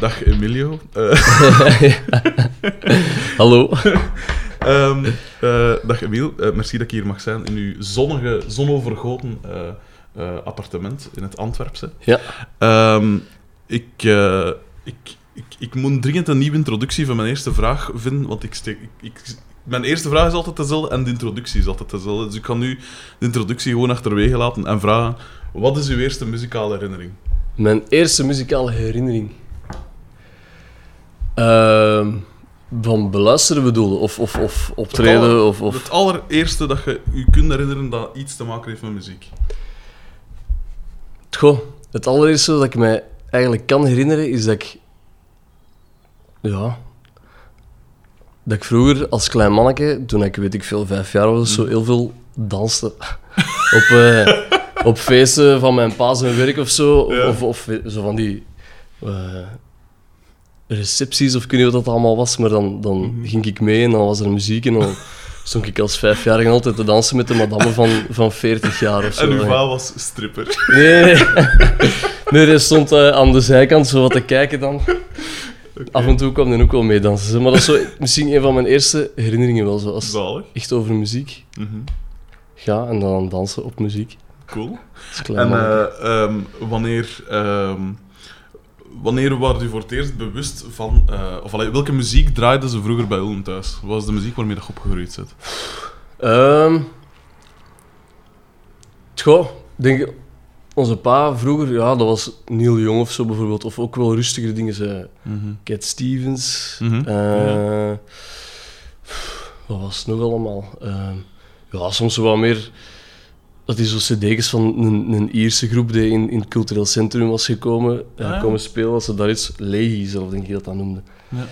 dag Emilio. Eh, Hallo. ehm, eh, dag Emiel, Eh, merci dat ik hier mag zijn in uw zonnige, zonovergoten appartement in het Antwerpse. Ja. Ehm, ik, ik, ik, ik moet dringend een nieuwe introductie van mijn eerste vraag vinden, want ik steek... Ik, ik, mijn eerste vraag is altijd dezelfde en de introductie is altijd dezelfde. Dus ik kan nu de introductie gewoon achterwege laten en vragen... Wat is uw eerste muzikale herinnering? Mijn eerste muzikale herinnering. Ehm, van beluisteren bedoelde? Of, of, of optreden? aller- Of, of... Het allereerste dat je je kunt herinneren dat iets te maken heeft met muziek. Goh, het allereerste dat ik mij eigenlijk kan herinneren is dat ik... Ja... Dat ik vroeger als klein manneke, toen ik weet ik veel, vijf jaar was, zo heel veel danste. op, eh, op feesten van mijn pa zijn werk of zo. Ja. Of, of zo van die... eh, recepties of ik weet niet wat dat allemaal was, maar dan, dan ging ik mee en dan was er muziek en dan stond ik als vijfjarige altijd te dansen met de madame van, van 40 jaar of zo. En uw Ja. vader was stripper. Nee, nee. nee hij stond eh, aan de zijkant zo wat te kijken dan. Af en toe kwam hij ook wel mee dansen. Maar dat is zo, misschien een van mijn eerste herinneringen wel, zo als Zalig. echt over muziek Mhm. ga en dan dansen op muziek. Cool. En eh, ehm, wanneer, ehm, wanneer was u voor het eerst bewust van... eh, of allee, welke muziek draaiden ze vroeger bij Ulm thuis? Wat was de muziek waarmee je opgegroeid? Ehm goh, ik denk, onze pa vroeger, ja, dat was Neil Young of zo bijvoorbeeld. Of ook wel rustigere dingen. Ze, Cat Stevens. Mhm, eh, Wat was het nog allemaal? Ehm, ja, soms wat meer... Dat hij zo cd's van een, een Ierse groep die in, in het cultureel centrum was gekomen, eh, Ah, ja. komen spelen. Dat ze daar iets... Leahy zelf, denk ik dat dat noemde. Ja.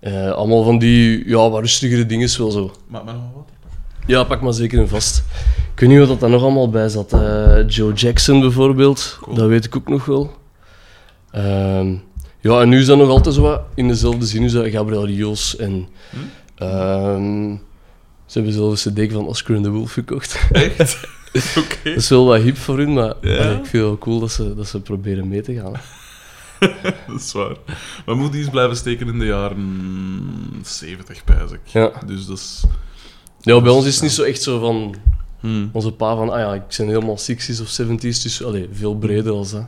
Eh, allemaal van die ja, wat rustigere dingen wel zo. Maar, maar nog wat? Ja, pak maar zeker een vast. Ik weet niet wat dat daar nog allemaal bij zat. Eh, Joe Jackson bijvoorbeeld, Cool. dat weet ik ook nog wel. Ehm, ja, en nu is dat nog altijd zo wat in dezelfde zin. Is dat Gabriel Rios en... Hm? ehm, ze hebben zelfs een CD van Oscar and the Wolf gekocht. Echt? Oké. dat is wel wat hip voor hun, maar Ja. allee, ik vind het wel cool dat ze, dat ze proberen mee te gaan. Dat is waar. Maar moet die eens blijven steken in de jaren 70, pijs ik. Ja. Dus dat is... Ja, bij ons is het niet zo echt zo van... Hmm. Onze pa van, ah ja, ik ben helemaal 60s of 70s, dus allee, veel breder als dat.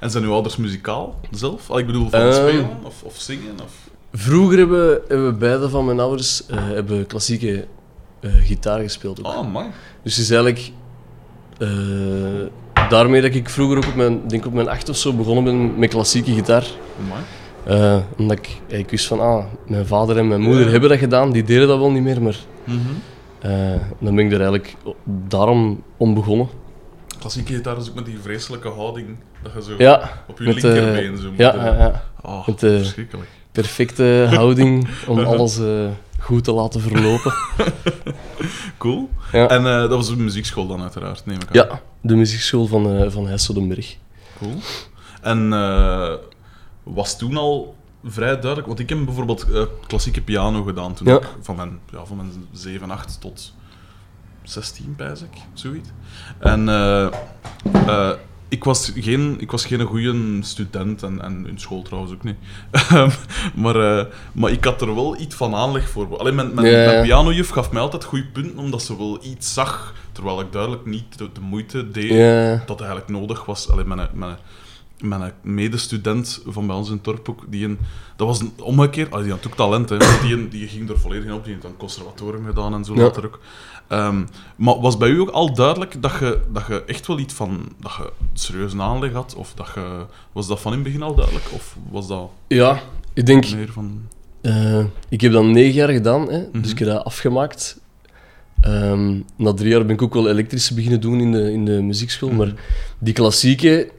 En zijn uw ouders muzikaal zelf? Al, ik bedoel, van Ehm. spelen of, of zingen? Of... Vroeger hebben, hebben we beide van mijn ouders eh, hebben klassieke eh, gitaar gespeeld. Ook. Oh, man. Dus het is eigenlijk eh, daarmee dat ik vroeger ook op mijn, denk op mijn acht of zo begonnen ben met klassieke gitaar. Eh, omdat ik, ik wist van, ah, mijn vader en mijn moeder Ja. hebben dat gedaan, die deden dat wel niet meer, maar Mhm. eh, dan ben ik er eigenlijk daarom om begonnen. Klassieke gitaar is ook met die vreselijke houding dat je zo Ja, op je met, linkerbeen zo moet ja, ja, ja, Oh, Met, verschrikkelijk. perfecte houding om alles goed te laten verlopen. Cool. Ja. En eh, dat was een muziekschool dan uiteraard, neem ik aan. Ja, de muziekschool van, eh van. Cool. En eh, was toen al vrij duidelijk, want ik heb bijvoorbeeld klassieke piano gedaan toen Ja. ik van mijn, ja, van mijn 7, 8 tot 16, pijs ik, zoiets. En ik, was geen, ik was geen goede student en, en in school trouwens ook niet. Ehm, maar, eh, maar ik had er wel iets van aanleg voor. Alleen mijn, mijn, Ja, ja. mijn pianojuf gaf mij altijd goede punten, omdat ze wel iets zag, terwijl ik duidelijk niet de, de moeite deed Ja, dat eigenlijk nodig was. Alleen mijn, mijn, mijn medestudent van bij ons in ook, die een, dat was een omgekeerd, ah, die had ook talent, hè, die, een- die ging er volledig in op, die heeft dan conservatorium gedaan en zo Ja. later ook. Ehm, maar was bij u ook al duidelijk dat je, dat je echt wel iets van, dat je serieus aanleg had? Of dat je, was dat van in het begin al duidelijk? Of was dat ja ik denk... meer van... eh, ik heb dat negen jaar gedaan, hè, Mhm. dus ik heb dat afgemaakt. Ehm, na drie jaar ben ik ook wel elektrisch beginnen doen in de, in de muziekschool. Mhm. Maar die klassieke,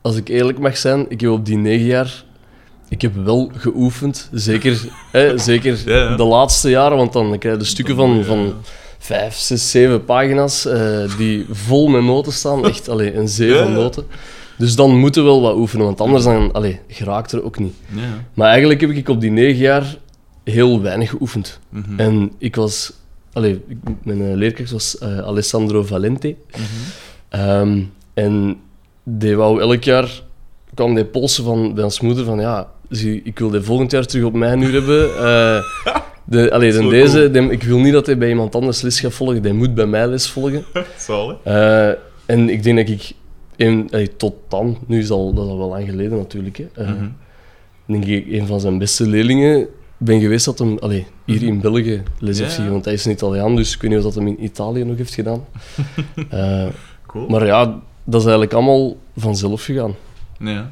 als ik eerlijk mag zijn, ik heb op die negen jaar... Ik heb wel geoefend, zeker, hè, zeker Ja, ja. de laatste jaren, want dan krijg je de stukken van, van vijf, zes, zeven pagina's eh, die vol met noten staan. Echt, allee, een zee van noten. Dus dan moeten we wel wat oefenen, want anders dan, allee, geraakt er ook niet. Ja. Maar eigenlijk heb ik op die negen jaar heel weinig geoefend. Mhm. En ik was... Allee, mijn eh, leerkracht was eh, Alessandro Valente. Mhm. Ehm, en die wou elk jaar... kwam die polsen van bij ons moeder van... Ja, zie, ik wil die volgend jaar terug op mijn uur hebben. Eh de, allee, Zo dan deze, ik wil niet dat hij bij iemand anders les gaat volgen, die moet bij mij les volgen. Zalig. Eh, en ik denk dat ik, een, allee, tot dan, nu is al, dat is al wel lang geleden natuurlijk, hè, eh, Mhm. denk ik een van zijn beste leerlingen ben geweest dat hem allee, hier in België les heeft gegeven. Want hij is een Italiaan, dus ik weet niet of dat hem in Italië nog heeft gedaan. Eh, Cool. maar ja, dat is eigenlijk allemaal vanzelf gegaan. Ja.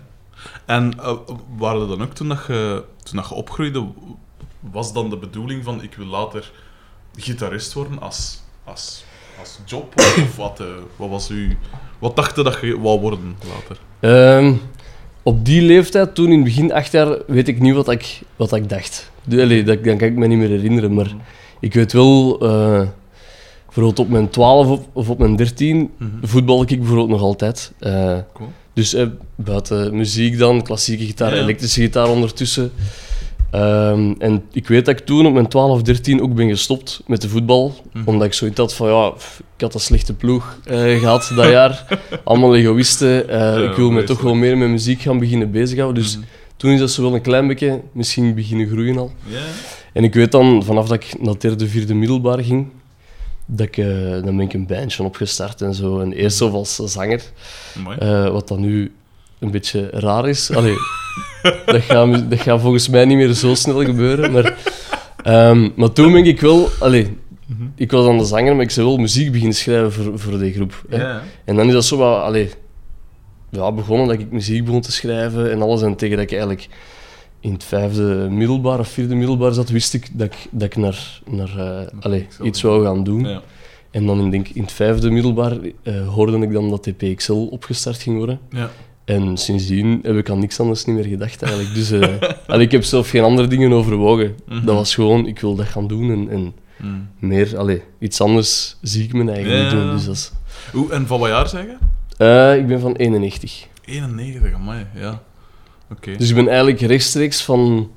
En eh, waren er dan ook toen, dat je, toen dat je opgroeide, was dan de bedoeling van ik wil later gitarist worden als, als, als job? Of, of wat, eh, wat was u... Wat dacht je dat je wou worden later? Ehm, op die leeftijd, toen in het begin, acht jaar, weet ik niet wat ik, wat ik dacht. Allee, dat, dat kan ik me niet meer herinneren, maar ik weet wel, eh, bijvoorbeeld op mijn 12 of, of op mijn 13 Mhm. voetbal ik bijvoorbeeld nog altijd. Eh, Cool. dus eh, buiten muziek dan, klassieke gitaar, Ja, ja. elektrische gitaar ondertussen. Ehm, en ik weet dat ik toen op mijn 12 of 13 ook ben gestopt met de voetbal. Mhm. Omdat ik zoiets had van, ja, ik had een slechte ploeg eh, gehad dat jaar. Allemaal egoïsten. Ja, ik wil me toch wel meer met muziek gaan beginnen bezighouden. Dus Mhm. toen is dat zo wel een klein beetje misschien beginnen groeien al. En ik weet dan, vanaf dat ik naar derde, vierde middelbaar ging, dat ik, eh, dan ben ik een bandje opgestart en zo. En eerst zo als zanger, Mooi. eh, wat dan nu een beetje raar is. Allee, dat, gaat, dat gaat volgens mij niet meer zo snel gebeuren. Maar, ehm, maar toen ben ik wel... Allee, Mhm. ik was dan de zanger, maar ik zou wel muziek beginnen schrijven voor, voor die groep. hè. Ja. En dan is dat zo wat... Allee, ja, begonnen dat ik muziek begon te schrijven en alles. En tegen dat ik eigenlijk in het vijfde middelbaar of vierde middelbaar zat, wist ik dat ik, dat ik naar, naar eh, allee, iets wou gaan doen. Ja. En dan in, denk, in het vijfde middelbaar eh, hoorde ik dan dat TPXL opgestart ging worden. Ja. En sindsdien heb ik aan niks anders niet meer gedacht eigenlijk. Dus allee, ik heb zelf geen andere dingen overwogen. Mhm. Dat was gewoon, ik wil dat gaan doen en, en Mm. meer, allee, iets anders zie ik me eigenlijk niet doen. Dus dat is, Hoe, en van wat jaar zeg je? Eh, ik ben van 91. 91, amai, ja. Dus ik ben eigenlijk rechtstreeks van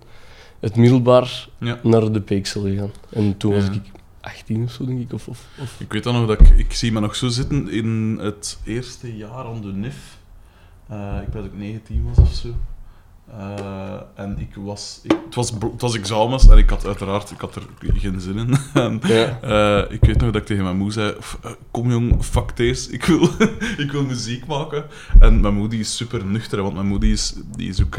het middelbaar Ja. naar de PXL gegaan. En toen was ik 18 of zo, denk ik. Of, of, of. Ik weet dan nog dat ik... Ik zie me nog zo zitten in het eerste jaar aan de NIF. Eh, ik weet dat ik 19 was of zo. Eh, en ik was... Ik, het, was het was examens en ik had uiteraard ik had er geen zin in. en, Ja. eh, ik weet nog dat ik tegen mijn moe zei... "F- eh, Kom jong, fuck deze. Ik wil, ik wil muziek maken. En mijn moe die is super nuchter, want mijn moe die is, die is ook...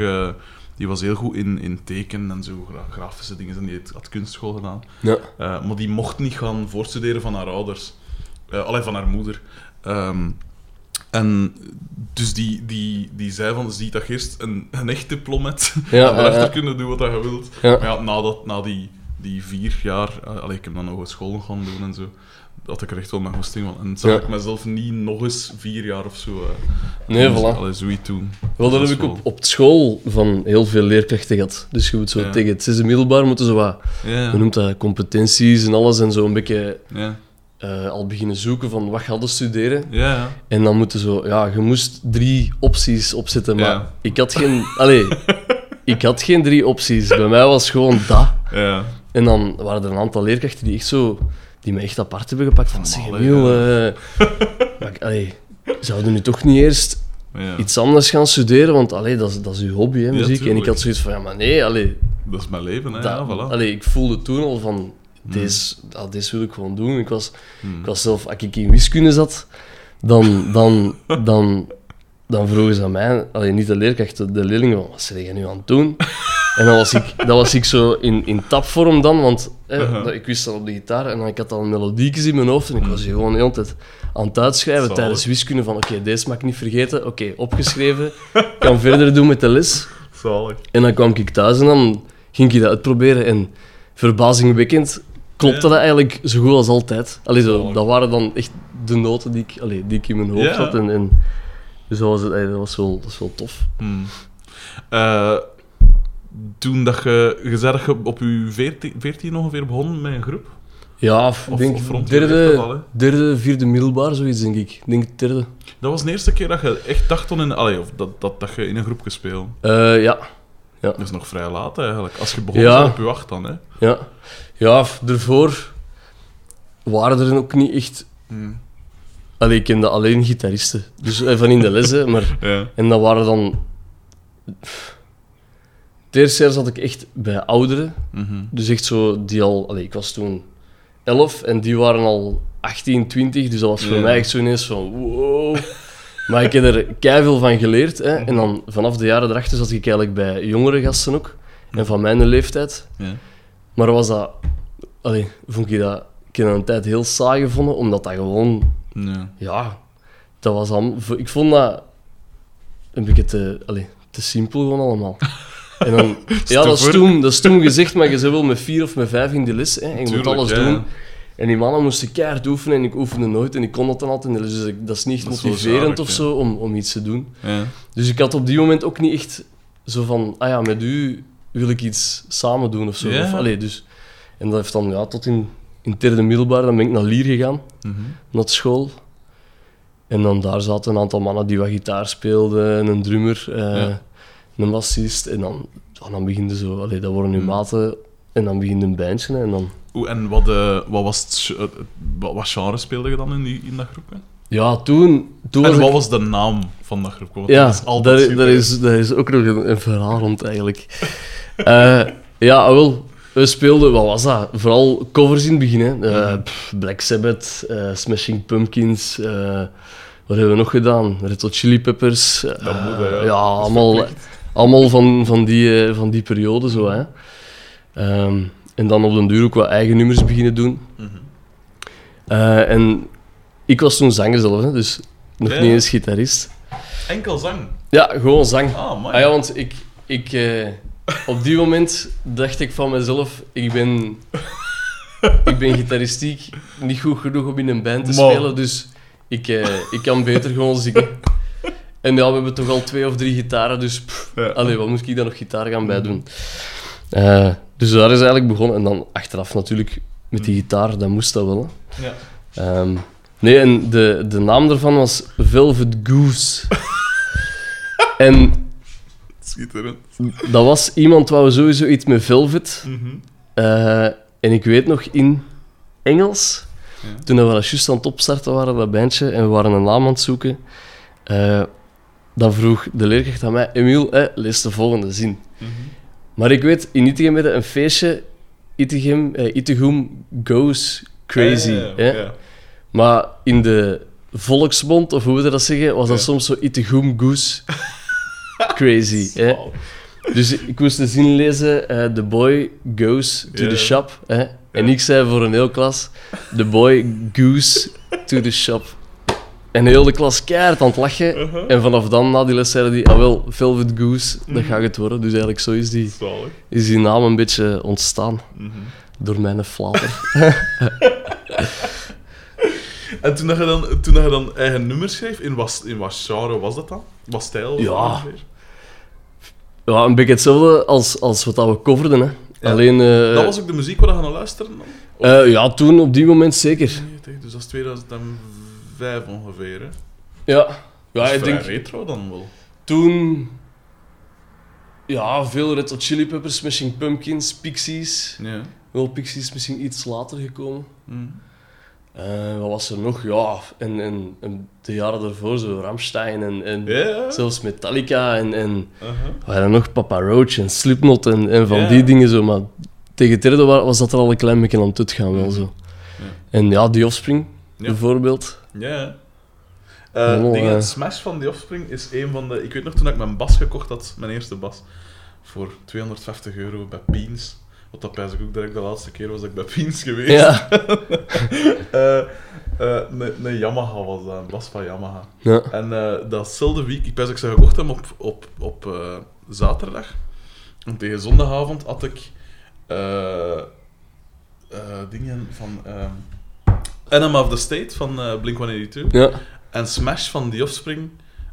die was heel goed in, in tekenen en zo, gra- grafische dingen. En die had kunstschool gedaan. Ja. Maar die mocht niet gaan voorstuderen van haar ouders. Alleen van haar moeder. Ehm, en dus die, die, die zei van, zie dat je eerst een, een echt diplomat Ja, en daarachter ja, kunnen doen wat je wilt. Ja. Maar ja, na, dat, na die, die vier jaar, uh, allee, ik heb dan nog wat school gaan doen en zo, had ik er echt wel mijn goesting van. En zag Ja. ik mezelf niet nog eens vier jaar of zo. eh, Nee, voilà. Allee, zoiets doen. Wel, dat Dat heb ik op, op school van heel veel leerkrachten gehad. Dus je moet zo Ja. tegen het zesde middelbaar moeten ze wat, Ja, noemt dat, competenties en alles en zo een beetje ja, eh, al beginnen zoeken van wat ga je studeren. ja, ja. En dan moeten zo, ja, je moest drie opties opzetten, maar Ja. ik had geen, allee, ik had geen drie opties. Bij mij was gewoon dat. ja. En dan waren er een aantal leerkrachten die echt zo, die me echt apart hebben gepakt van, zeg maar ik- allee, zouden nu toch niet eerst ja. iets anders gaan studeren? Want allee, dat, is, dat is uw hobby, hè, muziek. en ik had zoiets van, ja, maar nee, allee, Dat is mijn leven, hè. ja, voilà. allee, ik voelde toen al van, deze, deze wil ik gewoon doen. Ik was, Hmm. ik was zelf, als ik in wiskunde zat, dan, dan, dan, dan vroegen ze aan mij, alleen niet de leerkrachten, de leerlingen, van, wat ben je nu aan het doen? En dan was ik, dan was ik zo in, in tapvorm dan, want hè, Uh-huh. dat- ik wist al op de gitaar en dan, ik had al melodiekjes in mijn hoofd en ik was hier gewoon de hele tijd aan het uitschrijven tijdens wiskunde van oké, deze mag ik niet vergeten, oké, opgeschreven, kan verder doen met de les. Zalig. En dan kwam ik thuis en dan ging ik dat uitproberen. En verbazingwekkend klopte Ja. dat eigenlijk zo goed als altijd. Allee, zo, dat waren dan echt de noten die ik, allee, die ik in mijn hoofd Ja. had. En, en, dus dat was, het- allee, dat, was wel, dat is wel tof. Hmm. Eh, toen dat je, je zei dat je op je 14, 14 ongeveer begon met een groep? Ja, Of- ik denk of derde, al, derde, vierde middelbaar, zoiets denk ik. Denk derde. Dat was de eerste keer dat je echt dacht in, allee, of dat, dat, dat je in een groep gespeeld. Eh, ja, Dat is nog vrij laat eigenlijk. Als je begon Ja. op je acht dan, hè? ja. Ja, daarvoor waren er ook niet echt... Hmm. Allee, ik kende alleen gitaristen. Dus eh, van in de les, hè, maar... Ja. En dat waren dan... Het eerste jaar zat ik echt bij ouderen. Mhm. Dus echt zo, die al... Allee, ik was toen 11 en die waren al 18, 20. Dus dat was voor Ja. mij echt zo ineens van wow. Maar ik heb er keiveel van geleerd. Hè. En dan vanaf de jaren erachter zat ik eigenlijk bij jongere gasten ook. En van mijn leeftijd. Ja. Maar was dat... Allee, vond ik dat... Ik heb dat een tijd heel saai gevonden, omdat dat gewoon... Ja. Ja, dat was al... Ik vond dat een beetje te, allee, te simpel gewoon allemaal. En dan, ja, dat is, toen, dat is toen gezegd, maar je bent wel met vier of met vijf in de les. Hè, en je Tuurlijk, moet alles ja. doen. En die mannen moesten keihard oefenen en ik oefende nooit en ik kon dat dan altijd. Dus ik- dat is niet Dat motiverend of ja. zo om, om iets te doen. Ja. Dus ik had op die moment ook niet echt zo van, ah ja, met u wil ik iets samen doen of zo. Ja. Of, allee, dus, en dat heeft dan ja, tot in, in het derde middelbaar, dan ben ik naar Lier gegaan, Mhm. naar school. En dan daar zaten een aantal mannen die wat gitaar speelden, en een drummer, eh, Ja. een bassist. En dan, dan begin je zo, allee, dat worden nu Hmm. maten. En dan begint een bandje en dan... Oeh, en wat, eh, wat was het, het- wat, wat genre speelde je dan in, die, in dat groepje? Ja, toen... toen En was wat ik- was de naam van dat? Want Ja, dat is daar, is, daar is ook nog een, een verhaal rond eigenlijk. Eh, ja, wel. We speelden, wat was dat? Vooral covers in het begin. Hè. Eh, Mhm. pff, Black Sabbath, eh, Smashing Pumpkins. eh, wat hebben we nog gedaan? Red Hot Chili Peppers. eh, Dat moet, hè, ja. allemaal, allemaal van, van, die, eh, van die periode zo. Hè. Ehm, en dan op den duur ook wat eigen nummers beginnen doen. Mhm. Eh, en ik was toen zanger zelf, hè, dus nog Ja. niet eens gitarist. Enkel zang. Ja, gewoon zang. Ah. Ah ja, want ik, ik, eh, op die moment dacht ik van mezelf, ik ben, ik ben gitaristiek niet goed genoeg om in een band te spelen, dus ik, eh, ik kan beter gewoon zingen. En ja, we hebben toch al twee of drie gitaren, dus pff, Ja. allee, wat moet ik daar nog gitaar gaan bij doen? Eh, dus daar is eigenlijk begonnen. En dan achteraf natuurlijk met die gitaar, dat moest dat wel. hè. Ja. Ehm, nee, en de, de naam daarvan was Velvet Goose. en Schitterend. dat was iemand wou sowieso iets met velvet. Mhm. Eh, en ik weet nog in Engels, Ja. toen we dat juist aan het opstarten waren, dat bandje, en we waren een naam aan het zoeken, eh, dan vroeg de leerkracht aan mij, Emiel, eh, lees de volgende zin. Mhm. Maar ik weet, in Itegem hadden een feestje, Itegem, eh, Itegum goes crazy. Ja, ja. Maar in de volksmond, of hoe we dat zeggen, was dat soms zo Itegum goose crazy. hè? Dus ik moest de zin lezen, eh, the boy goes to the shop. Hè? En ik zei voor een heel klas, the boy goes to the shop. En heel de klas keihard aan het lachen. Uh-huh. En vanaf dan, na die les, zeiden die, ah wel, Velvet Goose, Mhm. dat gaat het worden. Dus eigenlijk zo is die, Zalig. is die naam een beetje ontstaan. Mhm. Door mijn flater. En toen, dat je dan, toen dat je dan eigen nummers schreef, in wat, in wat genre was dat dan? Wat stijl? was Ja. dat? Ja, een beetje hetzelfde als, als wat dat we coverden. Hè. Ja. Alleen, eh, dat was ook de muziek waar je gaan luisteren? Of- eh, ja, toen op die moment zeker. 90, dus dat is 2005 ongeveer. Hè? Ja, ja ik denk retro dan wel. toen... Ja, veel Red Hot Chili Peppers, Smashing Pumpkins, Pixies. Ja. Wel, Pixies misschien iets later gekomen. Mhm. Eh, wat was er nog? Ja, en, en, en de jaren daarvoor zo Ramstein en, en zelfs Metallica en, en Uh-huh. waren er nog Papa Roach en Slipknot en, en van die dingen zo. Maar tegen het derde wa- was dat er al een klein beetje aan het gaan wel zo. Ja. En ja, The Offspring Ja. bijvoorbeeld. Ja. Eh Oh, dingen, eh. Smash van The Offspring is een van de... Ik weet nog toen ik mijn bas gekocht had, mijn eerste bas, voor 250 euro bij Peens. Wat dat pijs ik ook direct de laatste keer was dat ik bij Peens geweest. Ja. Een, een Yamaha was dat, een bas van Yamaha. ja. En eh, datzelfde week, ik pijs ik ze gekocht heb op, op, op zaterdag. En tegen zondagavond had ik dingen van Enema of the State van eh Blink-182 ja. en Smash van The Offspring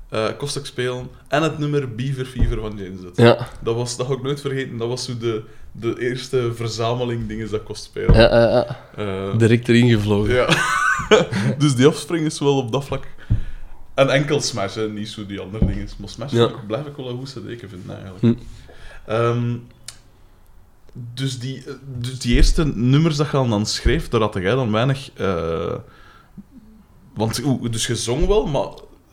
eh kost ik spelen en het nummer Beaver Fever van James Hetfield. Ja. Dat, was, dat ga ik nooit vergeten, dat was zo de, de eerste verzameling dingen dat ik kost spelen. Ja, ja, ja. Eh, Direct erin gevlogen. ja. dus die Offspring is wel op dat vlak. En enkel Smash, hè, niet zo die andere dingen. Maar Smash Ja. blijf ik wel een goed CD vinden, eigenlijk. Hm. Ehm, dus, die, eh, dus die eerste nummers dat je dan schreef, daar had jij dan weinig... eh, want dus je zong wel, maar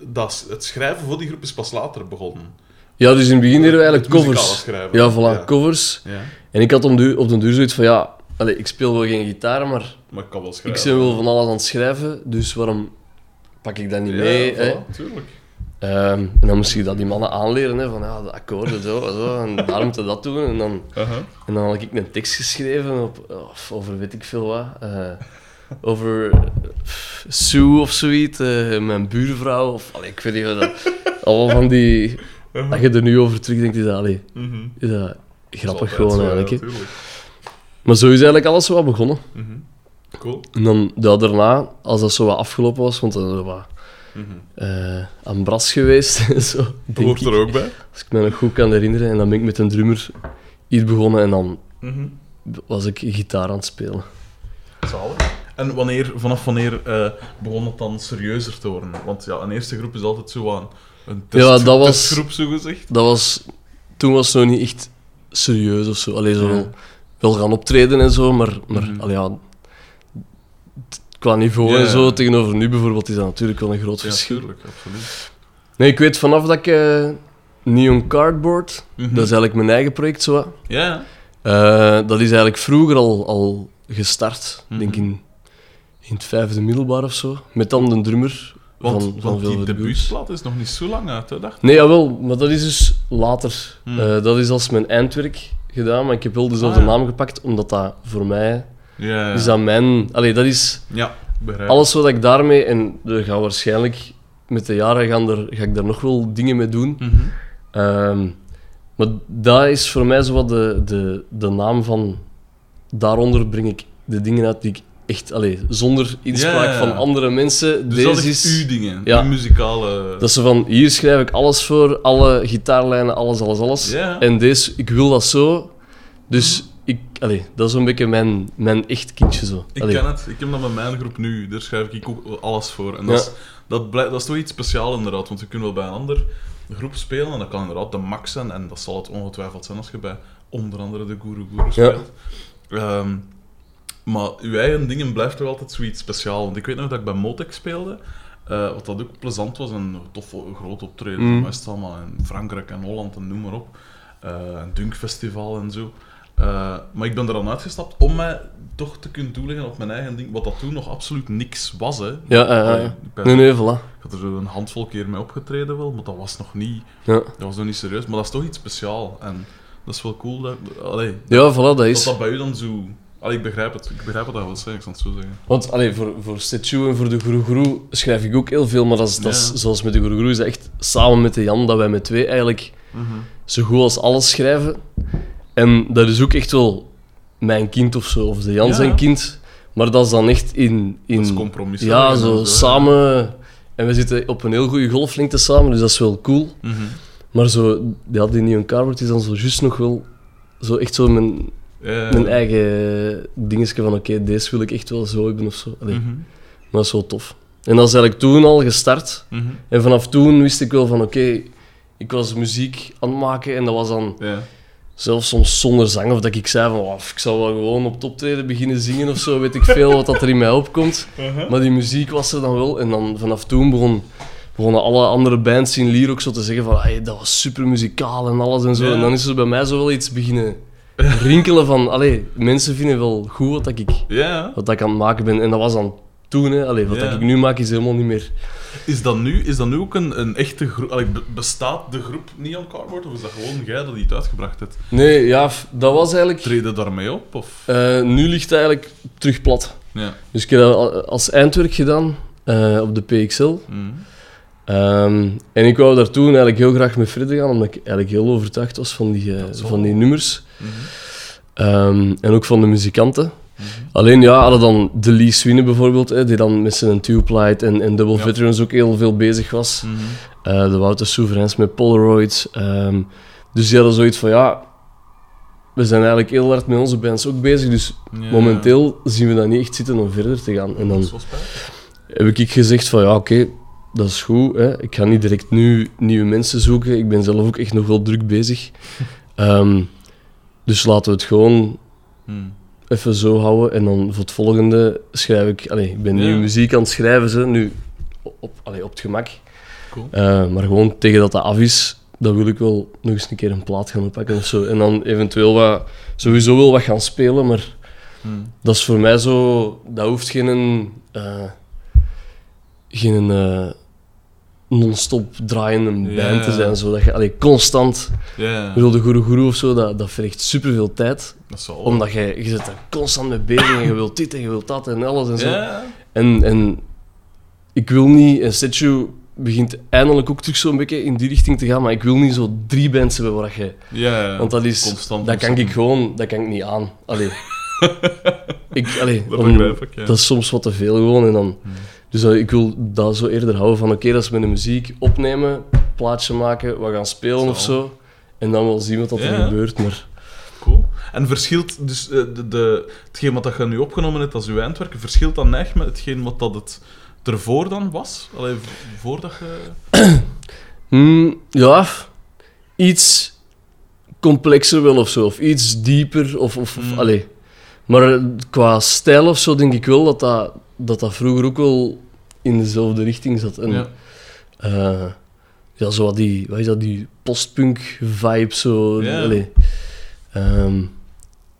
dat, het schrijven voor die groep is pas later begonnen. Ja, dus in het begin deden we eigenlijk covers. schrijven. Ja, voilà, Ja. covers. Ja, En ik had om de, op den duur zoiets van, ja, allee, ik speel wel geen gitaar, maar maar ik kan wel ik schrijven. ben wel van alles aan het schrijven, dus waarom pak ik dat niet Ja, mee? hè? voilà, tuurlijk. Ehm, en dan moest ik dat die mannen aanleren, hè, van ja, de akkoorden zo, zo, en daar moet je dat doen. En dan, Aha. en dan had ik een tekst geschreven op, of over weet ik veel wat, eh, over pff, Sue of zoiets, eh, mijn buurvrouw, of allee, ik weet niet wat dat, allemaal van die, als je er nu over terugdenkt, is dat, allee, Mhm. is dat Dat grappig gewoon zo, eigenlijk. ja. Maar zo is eigenlijk alles zo wat begonnen. Mhm. Cool. En dan ja, daarna, als dat zo wat afgelopen was, want dan zo wat Mhm. eh aan bras geweest, zo, denk Hoort ik. er ook bij. Als ik me nog goed kan herinneren. En dan ben ik met een drummer hier begonnen en dan Mhm. was ik gitaar aan het spelen. Zalig. En wanneer, vanaf wanneer eh, begon het dan serieuzer te worden? Want ja, een eerste groep is altijd zo aan een test, Ja, dat was- testgroep, zo gezegd. Dat was, toen was het nog niet echt serieus of zo. Alleen zo Ja. wel, wel gaan optreden en zo, maar, maar Mhm. allee, ja, qua niveau Ja, en zo tegenover nu bijvoorbeeld is dat natuurlijk wel een groot Ja, verschil. tuurlijk, absoluut. Nee, ik weet vanaf dat ik eh, Neon Cardboard, Mhm. dat is eigenlijk mijn eigen project zo. Ja, Eh, dat is eigenlijk vroeger al, al gestart, Mhm. denk ik in, in het vijfde middelbaar of zo. Met dan de drummer want, van, van want die debuutplaat is nog niet zo lang uit, hè, dacht ik. Nee, jawel, maar dat is dus later. Hmm. Eh, dat is als mijn eindwerk gedaan, maar ik heb wel dezelfde Ah, ja. naam gepakt, omdat dat voor mij Ja, ja. is dat mijn... Allee, dat is ja begrijp. alles wat ik daarmee... En er gaan waarschijnlijk met de jaren gaan er, ga ik daar nog wel dingen mee doen. Mhm. Ehm, maar dat is voor mij zo wat de, de, de naam van... Daaronder breng ik de dingen uit die ik echt... Allee, zonder inspraak van andere mensen. Dus deze dat is uw dingen, Ja. uw muzikale... Dat zo van, hier schrijf ik alles voor, alle gitaarlijnen, alles, alles, alles. En deze, ik wil dat zo. Dus ik, allee, dat is een beetje mijn, mijn echt kindje zo. Ik ken het. Ik heb dat met mijn groep nu. Daar schrijf ik ook alles voor. En Ja. dat, is, dat, blij- dat is toch iets speciaals inderdaad. Want je kunt wel bij een ander groep spelen. En dat kan inderdaad de max zijn. En dat zal het ongetwijfeld zijn als je bij onder andere de Guru Guru speelt. Ehm, maar uw eigen dingen blijft toch altijd zoiets speciaal. Want ik weet nog dat ik bij Motec speelde. eh, wat dat ook plezant was. Een tof groot optreden. Mm. Allemaal in Frankrijk en Holland en noem maar op. Eh, een Dunkfestival en zo. Eh, maar ik ben er dan uitgestapt om mij toch te kunnen toeleggen op mijn eigen ding. Wat dat toen nog absoluut niks was. Hè. Ja, ben- Nee, nee, voilà. Ik had er zo een handvol keer mee opgetreden wel, maar dat was nog niet, Ja, dat was nog niet serieus. Maar dat is toch iets speciaals. En dat is wel cool. Dat, allee, ja voilà, dat dat is... dat bij u dan zo... Allee, ik begrijp het. Ik begrijp wat dat wil zeggen, ik zal het zo zeggen. Want allee, voor, voor en voor de Guru schrijf ik ook heel veel, maar dat is, dat is, Ja. zoals met de Guru is dat echt samen met de Jan, dat wij met twee eigenlijk zo goed als alles schrijven. En dat is ook echt wel mijn kind of zo, of de Jan Ja. zijn kind. Maar dat is dan echt in... in Dat is compromis. Ja, zo samen. En we zitten op een heel goede golflengte samen, dus dat is wel cool. Mhm. Maar zo, ja, die nieuwe Carbert is dan zo juist nog wel zo echt zo mijn, Ja, mijn eigen dingetje van oké, deze wil ik echt wel zo hebben of zo. Allee, Mhm. Maar dat is wel tof. En dat is eigenlijk toen al gestart. Mhm. En vanaf toen wist ik wel van oké, ik was muziek aan het maken en dat was dan Ja. zelfs soms zonder zang. Of dat ik zei van "Oh, ik zou wel gewoon op het optreden beginnen zingen of zo, weet ik veel wat dat er in mij opkomt. Uh-huh. Maar die muziek was er dan wel. En dan vanaf toen begon, begonnen alle andere bands in Lier ook zo te zeggen van "Hey, dat was super muzikaal en alles en zo. En dan is er bij mij zo wel iets beginnen rinkelen van allee, mensen vinden wel goed wat ik, Ja. wat ik aan het maken ben. En dat was dan toen. Hè. Allee, wat Ja. ik nu maak is helemaal niet meer... Is dat nu, is dat nu ook een, een echte groep? Allee, bestaat de groep Neon Cardboard? Of is dat gewoon jij dat die het uitgebracht hebt? Nee, ja, dat was eigenlijk... Treden daarmee op? Of? eh, nu ligt het eigenlijk terug plat. Ja. Dus ik heb dat al- als eindwerk gedaan eh, op de PXL. Mhm. Ehm, en ik wou daar toen eigenlijk heel graag mee verder gaan, omdat ik eigenlijk heel overtuigd was van die, eh, van die nummers. Ehm, en ook van de muzikanten. Alleen ja, hadden dan de Lee Sweeney bijvoorbeeld, hè, die dan met zijn Tube Light en, en Double Ja. Veterans ook heel veel bezig was. Mhm. Eh, de Wouter Souverains met Polaroids. Ehm, dus die hadden zoiets van, ja, we zijn eigenlijk heel hard met onze bands ook bezig, dus Ja. momenteel zien we dat niet echt zitten om verder te gaan. En dan heb ik gezegd van, ja, oké, dat is goed. Hè. Ik ga niet direct nu nieuwe mensen zoeken. Ik ben zelf ook echt nog wel druk bezig. Ehm, dus laten we het gewoon Mhm. even zo houden. En dan voor het volgende schrijf ik... Allee, ik ben Ja. nu muziek aan het schrijven, ze, nu op, allee, op het gemak. Cool. Eh, maar gewoon tegen dat dat af is, dat wil ik wel nog eens een keer een plaat gaan oppakken of zo. En dan eventueel wat, sowieso wel wat gaan spelen, maar Hmm. dat is voor mij zo, dat hoeft geen, eh, geen eh, non-stop draaiende band te zijn. Zo, dat je allee, constant, ik bedoel, de Guru Guru of zo, dat, dat vergt superveel tijd. dat. Omdat je, je zit constant mee bezig en je wilt dit en je wilt dat en alles en zo. En, en ik wil niet, en Statue begint eindelijk ook terug zo'n beetje in die richting te gaan, maar ik wil niet zo drie bands hebben waar je... ja. Want dat is, Constant, dat kan ik gewoon, dat kan ik niet aan. Allee. ik, allee, Dat om- begrijp ik, ja. dat is soms wat te veel gewoon. En dan, dus eh, ik wil dat zo eerder houden van, oké, dat is met de muziek opnemen, plaatje maken, we gaan spelen of Zo. En dan wel zien wat dat er gebeurt. Maar Cool. En verschilt dus eh, de, de, hetgeen wat dat je nu opgenomen hebt als je eindwerk, verschilt dat echt met hetgeen wat dat het ervoor dan was? Allee, v- voordat je... Hmm, ja, iets complexer wel of zo. Of iets dieper. Of, of, Mm. allee. Maar eh, qua stijl of zo denk ik wel dat dat, dat, dat vroeger ook wel in dezelfde richting zat. En, Ja. eh, ja, zo wat die, wat is dat, die postpunk vibe zo. Ja. Ehm,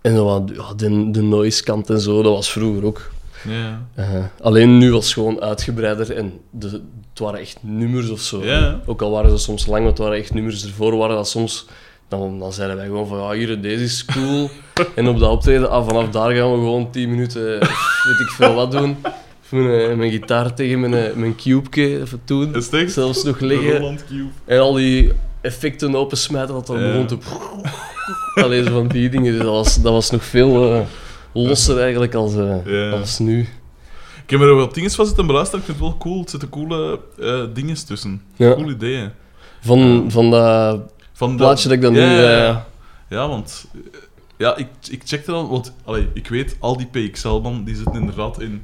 en wat, ja, de, de noise kant en zo, dat was vroeger ook. Ja. Eh, alleen nu was het gewoon uitgebreider en de, het waren echt nummers of zo. Ja. Ook al waren ze soms lang, het waren echt nummers ervoor, waren dat soms... Dan, dan zeiden wij gewoon van, ja, hier, deze is cool. en op dat optreden, ah, vanaf daar gaan we gewoon 10 minuten, eh, weet ik veel wat doen. Mijn, mijn gitaar tegen mijn, mijn cube echt? Zelfs nog liggen. En al die effecten opensmijten, dat dan Ja. begon te... Alleen van die dingen. Dus dat, was, dat was nog veel eh, losser eigenlijk als, eh, Ja. als nu. Ik heb er wel dingen van zitten beluisteren, ik vind het wel cool. Er zitten coole eh dingen tussen. Ja. Coole ideeën. Van, van dat Van plaatje dat ik dan nu... Ja, ja, ja. eh, Ja, want eh, ja, ik, ik checkte dan, want allee, ik weet, al die PXL-man die zitten inderdaad in,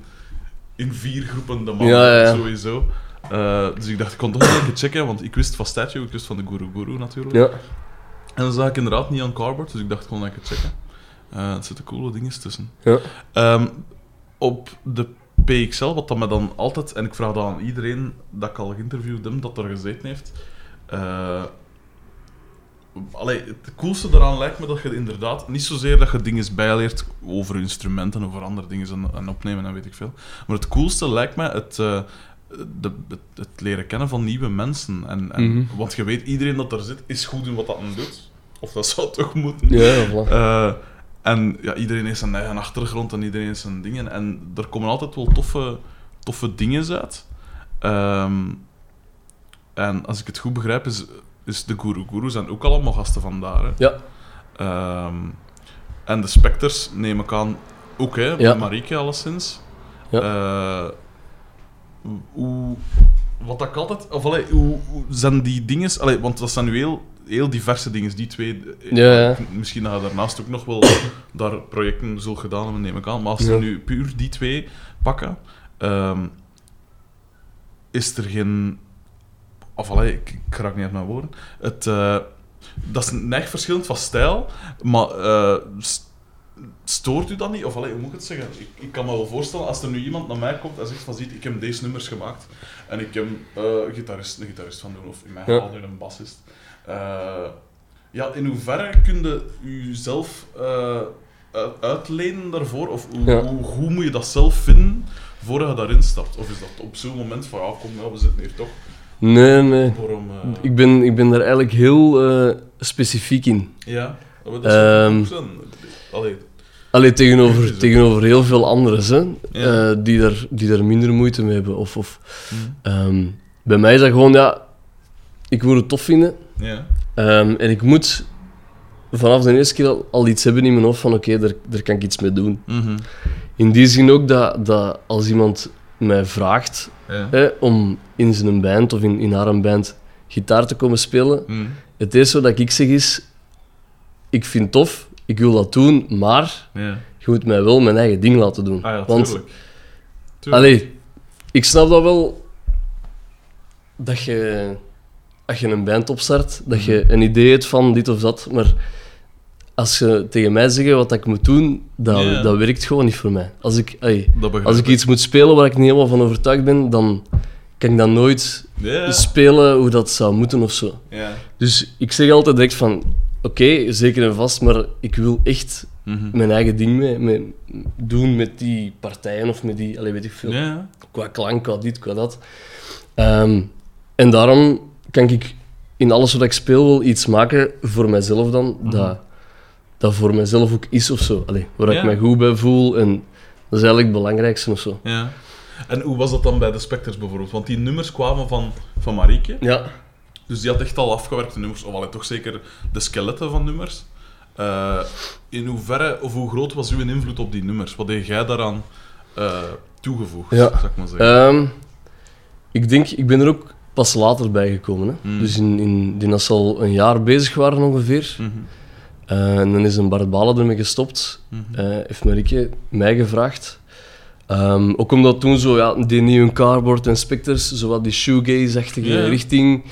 in vier groepen de mannen, Ja, ja, ja. sowieso. Eh, dus ik dacht, ik kon toch nog keer checken, want ik wist van Statue, ik wist van de Guru Guru natuurlijk. ja. En dan zag ik inderdaad niet aan Cardboard, dus ik dacht, ik kon een keer checken. Eh er zitten coole dingen tussen. Ja. Ehm, op de PXL, wat dat me dan altijd, en ik vraag dat aan iedereen dat ik al geïnterviewd heb, dat er gezeten heeft. eh, allee, het coolste daaraan lijkt me dat je inderdaad niet zozeer dat je dingen bijleert over instrumenten, over andere dingen en, en opnemen en weet ik veel. Maar het coolste lijkt me het, eh, de, het, het leren kennen van nieuwe mensen. En, en, Mhm. Want je weet, iedereen dat er zit, is goed in wat dat aan doet. Of dat zou toch moeten. Ja. Eh, en ja, iedereen heeft zijn eigen achtergrond en iedereen heeft zijn dingen. En er komen altijd wel toffe, toffe dingen uit. Ehm, en als ik het goed begrijp, is, is de Guru Guru zijn ook allemaal gasten van daar. Hè? Ja. Ehm, en de Specters neem ik aan ook, hè? Ja. Marieke alleszins. Ja. Eh, hoe, wat ik altijd... Of allee, hoe, hoe zijn die dingen... Allee, want dat zijn nu heel, heel diverse dingen, die twee. eh, Ja, ja. Misschien dat je daarnaast ook nog wel daar projecten zult gedaan hebben, neem ik aan. Maar als Ja. nu puur die twee pakken, ehm, is er geen... Of allee, ik, ik raak niet uit mijn woorden. Het, eh, dat is een echt verschillend van stijl, maar eh, st- stoort u dat niet? Of allee, hoe moet ik het zeggen? Ik, ik kan me wel voorstellen, als er nu iemand naar mij komt en zegt van, ziet, ik heb deze nummers gemaakt en ik heb eh, een, gitarist, een gitarist van doen, of in mijn Ja. geval nu een bassist. Ja, in hoeverre kun je jezelf uit- uitlenen daarvoor? Of hoe, Ja. hoe, hoe moet je dat zelf vinden voordat je daarin stapt? Of is dat op zo'n moment van, ja, kom, nou, we zitten hier toch, Nee, nee. waarom... eh, Ik ben, ik ben daar eigenlijk heel eh, specifiek in. Ja, maar dat goed zijn. Allee, Alleen Is tegenover, tegenover heel veel anderen hè, Ja. eh, die, daar, die daar minder moeite mee hebben. Of, of, hm, ehm, bij mij is dat gewoon, ja, ik wil het tof vinden. ja. Ehm, en ik moet vanaf de eerste keer al, al iets hebben in mijn hoofd van oké, daar, daar kan ik iets mee doen. Mhm. In die zin ook dat, dat als iemand mij vraagt Ja. hè, om in zijn band of in, in haar band gitaar te komen spelen, Hm. het eerste wat ik zeg is, ik vind het tof, ik wil dat doen, maar Ja. je moet mij wel mijn eigen ding laten doen. Ah ja, Want, tuurlijk. Tuurlijk. allee, ik snap dat wel, dat je, als je een band opstart, dat je Mhm. een idee hebt van dit of dat, maar als je tegen mij zegt wat ik moet doen, dat, dat werkt gewoon niet voor mij. Als ik, als ik iets moet spelen waar ik niet helemaal van overtuigd ben, dan kan ik dat nooit spelen hoe dat zou moeten of zo. Dus ik zeg altijd direct van, oké, zeker en vast, maar ik wil echt Mhm. mijn eigen ding mee, mee doen met die partijen of met die, allee, weet ik veel, qua klank, qua dit, qua dat. Ehm, en daarom kan ik in alles wat ik speel wel iets maken voor mijzelf dan, dat, dat voor mijzelf ook is of zo. Allee, waar ik mij goed bij voel en dat is eigenlijk het belangrijkste of zo. Ja. En hoe was dat dan bij de Spectres bijvoorbeeld? Want die nummers kwamen van, van Marieke. Ja. Dus die had echt al afgewerkte nummers, of allee, toch zeker de skeletten van nummers. Eh, in hoeverre of hoe groot was uw invloed op die nummers? Wat heb jij daaraan eh, toegevoegd, Ja. zou ik maar zeggen? Ehm, ik denk, ik ben er ook pas later bij gekomen. Hè. Mm. Dus in, in, die al een jaar bezig waren ongeveer. Mhm. Eh, en dan is een Bart Balen ermee gestopt. Eh, heeft Marieke mij gevraagd. Ehm, ook omdat toen zo, ja, die nieuwe Cardboard en Spectres, zo wat die shoegaze-achtige richting,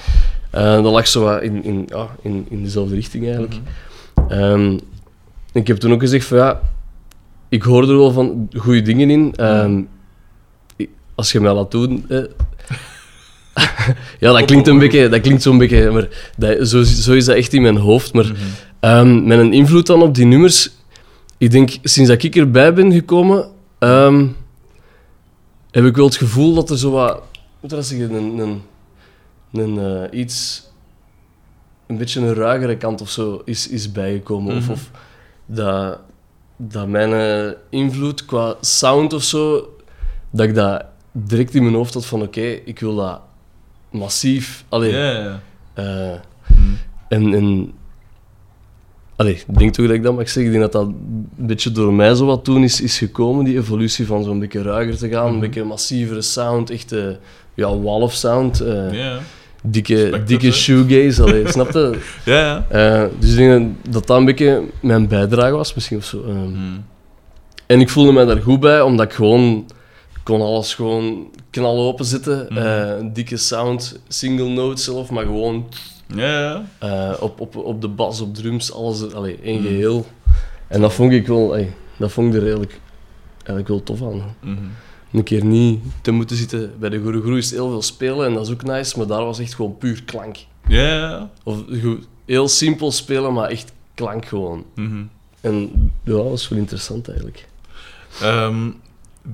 eh, dat lag zo wat in, in, ja, in, in dezelfde richting eigenlijk. Mhm. Ehm, ik heb toen ook gezegd van ja, ik hoor er wel van goede dingen in. Ehm, ik- als je mij laat doen. eh. ja, dat klinkt, een beetje, dat klinkt zo'n beetje, maar dat, zo, zo is dat echt in mijn hoofd. Maar ehm, met een invloed dan op die nummers, ik denk sinds dat ik erbij ben gekomen, ehm, heb ik wel het gevoel dat er zo wat, hoe moet dat zeggen, een, een, een eh, iets een beetje een ruigere kant of zo is, is bijgekomen. Of, Mhm. of dat, dat mijn eh, invloed qua sound of zo, dat ik dat direct in mijn hoofd had van oké, ik wil dat massief. Allee, Ja, eh, Mhm. en, en allee, ik denk toch dat ik dat mag zeggen. Ik denk dat dat een beetje door mij zo wat toen is, is gekomen, die evolutie van zo'n beetje ruiger te gaan, Mhm. een beetje massievere sound, echt eh, ja, wall of sound. eh, Dikke, dikke hè? shoegaze, allee, snap je? ja. ja. Eh, dus ik denk dat dat een beetje mijn bijdrage was, misschien of zo. Ehm. Mhm. En ik voelde mij daar goed bij, omdat ik gewoon kon alles gewoon knal open zitten. Eh, dikke sound, single note zelf, maar gewoon eh, op, op, op de bas, op drums, alles er, allee, één Mhm. geheel. En dat vond ik wel, ey, dat vond ik er eigenlijk, eigenlijk wel tof aan. Mhm. Een keer niet te moeten zitten. Bij de Guru is heel veel spelen en dat is ook nice, maar daar was echt gewoon puur klank. Ja. Of heel simpel spelen, maar echt klank gewoon. Mhm. En ja, dat was wel interessant eigenlijk. Ehm,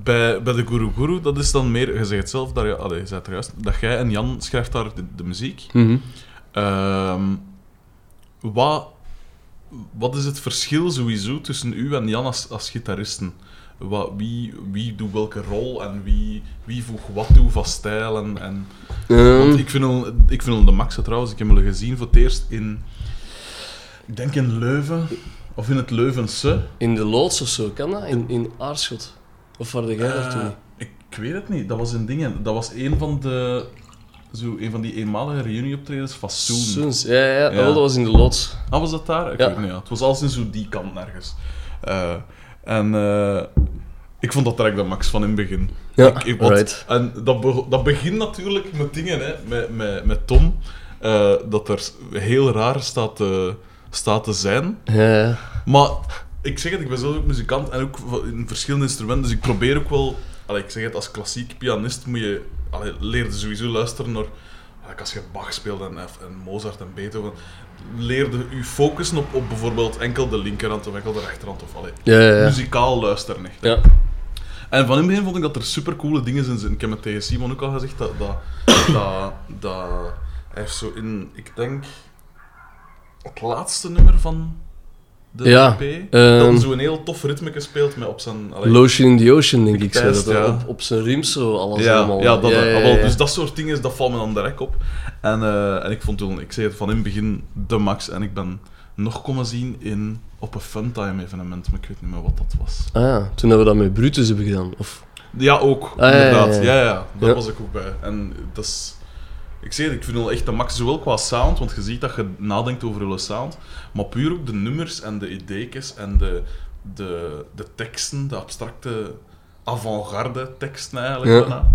bij, bij de Guru Guru, dat is dan meer, je zegt het zelf, allee, je zei het juist, dat jij en Jan schrijft daar de, de muziek. Ehm, wat, wat is het verschil sowieso tussen u en Jan als, als gitaristen? Wat, wie, wie doet welke rol en wie, wie voegt wat toe van stijl? En, en, Ehm, want ik vind, hem, ik vind hem de max trouwens. Ik heb hem gezien voor het eerst in, ik denk in Leuven, of in het Leuvense. in de loods of zo, kan dat? In, in Aarschot? Of waar jij daar toen? Eh, ik, ik weet het niet. Dat was een ding. Dat was een van de. Zo, een van die eenmalige reunieoptredens van Soen. Soens. Ja, ja. Oh, dat was in de loods. Ah, was dat daar? Ik Ja. weet niet. Ja. Het was alles in zo die kant nergens. Eh, en eh, ik vond dat direct de max van in het begin. Ja, ik, ik, right. En dat, be- dat begint natuurlijk met dingen, hè, met, met, met Tom. dat er heel raar staat, staat te zijn. Ja, ja. Maar ik zeg het, ik ben zelf ook muzikant en ook in verschillende instrumenten, dus ik probeer ook wel... Allee, ik zeg het, als klassiek pianist moet je... Allee, leer je sowieso luisteren naar... als je Bach speelt en, en Mozart en Beethoven, leerde je focussen op, op bijvoorbeeld enkel de linkerhand of enkel de rechterhand. Of, allee, Ja, ja, ja. Muzikaal luisteren echt. Ja. En van in het begin vond ik dat er supercoole dingen in zitten. Ik heb het tegen Simon ook al gezegd, dat... dat, dat, dat hij heeft zo in... Ik denk... Het laatste nummer van de Ja, EP, ehm, dat zo'n heel tof ritme gespeeld met op zijn... allee, Lotion in the Ocean, denk ik. Zo, ja. op, op zijn riem zo alles ja, allemaal. ja, dat, ja, ah, ja. Dus dat soort dingen, dat valt me dan direct op. En, eh, en ik vond toen, ik zei het van in het begin, de max. En ik ben nog komen zien in, op een funtime evenement, maar ik weet niet meer wat dat was. Ah ja, toen hebben we dat met Brutus hebben gedaan. Of... Ja, ook, ja, ja, inderdaad. ja. Ja, ja, daar was ik ook bij. En dat is... Ik zeg het, ik vind het echt de max, zowel qua sound, want je ziet dat je nadenkt over hele sound, maar puur ook de nummers en de ideetjes en de, de, de teksten, de abstracte avant-garde teksten eigenlijk. Ja.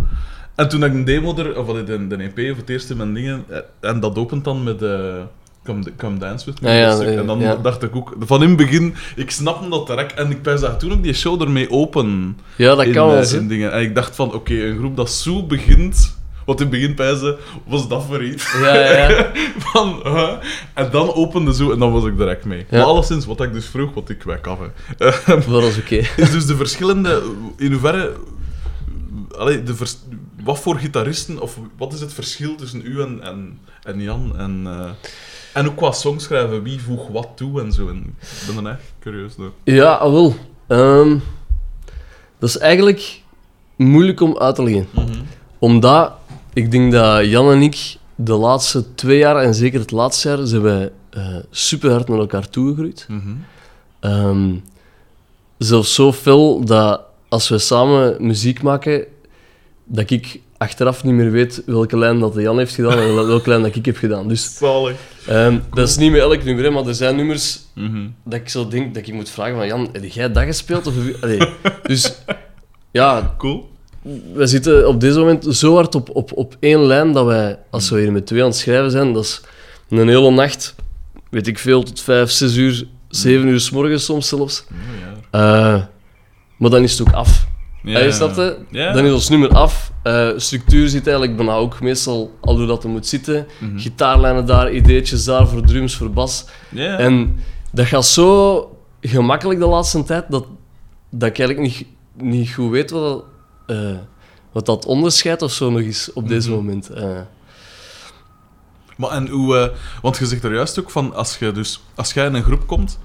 En toen ik een demo er, of allee, de, de EP of het eerste mijn dingen, eh, en dat opent dan met de Come, Come Dance With Me. Ja, en dan dacht ik ook, van in het begin, ik snapte dat direct, en ik pijs toen ook die show ermee open Ja, dat in, kan wel eh, in dingen. En ik dacht van, oké, een groep dat zo begint... Want in het begin pijzen, was dat voor iets? Ja, ja, ja. Van, huh? En dan opende zo, en dan was ik direct mee. Maar alleszins, wat ik dus vroeg, wat ik weg af. hè. Dat was oké. is dus de verschillende... In hoeverre... Allee, de vers- wat voor gitaristen, of wat is het verschil tussen u en, en, en Jan? En, eh, en ook qua songschrijven, wie voegt wat toe en zo. En ik ben er echt curieus naar. Ja, ah, wel. Ehm, dat is eigenlijk moeilijk om uit te leggen. Omdat ik denk dat Jan en ik de laatste twee jaar, en zeker het laatste jaar, zijn wij eh super hard naar elkaar toegegroeid. Ehm, zelfs zo fel dat als we samen muziek maken, dat ik achteraf niet meer weet welke lijn dat de Jan heeft gedaan en welke lijn dat ik heb gedaan. Dus Zalig. ehm, dat is niet met elk nummer, hè, maar er zijn nummers Mhm. dat ik zo denk dat ik moet vragen van Jan, heb jij dat gespeeld? Of, allee, dus ja, Cool. We zitten op deze moment zo hard op, op, op één lijn dat wij, als we hier met twee aan het schrijven zijn, dat is een hele nacht, weet ik veel, tot vijf, zes uur, zeven uur s morgens soms zelfs. Eh, maar dan is het ook af. Ja, je snapt het? Ja. Dan is ons nummer af. Eh, structuur zit eigenlijk bijna ook meestal al hoe dat er moet zitten. Mhm. Gitaarlijnen daar, ideetjes daar voor drums, voor bas. Ja. En dat gaat zo gemakkelijk de laatste tijd dat, dat ik eigenlijk niet, niet goed weet wat eh, wat dat onderscheid of zo nog is op deze Mhm. moment. Eh, Maar en hoe... eh, want je zegt er juist ook van, als je dus... Als jij in een groep komt,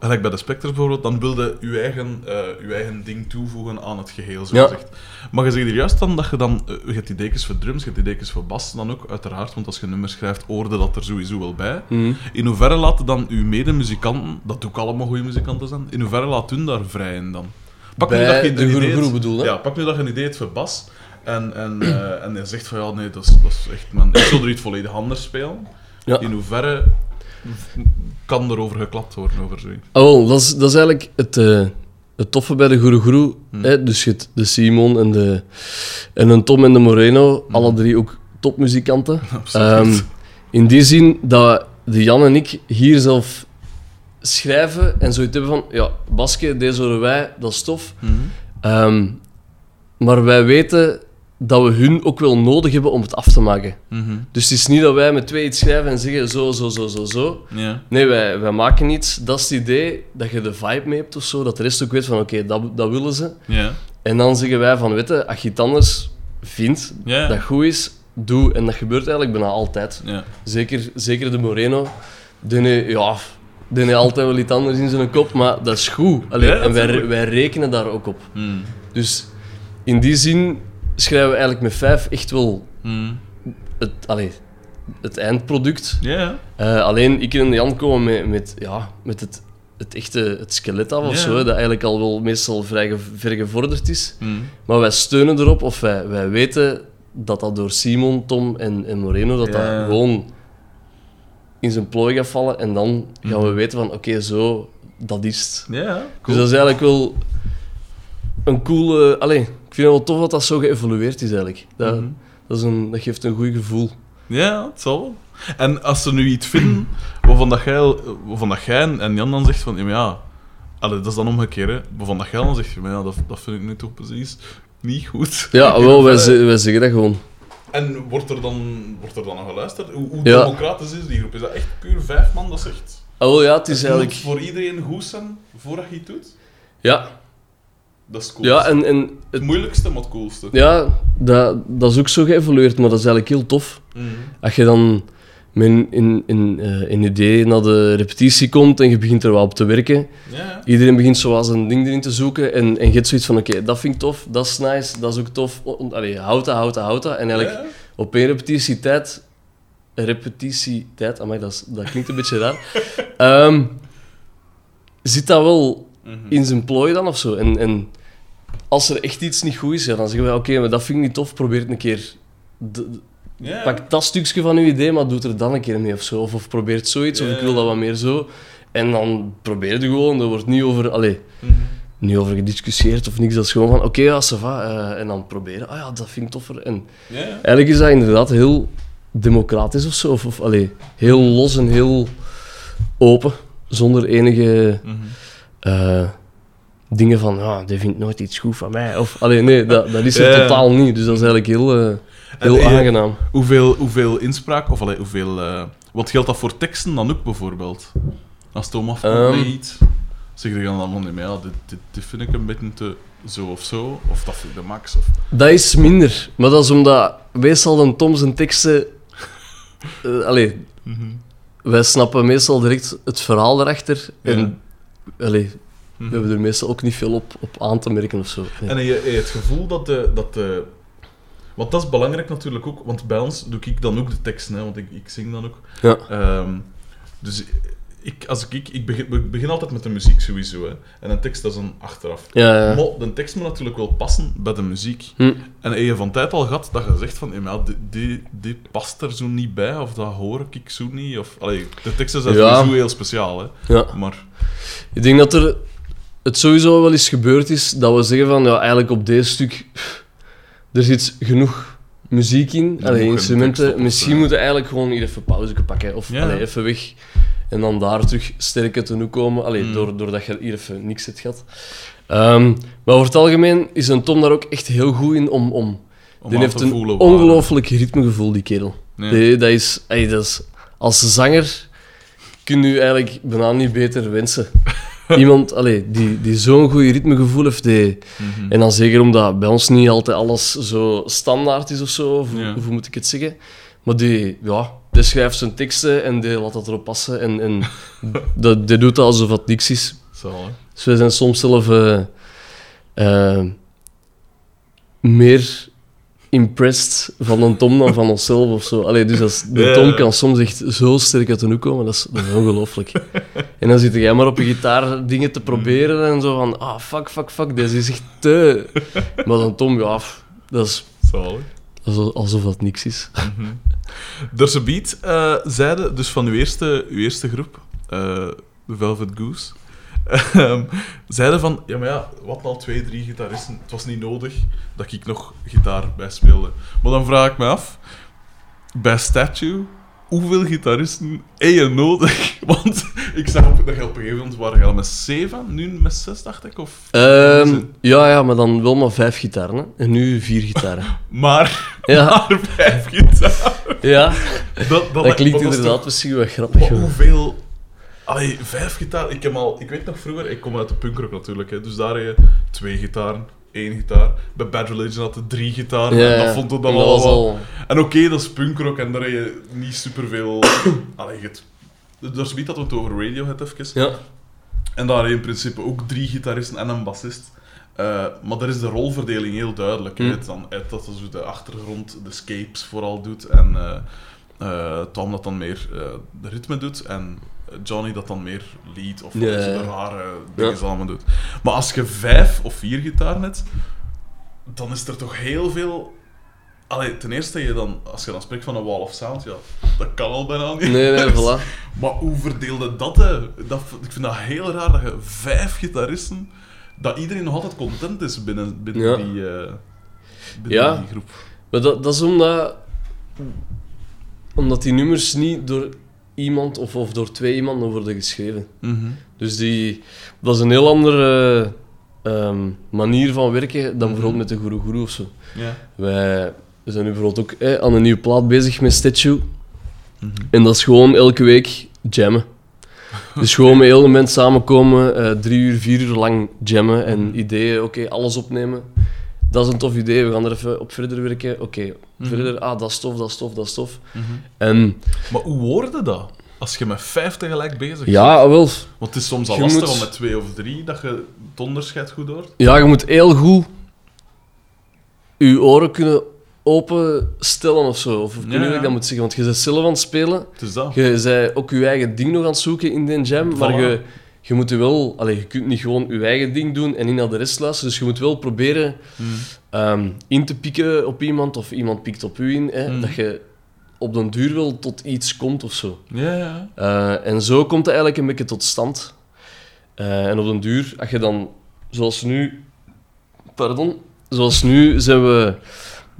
gelijk bij de Spectres bijvoorbeeld, dan wilde je eigen, eh, je eigen ding toevoegen aan het geheel, zo Ja. gezegd. Maar je zegt hier juist dan dat je dan... eh, je hebt die dekens voor drums, je hebt die dekens voor bas dan ook, uiteraard, want als je nummers schrijft, hoorde dat er sowieso wel bij. mhm. In hoeverre laten dan uw medemuzikanten, dat ook allemaal goede muzikanten zijn, in hoeverre laat hun daar vrij in dan? Pak nu dat je de groep hebt- bedoel, hè? Ja, pak nu dat je een idee hebt voor bas en, en, eh, en je zegt van ja, nee, dat is, dat is echt... Man, ik zou er iets volledig anders spelen. Ja. In hoeverre kan erover geklapt worden over zoiets? Ah, wel, dat, is, dat is eigenlijk het, eh, het toffe bij de Goeroe Groe. Hmm. Hè? Dus je hebt de Simon en de, en een Tom en de Moreno, Hmm. alle drie ook topmuzikanten. Ehm, in die zin dat de Jan en ik hier zelf schrijven en zoiets hebben van, ja, Baske, deze horen wij, dat is tof. Mhm. Ehm, maar wij weten dat we hun ook wel nodig hebben om het af te maken. Mhm. Dus het is niet dat wij met twee iets schrijven en zeggen zo, zo, zo, zo, zo. Nee, wij, wij maken iets. Dat is het idee, dat je de vibe mee hebt of zo. Dat de rest ook weet van, oké, dat, dat willen ze. En dan zeggen wij van, weet je, als je het anders vindt, dat goed is, doe. En dat gebeurt eigenlijk bijna altijd. Zeker, zeker de Moreno. Die, heeft- ja, die heeft altijd wel iets anders in zijn kop, maar dat is goed. Allee, Ja, en wij, wij rekenen daar ook op. Mhm. Dus in die zin schrijven we eigenlijk met vijf echt wel Mhm. het, allee, het eindproduct. Eh, alleen ik en Jan komen met, met, ja, met het, het echte het skelet af of zo, dat eigenlijk al wel meestal vrij ge- ver gevorderd is. Mhm. Maar wij steunen erop, of wij, wij weten dat dat door Simon, Tom en, en Moreno, dat dat gewoon in zijn plooi gaat vallen. En dan gaan we Mhm. weten van, oké, zo, dat is het. Ja. Dus Cool. dat is eigenlijk wel een coole... Allee, ik vind het wel tof dat dat zo geëvolueerd is eigenlijk. Dat, Mhm. dat, is een, dat geeft een goed gevoel. Ja, het zal wel. En als ze nu iets vinden waarvan dat jij, waarvan dat jij en Jan dan zegt van, ja, maar ja, allee, dat is dan omgekeerd, hè. waarvan dat jij dan zegt, maar ja, dat, dat vind ik nu toch precies niet goed. Ja, wel, wij, wij zeggen dat gewoon. En wordt er dan, wordt er dan nog geluisterd? Hoe, hoe Ja. democratisch is die groep? Is dat echt puur vijf man? Dat. Ah, wel, ja, het is Het eigenlijk... voor iedereen goed zijn voordat je het doet? Ja, Dat is cool. ja en, en Het het, moeilijkste, maar het coolste. ja, dat, dat is ook zo geëvolueerd, maar dat is eigenlijk heel tof. Mhm. Als je dan met een, in, in, eh, een idee naar de repetitie komt en je begint er wel op te werken, Ja, iedereen begint zoals een ding erin te zoeken en, en je hebt zoiets van, oké, dat vind ik tof, dat is nice, dat is ook tof. Allee, houd dat, houd dat, houd dat. En eigenlijk Ja. op één repetitietijd... Repetitietijd, amai, dat, is, dat klinkt een beetje raar. Ehm, zit dat wel Mhm. in zijn plooi dan of zo. En, en als er echt iets niet goed is, ja, dan zeggen wij: Oké, maar dat vind ik niet tof, probeer het een keer. D- Pak dat stukje van uw idee, maar doe het er dan een keer mee of zo. Of, of probeer het zoiets, of ik wil dat wat meer zo. En dan probeer je gewoon, er wordt niet over, allee, Mhm. niet over gediscussieerd of niks. Dat is gewoon van: Oké, ja, ça va. eh, en dan proberen. Ah ja, dat vind ik toffer. En eigenlijk is dat inderdaad heel democratisch of zo. Of, of allee, heel los en heel open, zonder enige. Mhm. eh, dingen van, ja, die vindt nooit iets goed van mij. Of, allee, nee, dat, dat is er Ja, ja. totaal niet. Dus dat is eigenlijk heel, eh, heel En, aangenaam. Hoeveel, hoeveel inspraak, of allee, hoeveel... eh, wat geldt dat voor teksten dan ook, bijvoorbeeld? Als het om afkomt Ehm. met iets, zeg je dan van, nee, maar ja, dit, dit, dit vind ik een beetje te zo of zo, of dat vind ik de max, of... Dat is minder. Maar dat is omdat meestal dan Tom zijn teksten... eh, allee, wij snappen meestal direct het verhaal erachter. En allee, we Mhm. hebben er meestal ook niet veel op, op aan te merken of zo. Nee. En heb je, je het gevoel dat de, dat de... Want dat is belangrijk natuurlijk ook, want bij ons doe ik dan ook de teksten, hè, want ik, ik zing dan ook. Ja. Ehm, dus ik, als ik, ik begin, ik begin altijd met de muziek sowieso, hè. En een tekst dat is dan achteraf. Ja, ja. Maar de tekst moet natuurlijk wel passen bij de muziek. Hm. En heb je van tijd al gehad dat je zegt van, ja, maar die, die, die past er zo niet bij, of dat hoor ik zo niet, of... Allee, de teksten zijn Ja. sowieso heel speciaal, hè. ja. Maar... Ik denk dat er het sowieso wel eens gebeurd is dat we zeggen van ja, eigenlijk op deze stuk er zit genoeg muziek in, allee, moet geen tekst instrumenten. op Misschien zo. moeten we eigenlijk gewoon hier even pauze pakken of Ja. allee, even weg en dan daar terug sterker te nu komen, allee, Mm. door, doordat je hier even niks hebt gehad. Ehm, maar over het algemeen is een Tom daar ook echt heel goed in om. om Om die heeft een ongelooflijk ritmegevoel, die kerel. Nee. Die- dat is, ey, dat is, als zanger kun je eigenlijk bijna niet beter wensen. Iemand allee, die, die zo'n goed ritmegevoel heeft. Die, Mhm. En dan zeker omdat bij ons niet altijd alles zo standaard is of zo, of, Ja. hoe moet ik het zeggen. Maar die, ja, die schrijft zijn teksten en die laat dat erop passen. En, en dat, die doet dat alsof het niks is. Zo. Dus wij zijn soms zelf eh, eh, meer impressed van een Tom dan van onszelf of zo. Allee, dus als, de. Tom kan soms echt zo sterk uit de hoek komen, dat is, dat is ongelooflijk. en dan zit jij maar op je gitaar dingen te proberen en zo van, ah, fuck, fuck, fuck, deze is echt te... Maar dan Tom, ja, dat is Zalig. alsof, alsof dat niks is. A Beat eh zeiden, dus van uw eerste, uw eerste groep, The Velvet Goose, ehm, zeiden van, ja maar ja, wat al twee, drie gitaristen, het was niet nodig dat ik nog gitaar bij speelde. Maar dan vraag ik me af, bij Statue, hoeveel gitaristen heb je nodig? Want ik zag op, dat je op een gegeven moment waren je al met zeven, nu met zes, dacht ik, of... Ehm, ja, ja, maar dan wel maar vijf gitaren, hè. En nu vier gitaren. Maar, Ja, maar vijf gitaar. ja. Dat, klinkt toch- inderdaad misschien wel grappig. Maar hoeveel... Allee, vijf gitaar. Ik heb al... Ik weet nog vroeger... Ik kom uit de punkrock natuurlijk, hè, dus daar heb je twee gitaren, één gitaar. Bij Bad Religion had je drie gitaren. Ja, en dat vond ik dan dat al wel- al... En oké, dat is punkrock en daar heb je niet superveel... Allee, je hebt... Daar zoiets hadden we het over Radiohead even. Ja. En daar heb je in principe ook drie gitaristen en een bassist. Eh, maar daar is de rolverdeling heel duidelijk. Hm. Het dan Ed dat dus de achtergrond, de scapes vooral doet. En eh, eh, Tom dat dan meer de ritme doet. En Johnny dat dan meer lead of ja. de rare dingen Ja. allemaal doet. Maar als je vijf of vier gitaren hebt, dan is er toch heel veel... Allee, ten eerste, je dan, als je dan spreekt van een wall of sound, ja, dat kan al bijna niet. Nee, nee, voilà. Maar hoe verdeelde dat, hè? dat? Ik vind dat heel raar dat je vijf gitaristen, dat iedereen nog altijd content is binnen, binnen, Ja. die, eh, binnen Ja. die groep. Maar dat, dat is omdat... Omdat die nummers niet door iemand of, of door twee iemanden worden geschreven. Dus die, dat is een heel andere ehm, manier van werken dan bijvoorbeeld met de Guru Guru of zo. Wij we zijn nu bijvoorbeeld ook eh, aan een nieuwe plaat bezig met Statue. En dat is gewoon elke week jammen. Dus gewoon met heel de mensen samenkomen, eh, drie uur, vier uur lang jammen en ideeën, oké, alles opnemen. Dat is een tof idee, we gaan er even op verder werken. Oké, verder, ah, dat is tof, dat is tof, dat is tof. En Maar hoe hoorde dat? Als je met vijf tegelijk bezig bent? ja, wel, Want het is soms al Je lastig moet- om met twee of drie dat je het onderscheid goed hoort. ja, je moet heel goed je oren kunnen openstellen of zo. Of ik weet niet hoe ja. ik dat moet zeggen, want je bent zelf aan het spelen. Het is dat. Je bent ook je eigen ding nog aan het zoeken in die jam, maar je, je moet je wel... Allee, je kunt niet gewoon je eigen ding doen en niet naar de rest luisteren. Dus je moet wel proberen ehm, in te pikken op iemand of iemand pikt op u in. Hè, Mm. Dat je op den duur wel tot iets komt of zo. Ja, ja. Eh, en zo komt het eigenlijk een beetje tot stand. Eh, en op den duur, als je dan, zoals nu, pardon, zoals nu zijn we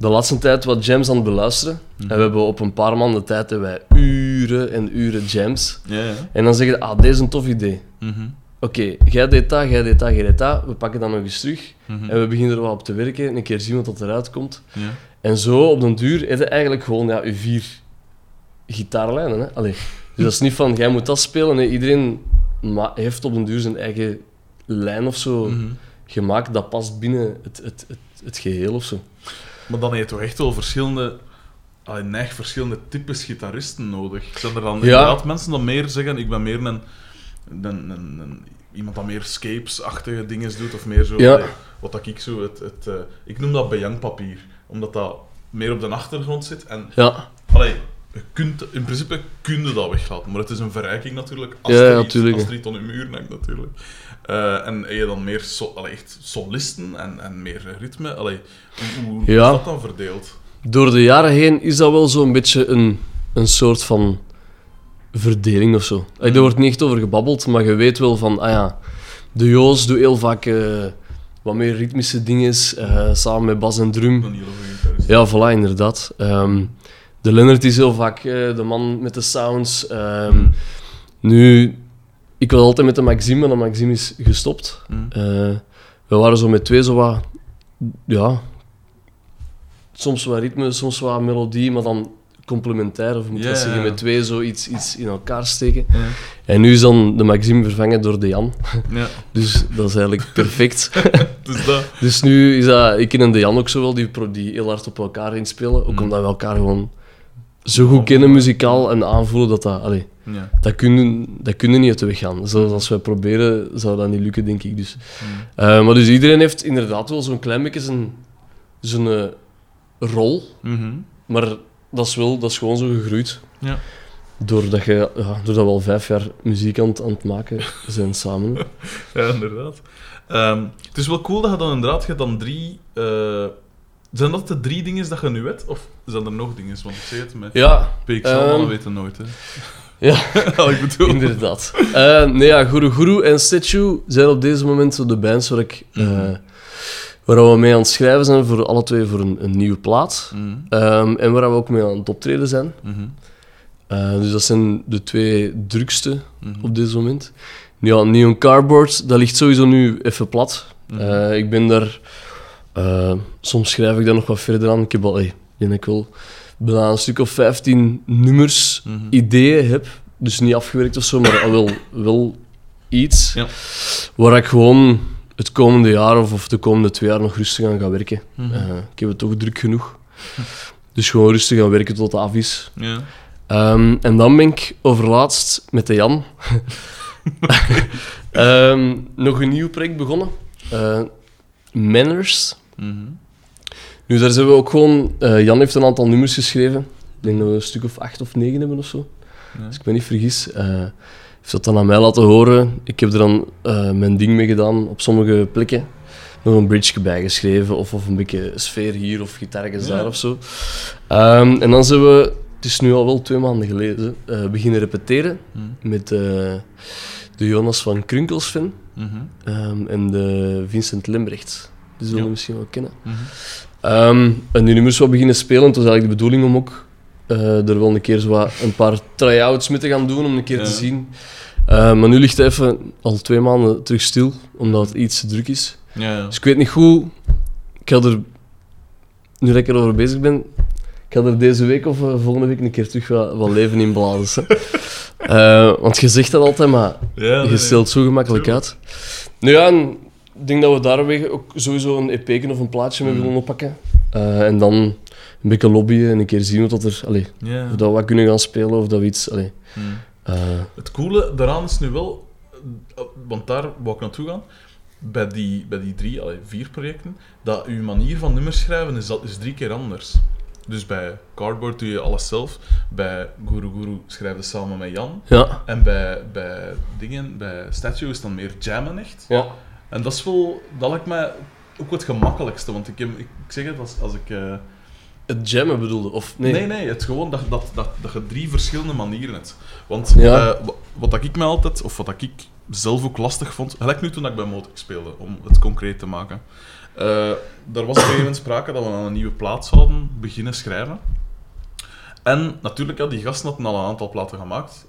de laatste tijd wat jams aan het beluisteren. En we hebben op een paar maanden tijd hebben wij uren en uren jams. Ja, ja. En dan zeggen ze, ah, deze is een tof idee. Mhm. oké, jij deed dat, jij deed dat, jij deed dat, we pakken dat nog eens terug Mhm. en we beginnen er wat op te werken, een keer zien wat eruit komt. Ja. En zo op den duur heb je eigenlijk gewoon ja, je vier gitaarlijnen. Hè? Allee. Dus dat is niet van, jij moet dat spelen. Nee, iedereen heeft op den duur zijn eigen lijn of zo Mhm. gemaakt dat past binnen het, het, het, het geheel of zo. Maar dan heb je toch echt wel verschillende, verschillende types gitaristen nodig. Zijn er dan Ja. inderdaad mensen die meer zeggen, ik ben meer een, een, een, een- iemand dat meer scapes-achtige dingen doet, of meer zo, Ja. allee, wat dat ik zo, het, het, eh, ik noem dat bejangpapier, omdat dat meer op de achtergrond zit. En Ja, allee, je kunt, in principe kun je dat weglaten, maar het is een verrijking natuurlijk, als Ja, er iets, als er iets aan je muur hangt natuurlijk. Eh, en heb je dan meer so, allee, echt solisten en, en meer ritme? Allee, hoe, hoe Ja. is dat dan verdeeld? door de jaren heen is dat wel zo'n beetje een, een soort van verdeling of zo. Allee, Daar wordt niet echt over gebabbeld, maar je weet wel van, ah ja, de Joos doet heel vaak eh, wat meer ritmische dingen, eh, samen met bas en drum. Dan. Ja, voilà, inderdaad. Ehm, de Leonard is heel vaak de man met de sounds. Ehm, Mm. Nu, ik was altijd met de Maxime, maar de Maxime is gestopt. Mm. Eh, we waren zo met twee zo wat... Ja... Soms wat ritme, soms wat melodie, maar dan complementair, of moet dat zeggen, met twee zo iets, iets in elkaar steken. En nu is dan de Maxime vervangen door de Jan. Ja, Dus dat is eigenlijk perfect. dus dat. Dus nu is dat, ik ken de Jan ook zo wel, die, die heel hard op elkaar inspelen. Ook Mm. omdat we elkaar gewoon zo goed kennen muzikaal en aanvoelen dat dat... Allee, Ja. dat kunnen, dat kunnen niet uit de weg gaan. Zelfs als wij proberen, zou dat niet lukken, denk ik. Dus. Eh, maar dus iedereen heeft inderdaad wel zo'n klein beetje zijn, zijn eh, rol. Mhm. Maar dat is, wel, dat is gewoon zo gegroeid. Ja. Doordat, je, ja, doordat we al vijf jaar muziek aan het, aan het maken zijn samen. ja, inderdaad. Ehm, het is wel cool dat je dan inderdaad je dan drie... eh, zijn dat de drie dingen dat je nu hebt? Of zijn er nog dingen? Want ik zeg het met Ja, PXL, Ehm, mannen weten nooit. Hè. ja ik bedoel. inderdaad. Eh, nee, ja, Guru Guru en Statue zijn op deze moment zo de bands waar, ik, eh, Mhm. waar we mee aan het schrijven zijn, voor alle twee voor een, een nieuwe plaat. Mhm. Ehm, en waar we ook mee aan het optreden zijn. Mhm. Eh, dus dat zijn de twee drukste op dit moment. Ja, Neon Cardboard, dat ligt sowieso nu even plat. Ik ben daar... eh, soms schrijf ik daar nog wat verder aan. Ik heb al... Hey, ik denk dat ik wel bijna een stuk of 15 nummers, Mhm. ideeën heb. Dus niet afgewerkt of zo, maar al wel, wel iets. Ja. Waar ik gewoon het komende jaar of, of de komende twee jaar nog rustig aan ga werken. Mhm. Eh, ik heb het toch druk genoeg. Dus gewoon rustig aan werken tot het af is. Ja. Ehm, en dan ben ik overlaatst met de Jan Ehm, nog een nieuw project begonnen. Eh, Manners. Mhm. Nu, daar zijn we ook gewoon... eh, Jan heeft een aantal nummers geschreven. Ik denk dat we een stuk of acht of negen hebben of zo. Ja. Als ik me niet vergis. Eh heeft dat dan aan mij laten horen. Ik heb er dan eh, mijn ding mee gedaan op sommige plekken. Nog een bridge bijgeschreven of, of een beetje sfeer hier of gitaartjes Ja. daar of zo. Ehm, en dan zijn we, het is nu al wel twee maanden geleden, beginnen repeteren Mhm. met de Jonas van Krunkelsven Mhm. ehm, en de Vincent Lembrecht. Die zullen Ja. we misschien wel kennen. Mhm. Ehm, en die nummers wat beginnen spelen. Het was eigenlijk de bedoeling om ook eh, er wel een keer zo wat een paar try-outs mee te gaan doen, om een keer Ja. te zien. Eh, maar nu ligt het even al twee maanden terug stil, omdat het iets te druk is. Ja, ja. Dus ik weet niet goed. Ik ga er, nu dat ik erover bezig ben, ik ga er deze week of eh, volgende week een keer terug wat, wat leven in blazen. Eh, want je zegt dat altijd, maar Ja, je stelt zo gemakkelijk uit. Nou ja, en ik denk dat we daarwege ook sowieso een EP of een plaatje mee Mm. willen oppakken. Eh, en dan een beetje lobbyen en een keer zien wat er, allee, of dat we wat kunnen gaan spelen of dat we iets. Allee, Mhm. eh, Het coole daaraan is nu wel, want daar wou ik naartoe gaan, bij die, bij die drie, allee, vier projecten, dat uw manier van nummers schrijven is, dat is drie keer anders. Dus bij Cardboard doe je alles zelf, bij Guru Guru schrijf je samen met Jan, ja. en bij, bij dingen, bij Statue is dan meer jammen echt. ja. En dat is wel, dat lijkt mij ook het gemakkelijkste, want ik, heb, ik, zeg het als, als ik... eh, Het jammen bedoelde, of nee? Nee, nee, het gewoon dat, dat, dat, dat je drie verschillende manieren hebt. Want Ja. eh, wa- wat dat ik me altijd, of wat dat ik zelf ook lastig vond, gelijk nu toen ik bij Motrix speelde, om het concreet te maken. Eh er was op een gegeven moment sprake dat we aan een nieuwe plaat zouden beginnen schrijven. En natuurlijk, ja, die gasten hadden al een aantal platen gemaakt.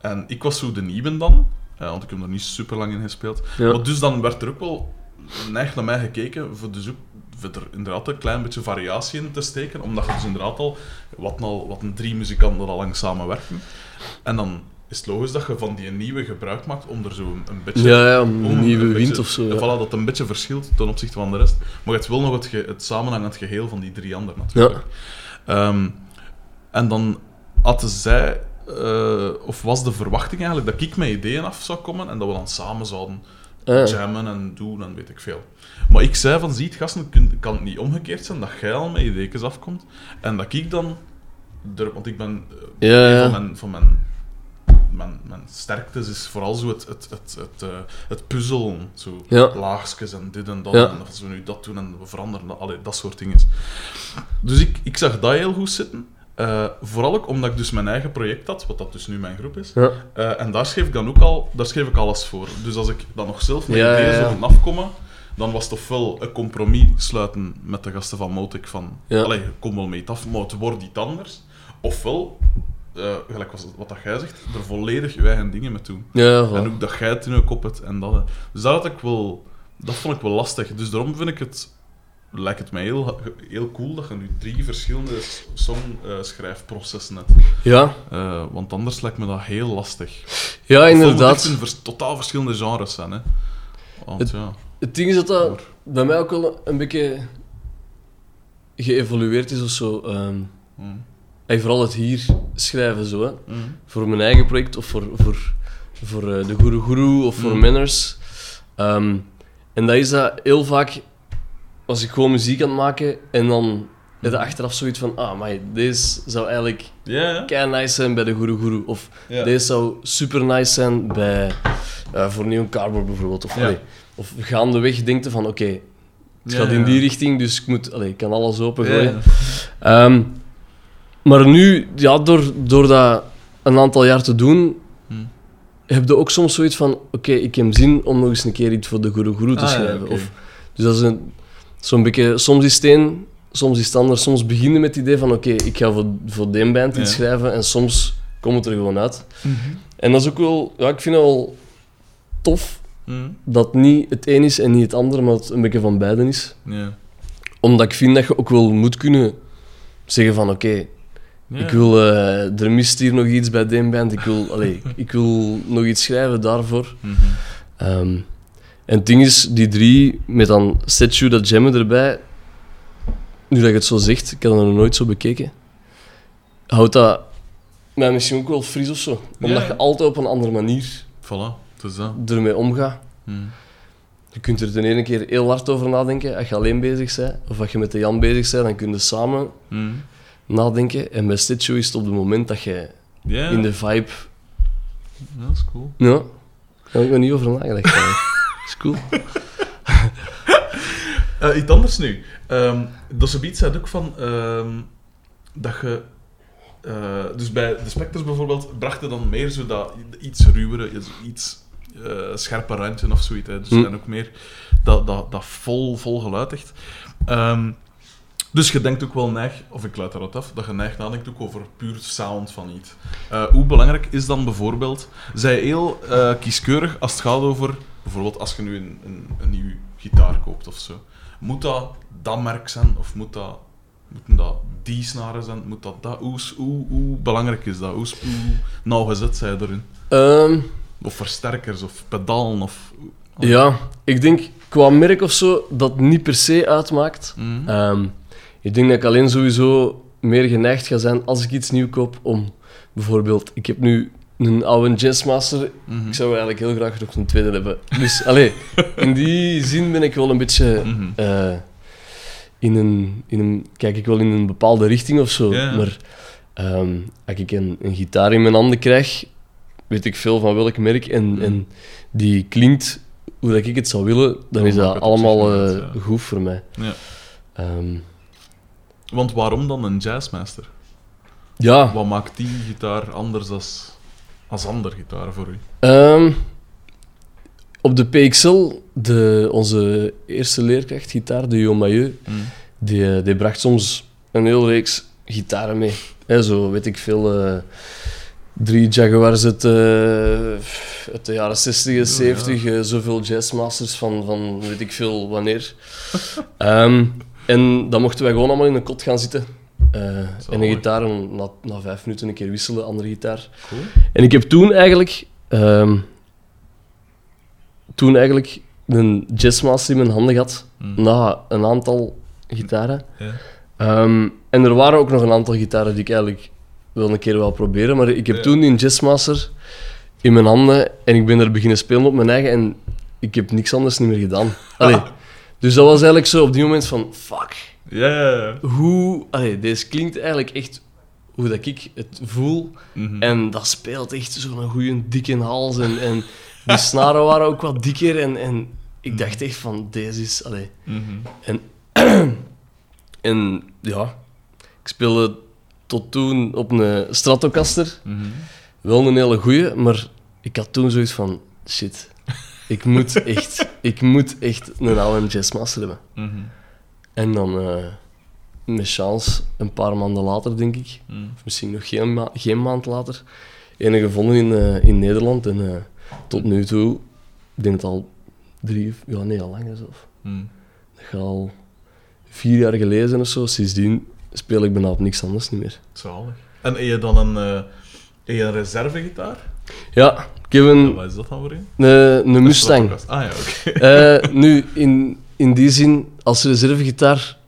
En ik was zo de nieuwe dan. Eh, want ik heb er niet super lang in gespeeld. Ja. Maar dus dan werd er ook wel neig naar mij gekeken voor dus ook voor er inderdaad een klein beetje variatie in te steken. Omdat je dus inderdaad al wat, al, wat een drie muzikanten al lang samenwerken. En dan is het logisch dat je van die nieuwe gebruik maakt om er zo een, beetje... Ja, ja, om een nieuwe wind of zo. Ja, Ja. voilà, dat een beetje verschilt ten opzichte van de rest. Maar het wil nog het, ge- het samenhangend geheel van die drie anderen natuurlijk. Ehm, en dan hadden zij, eh, of was de verwachting eigenlijk dat ik met ideeën af zou komen en dat we dan samen zouden Ah, jammen en doen en weet ik veel. Maar ik zei van, ziet gasten, kan het niet omgekeerd zijn dat jij al met ideeën afkomt en dat ik dan, want ik ben, eh, Ja, een ja. van mijn, van mijn, mijn, mijn sterktes is vooral zo het, het, het, het, het puzzelen, zo Ja. laagjes en dit en dat, Ja. en als we nu dat doen en we veranderen dat, allee, dat soort dingen. Dus ik, ik zag dat heel goed zitten. Eh, vooral ook omdat ik dus mijn eigen project had, wat dat dus nu mijn groep is. Ja. Eh, en daar schreef ik dan ook al, daar schreef ik alles voor. Dus als ik dan nog zelf met Ja, ideeën ja, ja. zou moeten afkomen, dan was het ofwel een compromis sluiten met de gasten van Motic van, Ja. allee, kom wel mee het af, maar het wordt iets anders. Ofwel, eh, gelijk was wat dat jij zegt, er volledig je eigen dingen mee doen. Ja, ja, En ook dat jij het in je kop hebt en dat. Dus dat, had ik wel, dat vond ik wel lastig. Dus daarom vind ik het, lijkt het mij heel, heel cool dat je nu drie verschillende songschrijfprocessen hebt. ja. Eh, want anders lijkt me dat heel lastig. ja, het inderdaad. in vers- totaal verschillende genres zijn, hè. Want Het- ja... Het ding is dat dat bij mij ook wel een beetje geëvolueerd is of zo. mm, en vooral het hier schrijven zo, hè. mm, voor mijn eigen project of voor, voor, voor eh, de Guru Guru of voor Mm. Manners. Ehm, en dat is dat heel vaak als ik gewoon muziek aan het maken en dan heb je achteraf zoiets van, ah, maar deze zou eigenlijk kei nice zijn bij de Guru Guru. Of deze zou super nice zijn bij, eh, voor Neon Cardboard bijvoorbeeld. Of, Ja. allee, of gaandeweg denkt je van, oké, het gaat in die richting, dus ik, moet, allee, ik kan alles opengooien. Ehm, maar nu, ja, door, door dat een aantal jaar te doen, Hm. heb je ook soms zoiets van: oké, ik heb zin om nog eens een keer iets voor de Guru Guru te Ah, ja, schrijven. Of, dus dat is een, zo'n beetje, soms is het een, soms is het ander. Soms beginnen met het idee van: oké, ik ga voor, voor die band iets Ja. schrijven, en soms komt het er gewoon uit. Mhm. En dat is ook wel, ja, ik vind het wel tof Mm, dat niet het een is en niet het ander, maar het een beetje van beiden is. Omdat ik vind dat je ook wel moet kunnen zeggen van oké, ik wil, eh, er mist hier nog iets bij die band, ik wil, allee, ik wil nog iets schrijven daarvoor. Mhm. Ehm, en het ding is, die drie, met dan Statue, dat jammen erbij, nu dat je het zo zegt, ik had dat nog nooit zo bekeken, houdt dat mij misschien ook wel fris of zo. Omdat Ja. je altijd op een andere manier Voilà, het is dat. ermee omgaat. Mm. Je kunt er de ene keer heel hard over nadenken als je alleen bezig bent, of als je met de Jan bezig bent, dan kun je samen Mm. nadenken. En bij Stitcho is het op het moment dat je in de vibe... ja, dat is cool. Ja, daar heb ik nog niet over nagedacht. is cool. Eh, iets anders nu. Ehm dat Subiet zei ook van ehm, dat je. eh, dus bij de Spectres bijvoorbeeld brachten dan meer zo dat iets ruwere, iets eh scherper randje of zoiets. Hè. Dus Hm. en ook meer dat, dat, dat vol, vol geluid echt. Ehm, dus je denkt ook wel neig, of ik luid daaruit af, dat je neig nadenkt ook over puur sound van iets. Eh, hoe belangrijk is dan bijvoorbeeld, zij heel eh, kieskeurig als het gaat over, bijvoorbeeld als je nu een, een, een nieuwe gitaar koopt of zo. Moet dat dat merk zijn, of moet dat, moeten dat die snaren zijn, moet dat dat, hoe, hoe, hoe belangrijk is dat, hoe, hoe nauwgezet zij erin? Ehm, Of versterkers, of pedalen, of... ja, ik denk qua merk of zo dat niet per se uitmaakt. Mhm. Ehm, ik denk dat ik alleen sowieso meer geneigd ga zijn als ik iets nieuw koop om bijvoorbeeld, ik heb nu een oude Jazzmaster, Mhm. ik zou eigenlijk heel graag nog een tweede hebben. Dus allee, in die zin ben ik wel een beetje Mhm. eh, in, een, in een, kijk ik wel in een bepaalde richting of zo. Maar ehm, als ik een, een gitaar in mijn handen krijg, weet ik veel van welk merk en, Mhm. en die klinkt hoe dat ik het zou willen, dan Dan is dat allemaal eh, ja. goed voor mij. Ja. Ehm, Want waarom dan een jazzmaster? ja, Wat maakt die gitaar anders als, als andere gitaren voor u? Ehm, op de PXL, de, onze eerste leerkracht gitaar, de Jo Mailleu, Mhm. die, eh, die bracht soms een hele reeks gitaren mee. Zo weet ik veel. eh, drie Jaguars uit, eh, uit de jaren 60 en 70, eh, zoveel jazzmasters van, van weet ik veel wanneer. Ehm, en dan mochten wij gewoon allemaal in een kot gaan zitten. Eh, en een mooi. gitaar, na, na vijf minuten een keer wisselen, andere gitaar. Cool. En ik heb toen eigenlijk, ehm, toen eigenlijk een jazzmaster in mijn handen gehad, Mm. na een aantal gitaren. Ja. Ehm, en er waren ook nog een aantal gitaren die ik eigenlijk wel een keer wil proberen, maar ik heb Ja. toen die jazzmaster in mijn handen en ik ben er beginnen spelen op mijn eigen en ik heb niks anders niet meer gedaan. Allee, dus dat was eigenlijk zo op die moment van, fuck, Ja, hoe... Allee, deze klinkt eigenlijk echt hoe dat ik het voel. Mhm. En dat speelt echt zo'n goede dikke hals. En, en die snaren waren ook wat dikker. En, en ik dacht echt van, deze is... Allee. Mhm. En ja, ik speelde tot toen op een Stratocaster. Mhm. Wel een hele goeie, maar ik had toen zoiets van, shit. Ik moet echt, ik moet echt een oude jazzmaster hebben. En dan, eh, met chance, een paar maanden later, denk ik, Mhm. of misschien nog geen, ma- geen maand later, een gevonden in, eh, in Nederland. En eh, tot nu toe, ik denk het al drie, ja nee, al langer zelf. Mhm. Dat gaat al vier jaar geleden of zo. Sindsdien speel ik bijna op niks anders niet meer. Zalig. En heb je dan een, heb je een reservegitaar? Ja, ik heb En een, wat is dat dan voor een? een, een Mustang. Ah ja, oké. Nu, in, in die zin, als reservegitaar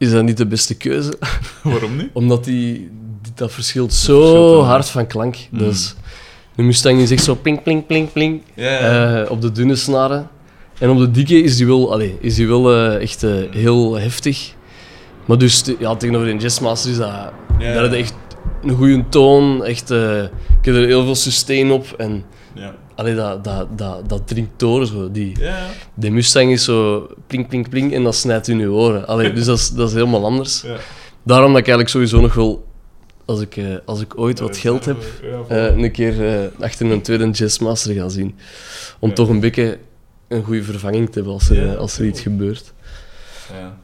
is dat niet de beste keuze. Waarom niet? Omdat die, dat verschilt zo hard van klank. Mm. Dus de Mustang is echt zo plink, plink, plink, plink. Eh, op de dunne snaren. En op de dikke is die wel, allee, is die wel eh, echt eh, heel heftig. Maar dus ja, tegenover een jazzmaster is dat... Ja. echt een goede toon. Echt, ik heb er heel veel sustain op. En. Allee, dat, dat, dat, dat dringt door. Zo. Die, Ja, Mustang is zo plink, plink, plink en dat snijdt in je oren. Allee, dus dat is, dat is helemaal anders. Ja. Daarom dat ik eigenlijk sowieso nog wel, als ik, eh, als ik ooit wat geld heb, eh, een keer eh, achter een tweede jazzmaster gaan zien. Om toch een beetje een goede vervanging te hebben als er, als er iets gebeurt. Ja.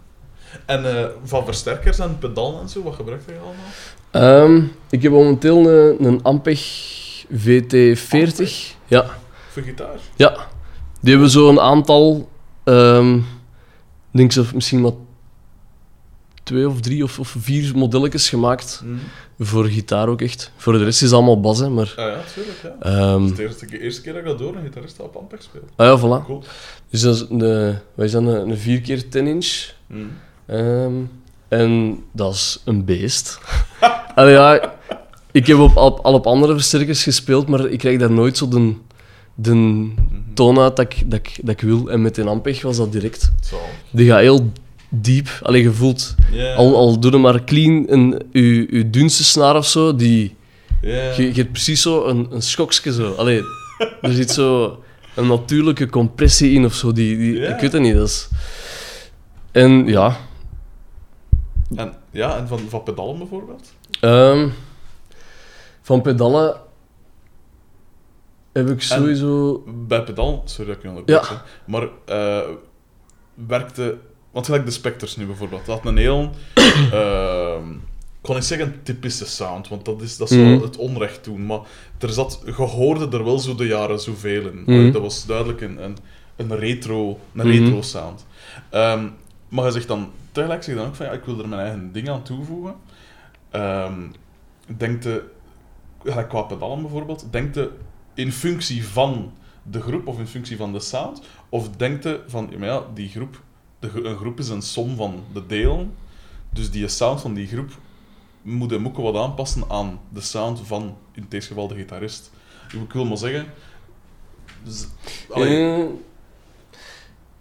En van versterkers en pedalen en zo, wat gebruik je allemaal? Ehm, ik heb momenteel een, een Ampeg VT40. Ja, Voor gitaar? ja. Die hebben zo een aantal, ik denk misschien maar twee of drie of, of vier modelletjes gemaakt. Mhm. Voor gitaar ook echt. Voor de rest is het allemaal bas, hè, maar... Ah ja, tuurlijk. Ja. ehm, Dat is de eerste, keer- dat ik dat door een gitarist op Ampeg speel. ah ja, voilà. Cool. Dus dat is een, wat is dat, een, een 4 keer 10 inch. Mhm. Ehm, en dat is een beest. Allee, ja, ik heb op, al, al op andere versterkers gespeeld, maar ik krijg daar nooit zo de, de toon uit dat ik, dat, ik, dat ik wil. En met een Ampeg was dat direct. Zo. Die gaat heel diep. Allee, je voelt, Ja. al, al doe je maar clean een, je, je dunste snaar of zo, die, Ja. je, je hebt precies zo een, een schokje zo. Allee, er zit zo een natuurlijke compressie in of zo. Die, die. Ik weet het niet. Dat is... En ja, En, ja, en van, van pedalen bijvoorbeeld? Ehm, van pedalen heb ik sowieso. Bij pedalen, sorry dat ik je onderbreek, maar eh, werkte... Want gelijk de Spectres nu bijvoorbeeld, dat had een heel... ehm, ik kon niet zeggen typische sound, want dat is, dat is wel Mhm. het onrecht doen, maar er zat, je hoorde er wel zo de jaren zoveel in. Mhm. Dat was duidelijk een, een, een retro, een Mhm. retro sound. Ehm, maar je zegt dan, tegelijk zeg je dan ook van, ja, ik wil er mijn eigen ding aan toevoegen. Ehm denkt de, gelijk qua pedalen bijvoorbeeld, denkt de in functie van de groep of in functie van de sound? Of denkt de van, ja, die groep, de, een groep is een som van de delen, dus die sound van die groep moet hem ook wat aanpassen aan de sound van, in dit geval, de gitarist. Ik wil maar zeggen, z- allee,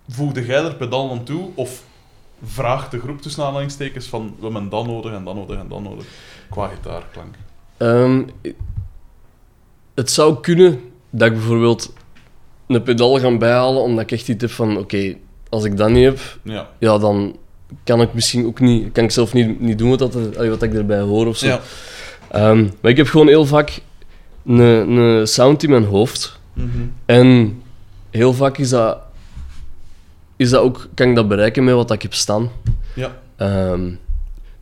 voegde jij er pedalen aan toe, of vraagt de groep tussen aanhalingstekens van, we hebben dat nodig en dat nodig en dat nodig, qua gitaarklank? Ehm, het zou kunnen dat ik bijvoorbeeld een pedaal ga bijhalen omdat ik echt iets heb van: oké, als ik dat niet heb, Ja. ja, dan kan ik misschien ook niet, kan ik zelf niet, niet doen wat, dat er, wat ik erbij hoor of zo. Ja. Ehm, maar ik heb gewoon heel vaak een, een sound in mijn hoofd. Mhm. En heel vaak is dat, is dat ook, kan ik dat bereiken met wat ik heb staan. Ja. Ehm,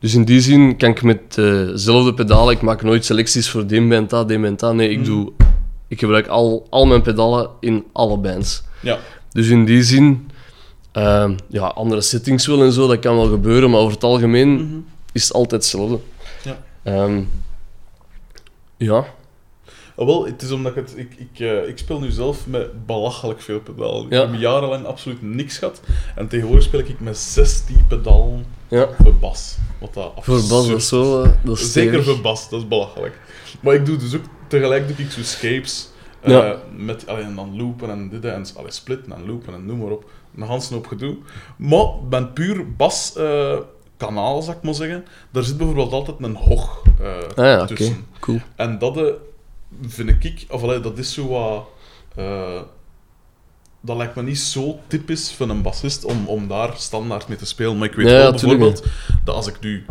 Dus in die zin kan ik met eh, dezelfde pedalen, ik maak nooit selecties voor die band, dat, die band, dat. Nee, ik, Mhm. doe, ik gebruik al, al mijn pedalen in alle bands. Ja. Dus in die zin, ehm, ja, andere settings wel en zo, dat kan wel gebeuren, maar over het algemeen Mhm. is het altijd hetzelfde. Ja. Ehm, ja. Ah, wel, het is omdat ik het... Ik, ik, eh, ik speel nu zelf met belachelijk veel pedalen. Ja. Ik heb jarenlang absoluut niks gehad. En tegenwoordig speel ik met 16 pedalen ja. voor bas. Wat dat Voor Bas, dat is zo... dat is Zeker stevig. voor bas, dat is belachelijk. Maar ik doe dus ook... Tegelijk doe ik zo scapes. eh, Ja. met, allee, en dan loopen en dit en allee, splitten en loopen en noem maar op. Een ganse hoop gedoe. Maar ben puur bas... kanaal, zou ik maar zeggen. Daar zit bijvoorbeeld altijd een hoog eh, Ah ja, tussen. Cool. En dat eh, vind ik, of allee, dat is zo wat. eh, dat lijkt me niet zo typisch van een bassist om, om daar standaard mee te spelen. Maar ik weet Ja, wel tuurlijk, bijvoorbeeld dat als ik nu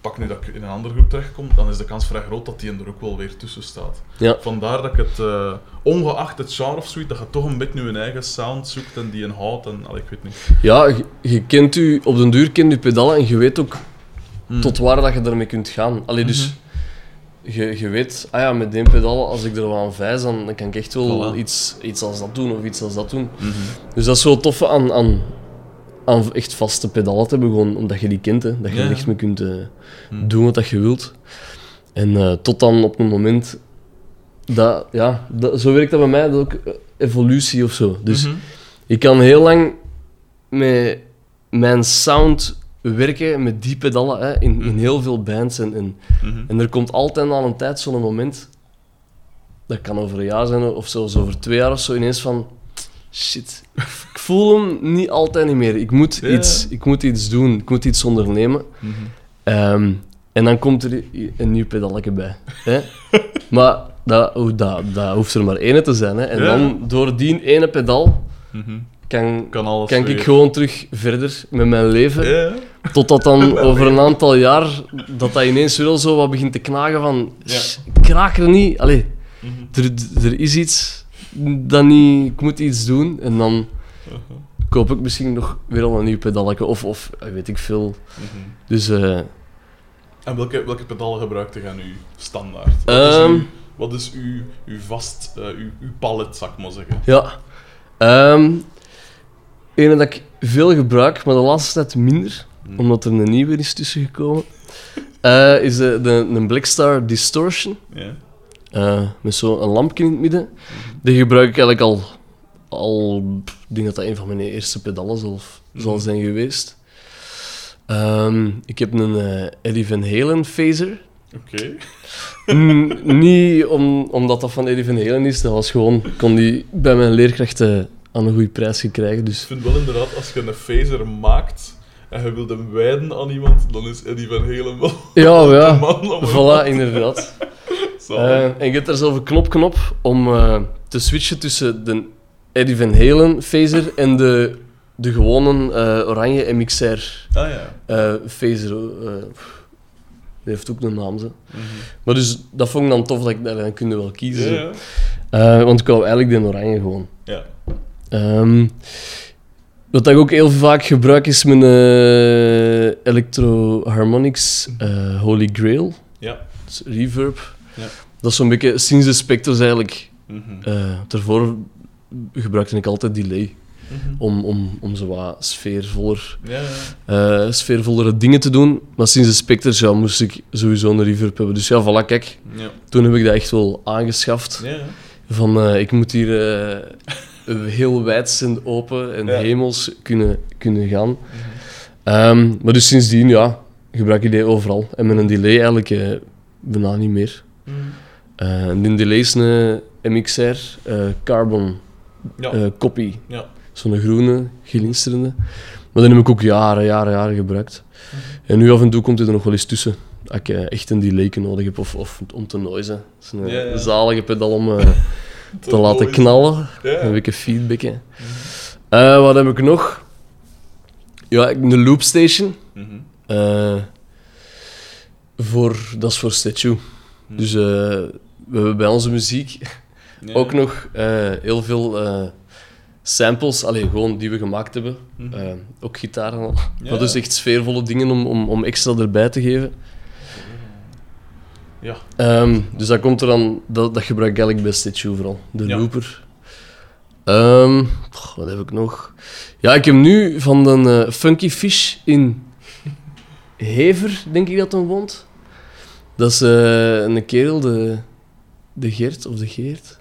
pak nu dat ik in een andere groep terechtkom, dan is de kans vrij groot dat die er ook wel weer tussen staat. Ja. Vandaar dat ik het, eh, ongeacht het genre of zoiets, dat je toch een beetje je eigen sound zoekt en die een houdt en allee, ik weet niet. Ja, je, je kent u, op den duur kent je pedalen en je weet ook Hmm. tot waar dat je ermee kunt gaan. Allee, dus je, je weet, ah ja, met die pedalen, als ik er wat aan vijs, dan, dan kan ik echt wel Voilà. iets, iets als dat doen of iets als dat doen. Mhm. Dus dat is zo tof aan, aan, aan echt vaste pedalen te hebben, gewoon omdat je die kent, hè, dat je Ja, er echt mee kunt eh, Hmm. doen wat dat je wilt. En eh, tot dan op een moment, dat, ja, dat, zo werkt dat bij mij, dat ook eh, evolutie of zo. Dus Mhm. ik kan heel lang met mijn sound werken, met die pedalen, hè, in, in Mhm. heel veel bands. En, en, Mhm. en er komt altijd aan een tijd zo'n moment, dat kan over een jaar zijn of zelfs over twee jaar of zo, ineens van... Shit, ik voel hem niet altijd niet meer. Ik moet, Ja. iets, ik moet iets doen, ik moet iets ondernemen. Mhm. Ehm, en dan komt er een nieuw pedaletje bij. Hè? maar dat, oh, dat, dat hoeft er maar één te zijn. Hè? En Ja. dan, door die ene pedal, kan, Kan alles kan ik gewoon terug verder met mijn leven. Ja. Totdat dan over een aantal jaar, dat dat ineens wel zo wat begint te knagen van... Ja. "Sh, Ik raak er niet... Allee, Mhm. er, er is iets dat niet... Ik moet iets doen. En dan Mhm. koop ik misschien nog weer al een nieuw pedaletje. Of, of eh, weet ik veel. Mhm. Dus... eh, En welke, welke pedalen gebruikte je nu standaard? Wat is, Ehm. uw, wat is uw, uw vast, eh, uw, uw palet, zou ik maar zeggen? Ja. Ene dat ik veel gebruik, maar de laatste tijd minder. Omdat er een nieuwe is tussengekomen, eh is de, de, een Blackstar Distortion. Ja. eh, met zo'n lampje in het midden. Die gebruik ik eigenlijk al... al ik denk dat dat een van mijn eerste pedalen zal, zal Mhm. zijn geweest. Ehm, ik heb een eh, Eddie Van Halen phaser. Oké. Niet om, omdat dat van Eddie Van Halen is, dat was gewoon... Ik kon die bij mijn leerkrachten aan een goede prijs gekregen, Ik dus... vind wel inderdaad, als je een phaser maakt en je wilt hem wijden aan iemand, dan is Eddie Van Halen wel Ja, ja. man Voilà, inderdaad. Eh, en je hebt daar zelf een knopje op om eh, te switchen tussen de Eddie Van Halen phaser en de, de gewone eh, oranje MXR ah ja. phaser. die heeft ook een naam, ze. Mhm. Maar dus dat vond ik dan tof, dat ik, dan kun je wel kiezen. Ja, want ik wou eigenlijk de oranje gewoon. ja. Ehm, wat ik ook heel vaak gebruik is mijn eh Electro Harmonics eh, Holy Grail. Ja. Dus reverb. Ja. Dat is zo'n beetje sinds de Spectres eigenlijk. Mhm. eh daarvoor gebruikte ik altijd delay. Mhm. Om, om, om zo wat sfeervoller, Ja, ja. eh, sfeervollere dingen te doen. Maar sinds de Spectres ja, moest ik sowieso een reverb hebben. Dus ja, voilà, kijk. Ja. Toen heb ik dat echt wel aangeschaft. Van, ik moet hier heel wijd en open en Ja. hemels kunnen, kunnen gaan. Ehm, maar dus sindsdien, ja, gebruik ik die overal. En met een delay eigenlijk eh, bijna niet meer. Eh, en die delay is een MXR eh, Carbon Ja. copy. ja. Zo'n groene, glinsterende. Maar die heb ik ook jaren, jaren, jaren gebruikt. Mhm. En nu af en toe komt hij er nog wel eens tussen. Als ik echt een delay nodig heb of, of om te noizen. Dat is een Ja, ja. zalige pedal om te laten knallen. Ja. Een beetje feedback. hè. Eh, wat heb ik nog? Ja, een loopstation. Mhm. Eh, voor, dat is voor statue. Mhm. Dus eh, we hebben bij onze muziek Ja. ook nog heel veel samples, allee, gewoon die we gemaakt hebben. Mhm. Ook gitaren al. Ja, dus ja. echt sfeervolle dingen om, om, om extra erbij te geven. Ja. Ehm, dus dat komt er dan, dat, dat gebruik ik eigenlijk bij Stitchu vooral. De Ja. looper. Ehm, wat heb ik nog? Ja, ik heb nu van een eh, Funky Fish in Hever, denk ik dat hem woont. Dat is eh, een kerel, de, de Geert of de Geert.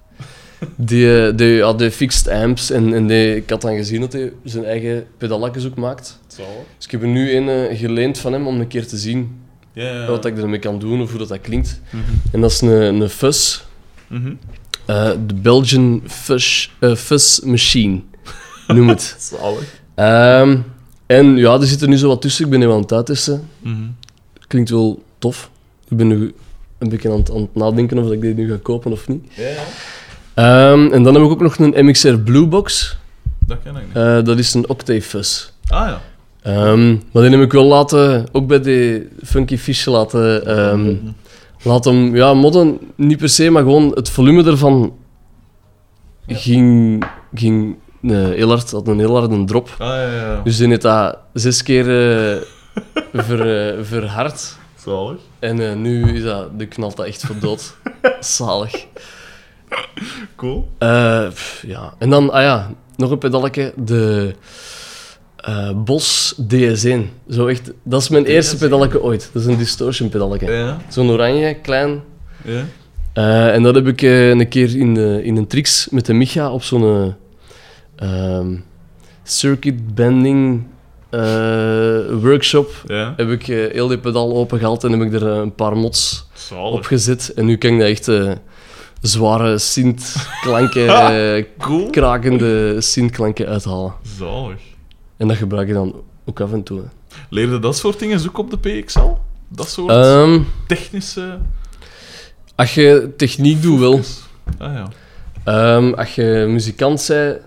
Die, eh, die had de fixed amps en, en die, ik had dan gezien dat hij zijn eigen pedalakjes ook maakt. Zo. Dus ik heb er nu een geleend van hem om een keer te zien Ja, ja. wat ik ermee kan doen of hoe dat, dat klinkt. Mhm. En dat is een, een fuzz. Mhm. Eh, de Belgian Fuzz, eh, fuzz Machine, noem het. Ehm, en ja, er zit er nu zo wat tussen. Ik ben nu aan het uittesten. Mhm. Klinkt wel tof. Ik ben nu een beetje aan het, aan het nadenken of ik dit nu ga kopen of niet. Ja. Ehm, en dan heb ik ook nog een MXR Blue Box. Dat ken ik niet. Eh, dat is een Octave Fuzz. ah ja. Ehm, maar die heb ik wel laten, ook bij die Funky Fish laten, ehm, Mhm. laten ja, modden. Niet per se, maar gewoon het volume ervan Ja. ging, ging eh, heel hard, had een heel harde drop. Ah ja, ja. Dus die heeft dat zes keer eh, ver, eh, verhard. Zalig. En nu is dat, de knalt dat echt voor dood. Zalig. Cool. Pff, ja. En dan, ah ja, nog een pedaletje. De eh, Bos DS1. Zo echt, dat is mijn eerste DS1? pedaletje ooit. Dat is een distortion pedaletje. Ja. Zo'n oranje, klein. Ja. Eh, en dat heb ik eh, een keer in, de, in een tricks met de Micha op zo'n eh, ehm, circuit bending workshop. Ja. Heb ik heel die pedaal opengehaald en heb ik er een paar mods op gezet. En nu kan ik daar echt zware synth-klanken, Cool. krakende synth-klanken uithalen. Zalig. En dat gebruik ik dan ook af en toe. hè. Leerde dat soort dingen ook op de PXL? Dat soort Ehm, technische... als je techniek doet, wel. Ah ja. Ehm, als je muzikant bent,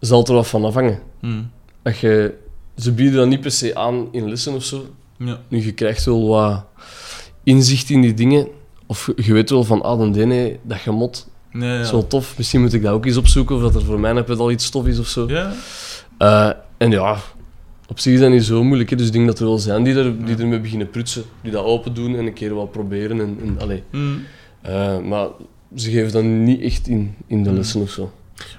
zal het er wat van afhangen. Hm. Als je, ze bieden dat niet per se aan in lessen of zo. Ja. Nu, je krijgt wel wat inzicht in die dingen. Of je- je weet wel van, ah, dan dene, dat gemot, Ja, ja. dat is wel tof. Misschien moet ik dat ook eens opzoeken, of dat er voor mij pedal iets tof is of zo. Ja. Eh, en ja, op zich is dat niet zo moeilijk. Hè. Dus ik denk dat er wel zijn die, er, die ermee beginnen prutsen. Die dat open doen en een keer wat proberen. En, en, allee. Hm. Eh, maar ze geven dat niet echt in, in de Hmm. lessen of zo.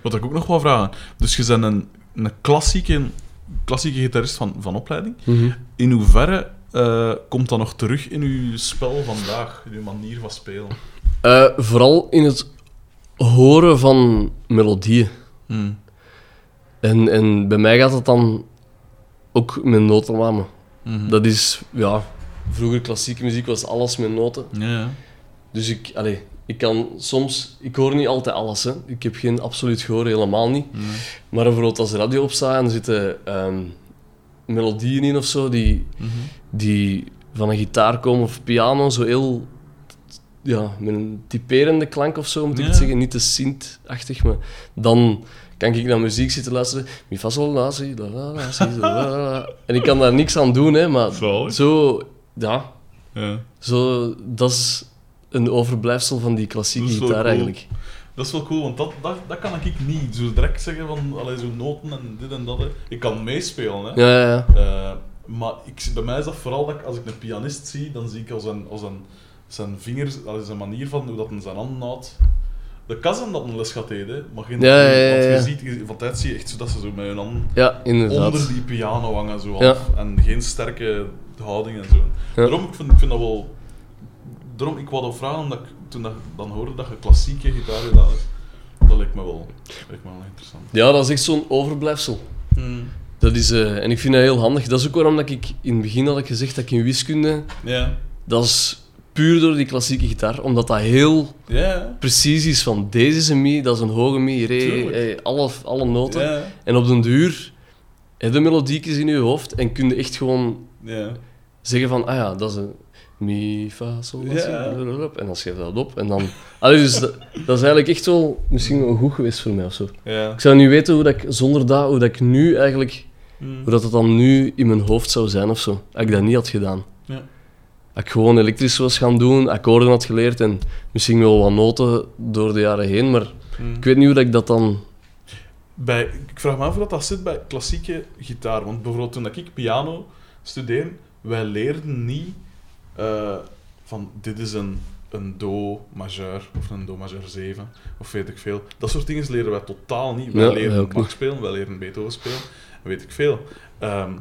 Wat ik ook nog wil vragen. Dus je bent een, een klassieke, klassieke gitarist van, van opleiding. In hoeverre eh, komt dat nog terug in uw spel vandaag? In uw manier van spelen? Vooral in het horen van melodieën. En, en bij mij gaat het dan ook met notennamen. Mhm. Dat is, ja, vroeger klassieke muziek was alles met noten. Ja, ja. Dus ik, allee, ik kan soms, ik hoor niet altijd alles. Hè. Ik heb geen absoluut gehoor, helemaal niet. Nee. Maar bijvoorbeeld als de radio opstaat en er zitten ehm, melodieën in of zo, die, Mhm. die van een gitaar komen of piano, zo heel, ja, met een typerende klank of zo, moet ik Ja. het zeggen. Niet te synth-achtig, maar dan kan ik naar muziek zitten luisteren. Mi fa sol la si la la la si. En ik kan daar niks aan doen, hè, maar zo, ja, Ja. zo, dat is een overblijfsel van die klassieke Dat is gitaar cool. eigenlijk. Dat is wel cool, want dat, dat, dat kan ik niet. Zo direct zeggen van allee, zo noten en dit en dat. Hè. Ik kan meespelen, hè. Ja, ja, ja. Eh, maar ik, bij mij is dat vooral dat ik, als ik een pianist zie, dan zie ik als een, als een, zijn vingers, allee, zijn manier van hoe dat hij zijn handen houdt. De kassen dat een les gaat heden, maar geen. Ja, ja, ja, Want je ziet, van tijd zie je echt zo dat ze zo met hun inderdaad. onder die piano hangen zo af. En geen sterke houding en zo. Daarom, ik vind, ik vind dat wel... Daarom, ik wou dat vragen, omdat ik toen dat, dan hoorde dat je klassieke gitaar gedaan hebt. Dat lijkt me wel, lijkt me wel interessant. Ja, dat is echt zo'n overblijfsel. Dat is, eh, en ik vind dat heel handig. Dat is ook waarom dat ik in het begin had ik gezegd dat ik in wiskunde... Ja. Dat is puur door die klassieke gitaar. Omdat dat heel precies is van deze is een mi, dat is een hoge mi, re, alle, alle noten. En op den duur heb je melodiekjes in je hoofd en kun je echt gewoon zeggen van, ah ja, dat is een mi, fa, sol, en dan schrijf je dat op. En dan... Allee, dus dat, dat is eigenlijk echt wel misschien wel goed geweest voor mij of zo. Ja. Ik zou niet weten hoe dat ik, zonder dat, hoe dat ik nu eigenlijk, Mm. hoe dat het dan nu in mijn hoofd zou zijn of zo. Als ik dat niet had gedaan. Ik gewoon elektrisch was gaan doen, akkoorden had geleerd en misschien wel wat noten door de jaren heen, maar Mm. ik weet niet hoe dat ik dat dan bij, ik vraag me af hoe dat, dat zit bij klassieke gitaar. Want bijvoorbeeld toen dat ik piano studeerde, wij leerden niet eh, van dit is een, een do majeur of een do majeur 7 of weet ik veel. Dat soort dingen leren wij totaal niet. Wij Ja, leren Bach spelen, wij leren Beethoven spelen, weet ik veel. Ehm,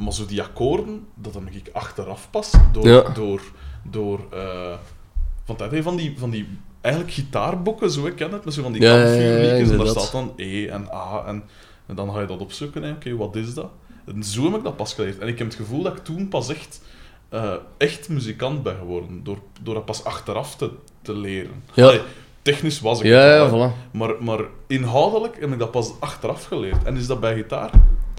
maar zo die akkoorden, dat dan ik achteraf pas door, Ja. door, door eh, van, tijd, hè, van, die, van die eigenlijk gitaarboeken, zo ik ken het, met zo van die Ja, en daar staat dan E en A en, en dan ga je dat opzoeken, oké, wat is dat? En zo heb ik dat pas geleerd. En ik heb het gevoel dat ik toen pas echt, eh, echt muzikant ben geworden, door, door dat pas achteraf te, te leren. Ja. Allee, technisch was ik Ja, het al, voilà. maar, maar inhoudelijk heb ik dat pas achteraf geleerd. En is dat bij gitaar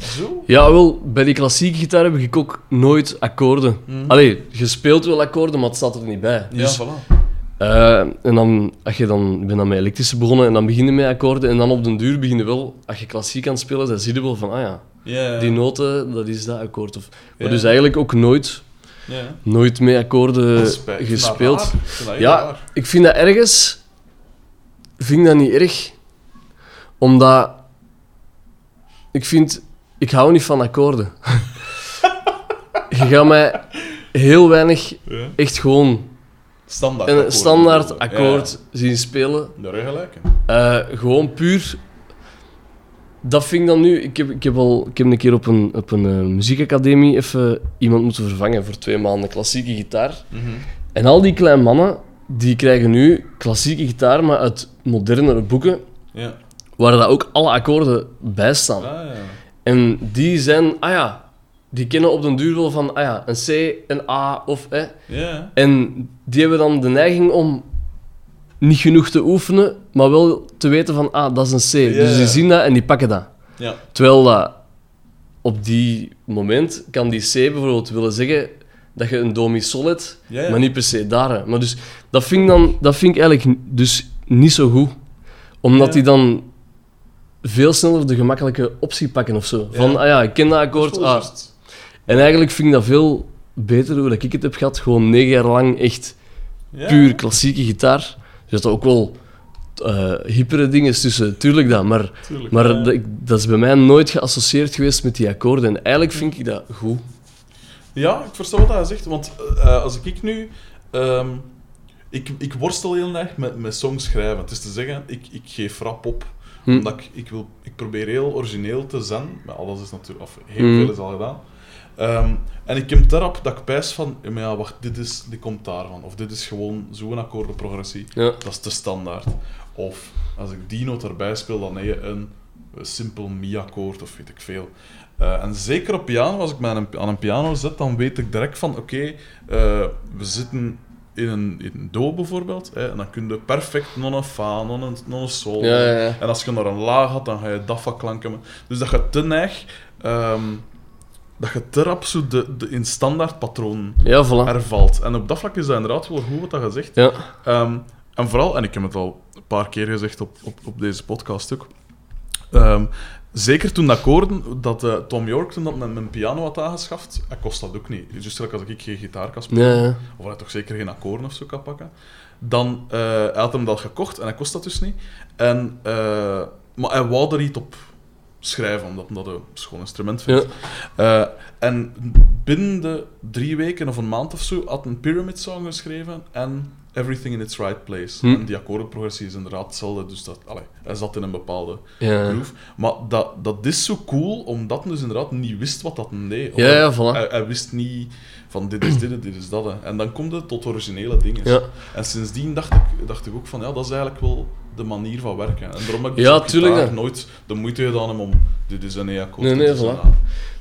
zo? Ja, wel, bij die klassieke gitaar heb ik ook nooit akkoorden. Mhm. Allee, je speelt wel akkoorden, maar het staat er niet bij. Ja, Dus, voilà. eh, en dan, als je dan, ik ben dan met elektrische begonnen en dan begin je met akkoorden en dan op den duur begin je wel, als je klassiek aan het spelen, dan zie je wel van, ah ja, die noten, dat is dat akkoord. Of, maar dus eigenlijk ook nooit, ja. nooit met akkoorden gespeeld. Ja, raar. ik vind dat ergens... vind ik dat niet erg. Omdat... Ik vind... Ik hou niet van akkoorden. je gaat mij heel weinig Ja. echt gewoon Standaard een akkoord. standaard akkoord zien spelen. Daar je gelijk. Eh, gewoon puur... Dat vind ik dan nu... Ik heb, ik heb, al, ik heb een keer op een, op een eh, muziekacademie even iemand moeten vervangen voor twee maanden klassieke gitaar. Mhm. En al die kleine mannen, die krijgen nu klassieke gitaar, maar uit modernere boeken, Ja. waar dat ook alle akkoorden bij staan. Ah, ja. En die zijn, ah ja, die kennen op den duur wel van, ah ja, een C, een A of hè. Ja. En die hebben dan de neiging om niet genoeg te oefenen, maar wel te weten van, ah, dat is een C. Dus die zien dat en die pakken dat. Ja. Terwijl dat op die moment kan die C bijvoorbeeld willen zeggen dat je een do mi sol hebt, Ja, ja. maar niet per se daar. Maar dus dat vind ik, dan, dat vind ik eigenlijk dus niet zo goed. Omdat die dan veel sneller de gemakkelijke optie pakken of zo. Van, Ja. ah ja, ik ken dat Dat akkoord. Ah. En eigenlijk vind ik dat veel beter hoe dat ik het heb gehad. Gewoon negen jaar lang echt puur klassieke gitaar. Er zitten ook wel eh hippere dingen tussen, tuurlijk dat. Maar, Tuurlijk, maar ja. dat, dat is bij mij nooit geassocieerd geweest met die akkoorden. En eigenlijk vind ik dat goed. Ja, ik versta wat hij zegt. Want eh, als ik nu... ehm, ik, ik worstel heel erg met, met songs schrijven. Het is te zeggen, ik, ik geef rap op. Hm. Omdat ik, ik, wil, ik probeer heel origineel te zijn. Maar alles is natuurlijk... Of heel Hm. veel is al gedaan. Ehm, en ik heb daarop dat ik pijs van... Ja, maar ja, wacht, dit, is, dit komt daarvan. Of dit is gewoon zo'n akkoordenprogressie. Ja. Dat is te standaard. Of als ik die noot erbij speel, dan heb je een, een simpel mi-akkoord of weet ik veel. Eh, en zeker op piano, als ik me aan een, aan een piano zet, dan weet ik direct van oké, eh, we zitten in een, in een do bijvoorbeeld, hè, en dan kun je perfect non een fa, non een, non een sol. Ja, ja, ja. En als je naar een laag had, dan ga je daffa klanken. Dus dat je te neig, ehm, dat je te rap zo de, de in standaard patroon voilà. ervalt. En op dat vlak is dat inderdaad wel goed wat dat je zegt. Ja. Ehm, en vooral, en ik heb het al een paar keer gezegd op, op, op deze podcast ook. ehm, zeker toen de akkoorden, dat eh, Tom York toen dat met mijn piano had aangeschaft, hij kost dat ook niet. Juist als ik geen gitaar kan spelen, of hij toch zeker geen akkoorden of zo kan pakken, dan eh, hij had hem dat gekocht en hij kost dat dus niet. En, eh, maar hij wou er iets op schrijven, omdat hij dat een schoon instrument vindt. En binnen de drie weken of een maand of zo had een Pyramid Song geschreven en Everything in its Right Place. Hm. En die akkoordenprogressie is inderdaad hetzelfde, dus dat, allee, hij zat in een bepaalde Ja. groove. Maar dat, dat is zo cool, omdat hij dus inderdaad niet wist wat dat deed. Ja, ja, voilà. Hij, hij wist niet van dit is dit, dit is dat. hè. En dan komt het tot originele dingen. Ja. En sindsdien dacht ik, dacht ik ook van, ja, dat is eigenlijk wel de manier van werken. En daarom heb ik dus Ja, op tuurlijk, nooit de moeite gedaan om, om dit is een E-akkoord, Nee, nee, voilà.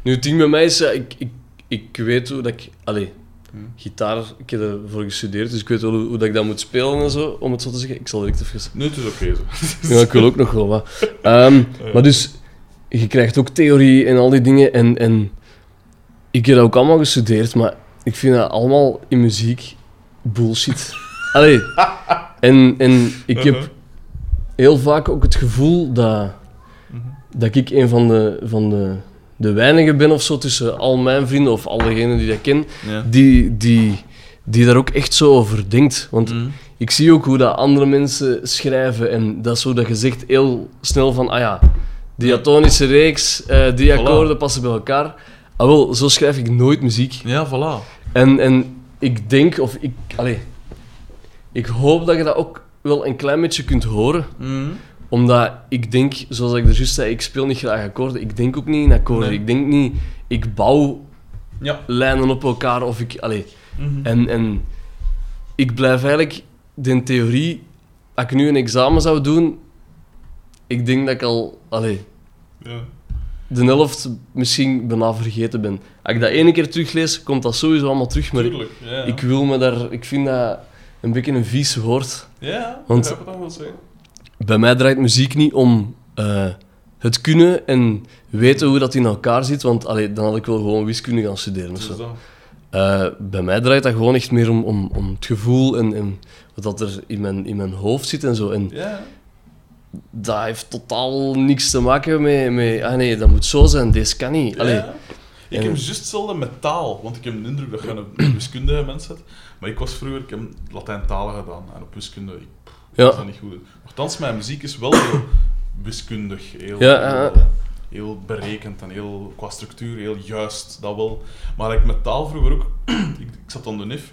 Nu, het ding bij mij is, ik, ik, ik weet hoe dat ik... Allee. Gitaar, ik heb ervoor gestudeerd, dus ik weet wel hoe, hoe dat ik dat moet spelen en zo, om het zo te zeggen. Ik zal direct even... Nee, het is oké zo. Ja, ik wil ook nog wel wat. Ehm, Maar dus, je krijgt ook theorie en al die dingen. En, en ik heb dat ook allemaal gestudeerd, maar ik vind dat allemaal in muziek bullshit. Allee. En, en ik Uh-huh. heb heel vaak ook het gevoel dat, dat ik een van de, van de, de weinigen ben of zo tussen al mijn vrienden of al degenen die ik ken, Ja. die, die, die daar ook echt zo over denkt. Want Mm. ik zie ook hoe dat andere mensen schrijven en dat is zo dat je zegt heel snel van, ah ja, Diatonische reeks, eh, die Voilà. akkoorden passen bij elkaar. Ah, wel, zo schrijf ik nooit muziek. Ja, voilà. En, en ik denk, of ik... Allee, ik hoop dat je dat ook wel een klein beetje kunt horen. Mhm. Omdat ik denk, zoals ik er juist zei, ik speel niet graag akkoorden. Ik denk ook niet in akkoorden. Nee. Ik denk niet... Ik bouw Ja. lijnen op elkaar of ik... Allee, Mhm. en, en ik blijf eigenlijk de theorie... Als ik nu een examen zou doen... Ik denk dat ik al... Allee, Ja. de helft misschien bijna vergeten ben. Als ik dat ene keer teruglees, komt dat sowieso allemaal terug. Maar Tuurlijk. Ja, ja. ik wil me daar... Ik vind dat een beetje een vies woord. Ja, Want- al wel zeggen. Bij mij draait muziek niet om eh, het kunnen en weten hoe dat in elkaar zit. Want allee, dan had ik wel gewoon wiskunde gaan studeren of Dus zo. dat. Eh, bij mij draait dat gewoon echt meer om, om, om het gevoel en, en wat dat er in mijn, in mijn hoofd zit en zo. En Ja. dat heeft totaal niks te maken met, met... Ah nee, dat moet zo zijn, deze kan niet. Allee. Ik En- heb juist hetzelfde met taal, want ik heb de indruk dat je een, wiskundige mens bent. Maar ik was vroeger, ik heb Latijn-talen gedaan en op wiskunde, ik Ja. dat niet goed. Nochtans, mijn muziek is wel heel wiskundig, heel, heel, heel berekend en heel, qua structuur heel juist, dat wel. Maar ik met taal vroeger ook, ik, ik zat aan de NIF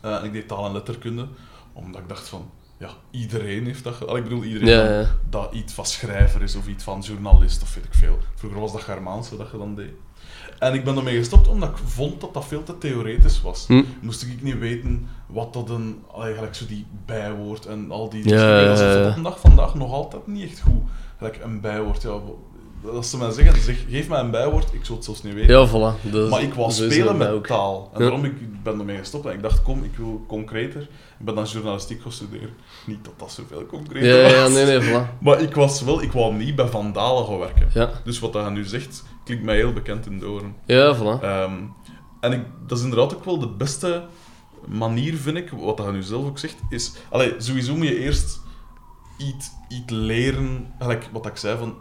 eh, en ik deed taal en letterkunde, omdat ik dacht van, ja, iedereen heeft dat. Allee, Ik bedoel, iedereen Ja, dan ja. dat iets van schrijver is of iets van journalist of weet ik veel. Vroeger was dat Germaanse dat je dan deed. En ik ben ermee gestopt omdat ik vond dat dat veel te theoretisch was. Hm. Moest ik niet weten wat dat een, allee, gelijk zo die bijwoord en al die... Dingen. Dat is de dag vandaag nog altijd niet echt goed. Gelijk een bijwoord, ja. Als ze mij zeggen, zeg, geef mij een bijwoord, ik zou het zelfs niet weten. Ja, voilà. Is- Maar ik wou is spelen met ook. taal. En Ja. daarom ik ben ermee gestopt. En ik dacht, kom, ik wil concreter. Ik ben dan journalistiek gaan studeren. Niet dat dat zoveel concreter Ja, was. ja, nee, nee, voilà. Maar ik was wel, ik wou niet bij Van Dalen gaan werken. Ja, Dus wat hij nu zegt, klinkt mij heel bekend in de oren. ja voilà. Ehm, en ik, dat is inderdaad ook wel de beste manier, vind ik, wat hij nu zelf ook zegt, is... Allee, sowieso moet je eerst iets, iets leren, gelijk wat ik zei, van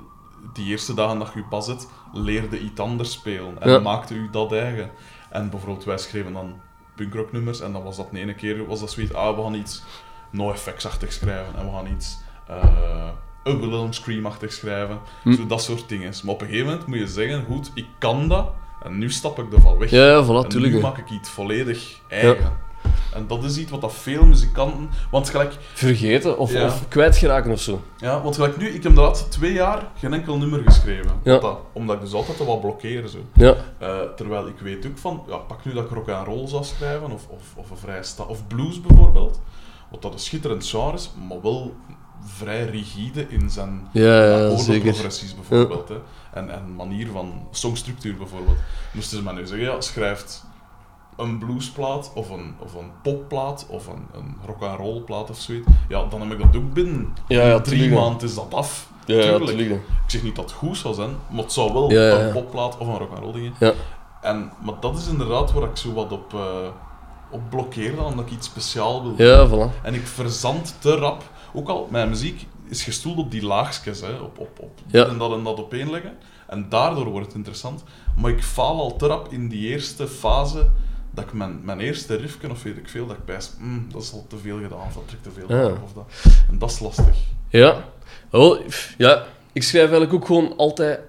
die eerste dagen dat je je pas zet, leerde iets anders spelen. En Ja. maakte u dat eigen. En bijvoorbeeld, wij schreven dan punkrocknummers, en dan was dat de ene keer, was dat zoiets, ah, we gaan iets no-effects-achtig schrijven, en we gaan iets... eh een Wilhelm Scream-achtig schrijven. Hm. Zo dat soort dingen. Maar op een gegeven moment moet je zeggen, goed, ik kan dat, en nu stap ik ervan weg. Ja, ja, voilà, en tuurlijk. nu maak ik iets volledig eigen. En dat is iets wat dat veel muzikanten... Want gelijk, Vergeten of, Ja. of kwijtgeraken of zo. ja, want gelijk nu, ik heb de laatste twee jaar geen enkel nummer geschreven. Ja. Dat, omdat ik dus altijd wat blokkeer. Zo. Ja, Eh, terwijl ik weet ook van, ja, pak nu dat ik rock and roll zou schrijven, of, of, of een vrij sta of blues bijvoorbeeld. Wat dat een schitterend genre is, maar wel vrij rigide in zijn ja, ja, bijvoorbeeld. Hè. En, en manier van songstructuur bijvoorbeeld. Moesten ze mij nu zeggen, ja, schrijft een bluesplaat of een, of een popplaat of een, een rock and roll plaat of zoiets. Ja, dan heb ik dat ook binnen. Ja, ja, drie maanden is dat af. Ja, ja, Tuurlijk. hè. Ik zeg niet dat het goed zou zijn, maar het zou wel Ja, ja, ja. een popplaat of een rock and roll ding. Ja. En, maar dat is inderdaad waar ik zo wat op, eh, op blokkeer omdat ik iets speciaal wil. Ja, voilà. En ik verzand te rap. Ook al, mijn muziek is gestoeld op die laagjes, hè, op, op, op Ja. en dat en dat opeenleggen. En daardoor wordt het interessant. Maar ik faal al te rap in die eerste fase, dat ik mijn, mijn eerste riffje, of weet ik veel, dat ik bijs, mm, dat is al te veel gedaan, of dat trekt te veel Ja. af, of dat. En dat is lastig. Ja. Pff, ja, ik schrijf eigenlijk ook gewoon altijd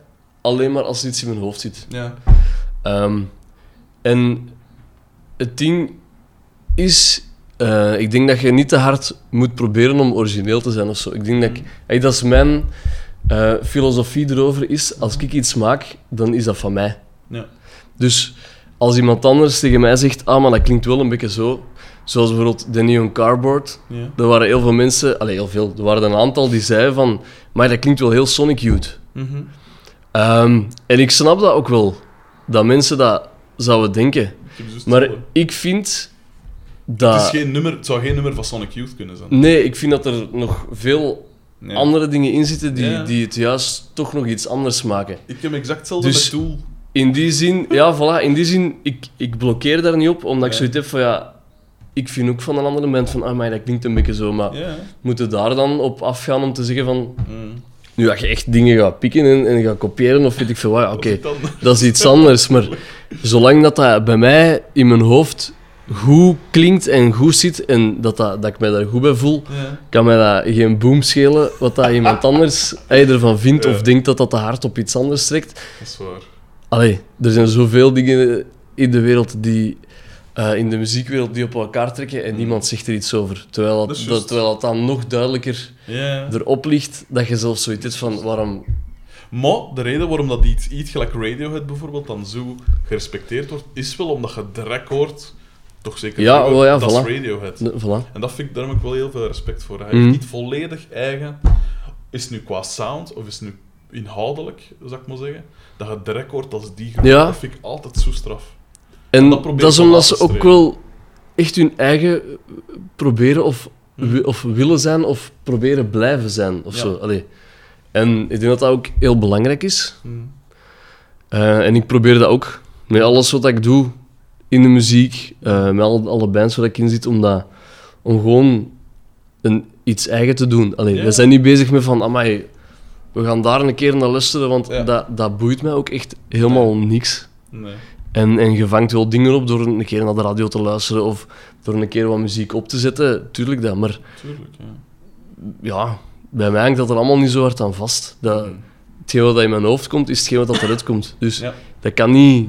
alleen maar als er iets in mijn hoofd zit. Ja. Ehm, en het ding is, eh, ik denk dat je niet te hard moet proberen om origineel te zijn of zo. Ik denk dat ik, hey, dat is mijn eh, filosofie erover is, als ik iets maak, dan is dat van mij. Ja. Dus als iemand anders tegen mij zegt, ah, maar dat klinkt wel een beetje zo, zoals bijvoorbeeld de Neon Cardboard, Ja. er waren heel veel mensen, allee, heel veel, er waren een aantal die zeiden van, maar dat klinkt wel heel Sonic Youth. Mhm. Ehm, en ik snap dat ook wel, dat mensen dat zouden denken. Dus Maar ik vind het, is geen nummer, het zou geen nummer van Sonic Youth kunnen zijn. Nee, ik vind dat er nog veel Nee. andere dingen in zitten die, Ja. die het juist toch nog iets anders maken. Ik heb exact hetzelfde Dus- met Tool. In die zin, ja, voilà, in die zin, ik, ik blokkeer daar niet op, omdat ik zoiets heb van, ja, ik vind ook van een andere band van, ah, maar dat klinkt een beetje zo, maar Ja. moeten daar dan op afgaan om te zeggen van, Mm. nu dat je echt dingen gaat pikken en, en gaat kopiëren, of weet ik veel wat, oké, Dat is dan- dat is iets anders, maar zolang dat, dat bij mij in mijn hoofd goed klinkt en goed zit en dat, dat, dat ik mij daar goed bij voel, Ja. kan mij dat geen boom schelen wat dat iemand anders eh, ervan vindt Ja. of denkt dat dat te hard op iets anders trekt. Dat is waar. Allee, er zijn zoveel dingen in de wereld die... eh, in de muziekwereld die op elkaar trekken en niemand zegt er iets over. Terwijl Dat dat, terwijl het dan nog duidelijker erop ligt dat je zelfs zoiets hebt van waarom... Maar de reden waarom dat iets, iets gelijk Radiohead bijvoorbeeld dan zo gerespecteerd wordt, is wel omdat je direct hoort, toch zeker Ja, wel ja, dat voilà. is Radiohead. Voilà. En dat vind ik, daar heb ik wel heel veel respect voor. Hij Mhm. heeft niet volledig eigen, is het nu qua sound of is het nu inhoudelijk, zou ik maar zeggen, dat je direct hoort als die groep. Ja. Dat vind ik altijd zo straf. En dat is omdat ze ook wel echt hun eigen eh, proberen of, Mhm. of willen zijn of proberen blijven zijn of Ja. zo. Allee. En ik denk dat dat ook heel belangrijk is. Mhm. Eh, en ik probeer dat ook met alles wat ik doe in de muziek, eh, met alle, alle bands waar ik in zit, om, dat, om gewoon een, iets eigen te doen. Allee, Ja. We zijn niet bezig met van, amai, we gaan daar een keer naar luisteren, want Ja. dat, dat boeit mij ook echt helemaal niks. Nee. En, en je vangt wel dingen op door een keer naar de radio te luisteren of door een keer wat muziek op te zetten. Tuurlijk dat, maar Tuurlijk, ja. ja, bij mij hangt dat er allemaal niet zo hard aan vast. Dat, Mhm. hetgeen wat in mijn hoofd komt, is hetgeen wat eruit komt. Dus Ja. dat kan niet...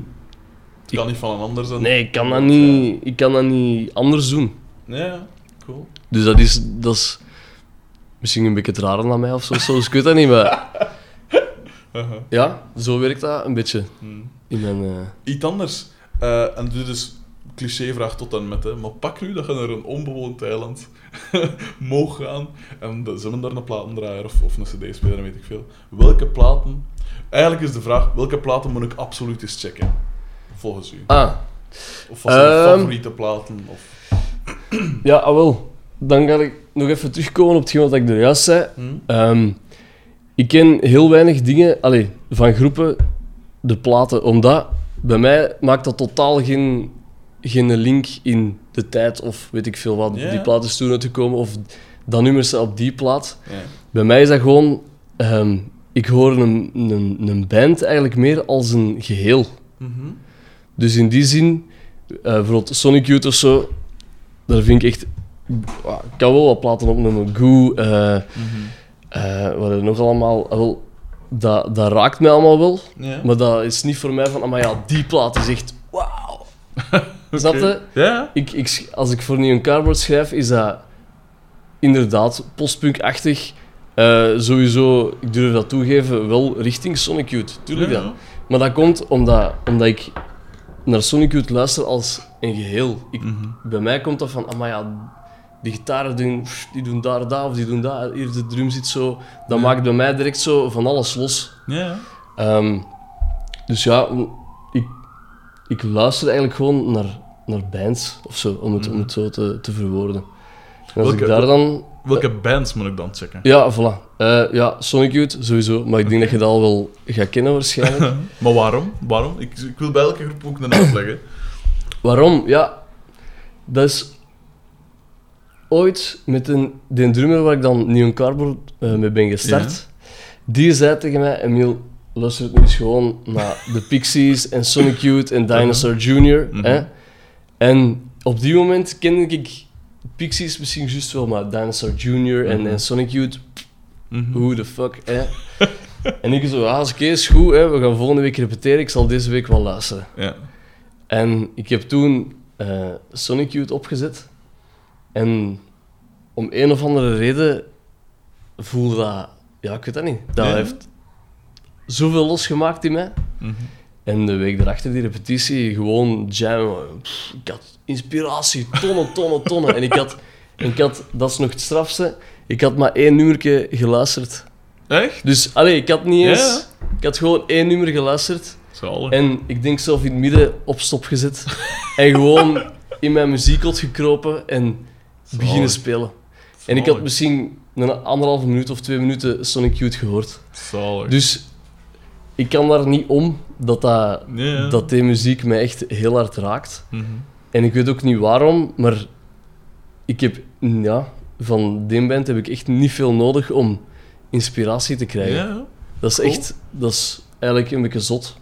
Het kan niet van een ander zijn. Nee, ik kan dat niet, ik kan dat niet anders doen. Ja, cool. Dus dat is, dat is misschien een beetje het rare aan mij of zo, soms, ik weet dat niet, maar Haha. ja, zo werkt dat een beetje Mhm. in mijn... eh, Iets anders. Eh, en dit is clichévraag tot en met, hè. maar pak nu dat je naar een onbewoond eiland moog gaan en de- hebben daar een platendraaier of, of een cd-speler, weet ik veel. Welke platen... Eigenlijk is de vraag, welke platen moet ik absoluut eens checken? Volgens u. Ah, Of uw Ehm. favoriete platen? Of... ja, ah, wel. Dan ga ik nog even terugkomen op hetgeen wat ik er juist zei. Hm? Ehm, ik ken heel weinig dingen allee, van groepen, de platen, omdat bij mij maakt dat totaal geen, geen link in de tijd of weet ik veel wat. Ja. Die plaat is toen uitgekomen of dat nummer staat op die plaat. Bij mij is dat gewoon, ehm, ik hoor een, een, een band eigenlijk meer als een geheel. Mhm. Dus in die zin, eh, bijvoorbeeld Sonic Youth of zo, daar vind ik echt, ah, ik kan wel wat platen opnoemen. Goo, eh, wat er nog allemaal... ah, wel, dat, dat raakt mij allemaal wel. Maar dat is niet voor mij van... ah, Maar ja, die plaat is echt... Wauw. Snap je? Ja? Ik, ik, als ik voor Neon Cardboard schrijf, is dat inderdaad postpunk-achtig. Eh, sowieso, ik durf dat toegeven, wel richting Sonic Youth. Tuurlijk Ja. dat. Maar dat komt omdat, omdat ik naar Sonic Youth luister als een geheel. Ik, Mhm. bij mij komt dat van, ah, maar ja, die gitaren doen, die doen daar dat, of die doen dat, hier de drum zit zo. Dat Ja. maakt bij mij direct zo van alles los. Ja. Ehm, dus ja, ik, ik luister eigenlijk gewoon naar, naar bands of zo, om het, om het zo te, te verwoorden. Als Welke- ik daar dan... Welke bands moet ik dan checken? Ja, voilà. Eh, ja, Sonic Youth sowieso, maar ik denk dat je dat al wel gaat kennen waarschijnlijk. Maar waarom? Waarom? Ik, ik wil bij elke groep ook een uitleggen. Waarom? Ja, dat is ooit met een, de drummer waar ik dan Neon Cardboard eh, mee ben gestart. Die zei tegen mij, Emiel, luister het nu eens gewoon naar de Pixies en Sonic Youth en Dinosaur Jr. Mhm. hè. En op die moment kende ik Pixies misschien juist wel, maar Dinosaur Jr. en, Mhm. en Sonic Youth, Mhm. who the fuck, hè. en ik zo, ah, oké, is goed, hè. we gaan volgende week repeteren, ik zal deze week wel luisteren. Ja. En ik heb toen eh, Sonic Youth opgezet. En om een of andere reden voelde dat... Ja, ik weet dat niet. Dat Ja. heeft zoveel losgemaakt in mij. Mhm. En de week daarachter, die repetitie, gewoon jammen. Pff, ik had inspiratie, tonnen, tonnen, tonnen. En ik had, en ik had, dat is nog het strafste, ik had maar één nummertje geluisterd. Echt? Dus, allee, ik had niet Ja, eens... Ik had gewoon één nummer geluisterd. Zalig. En ik denk zelf in het midden op stop gezet. en gewoon in mijn muziekkot gekropen en beginnen Zalig. spelen. En ik had misschien een anderhalve minuut of twee minuten Sonic Youth gehoord. Zalig. Dus ik kan daar niet om dat, dat, dat die muziek mij echt heel hard raakt. Mhm. En ik weet ook niet waarom, maar ik heb, ja, van die band heb ik echt niet veel nodig om inspiratie te krijgen. Ja. Dat is Cool. echt, dat is eigenlijk een beetje zot.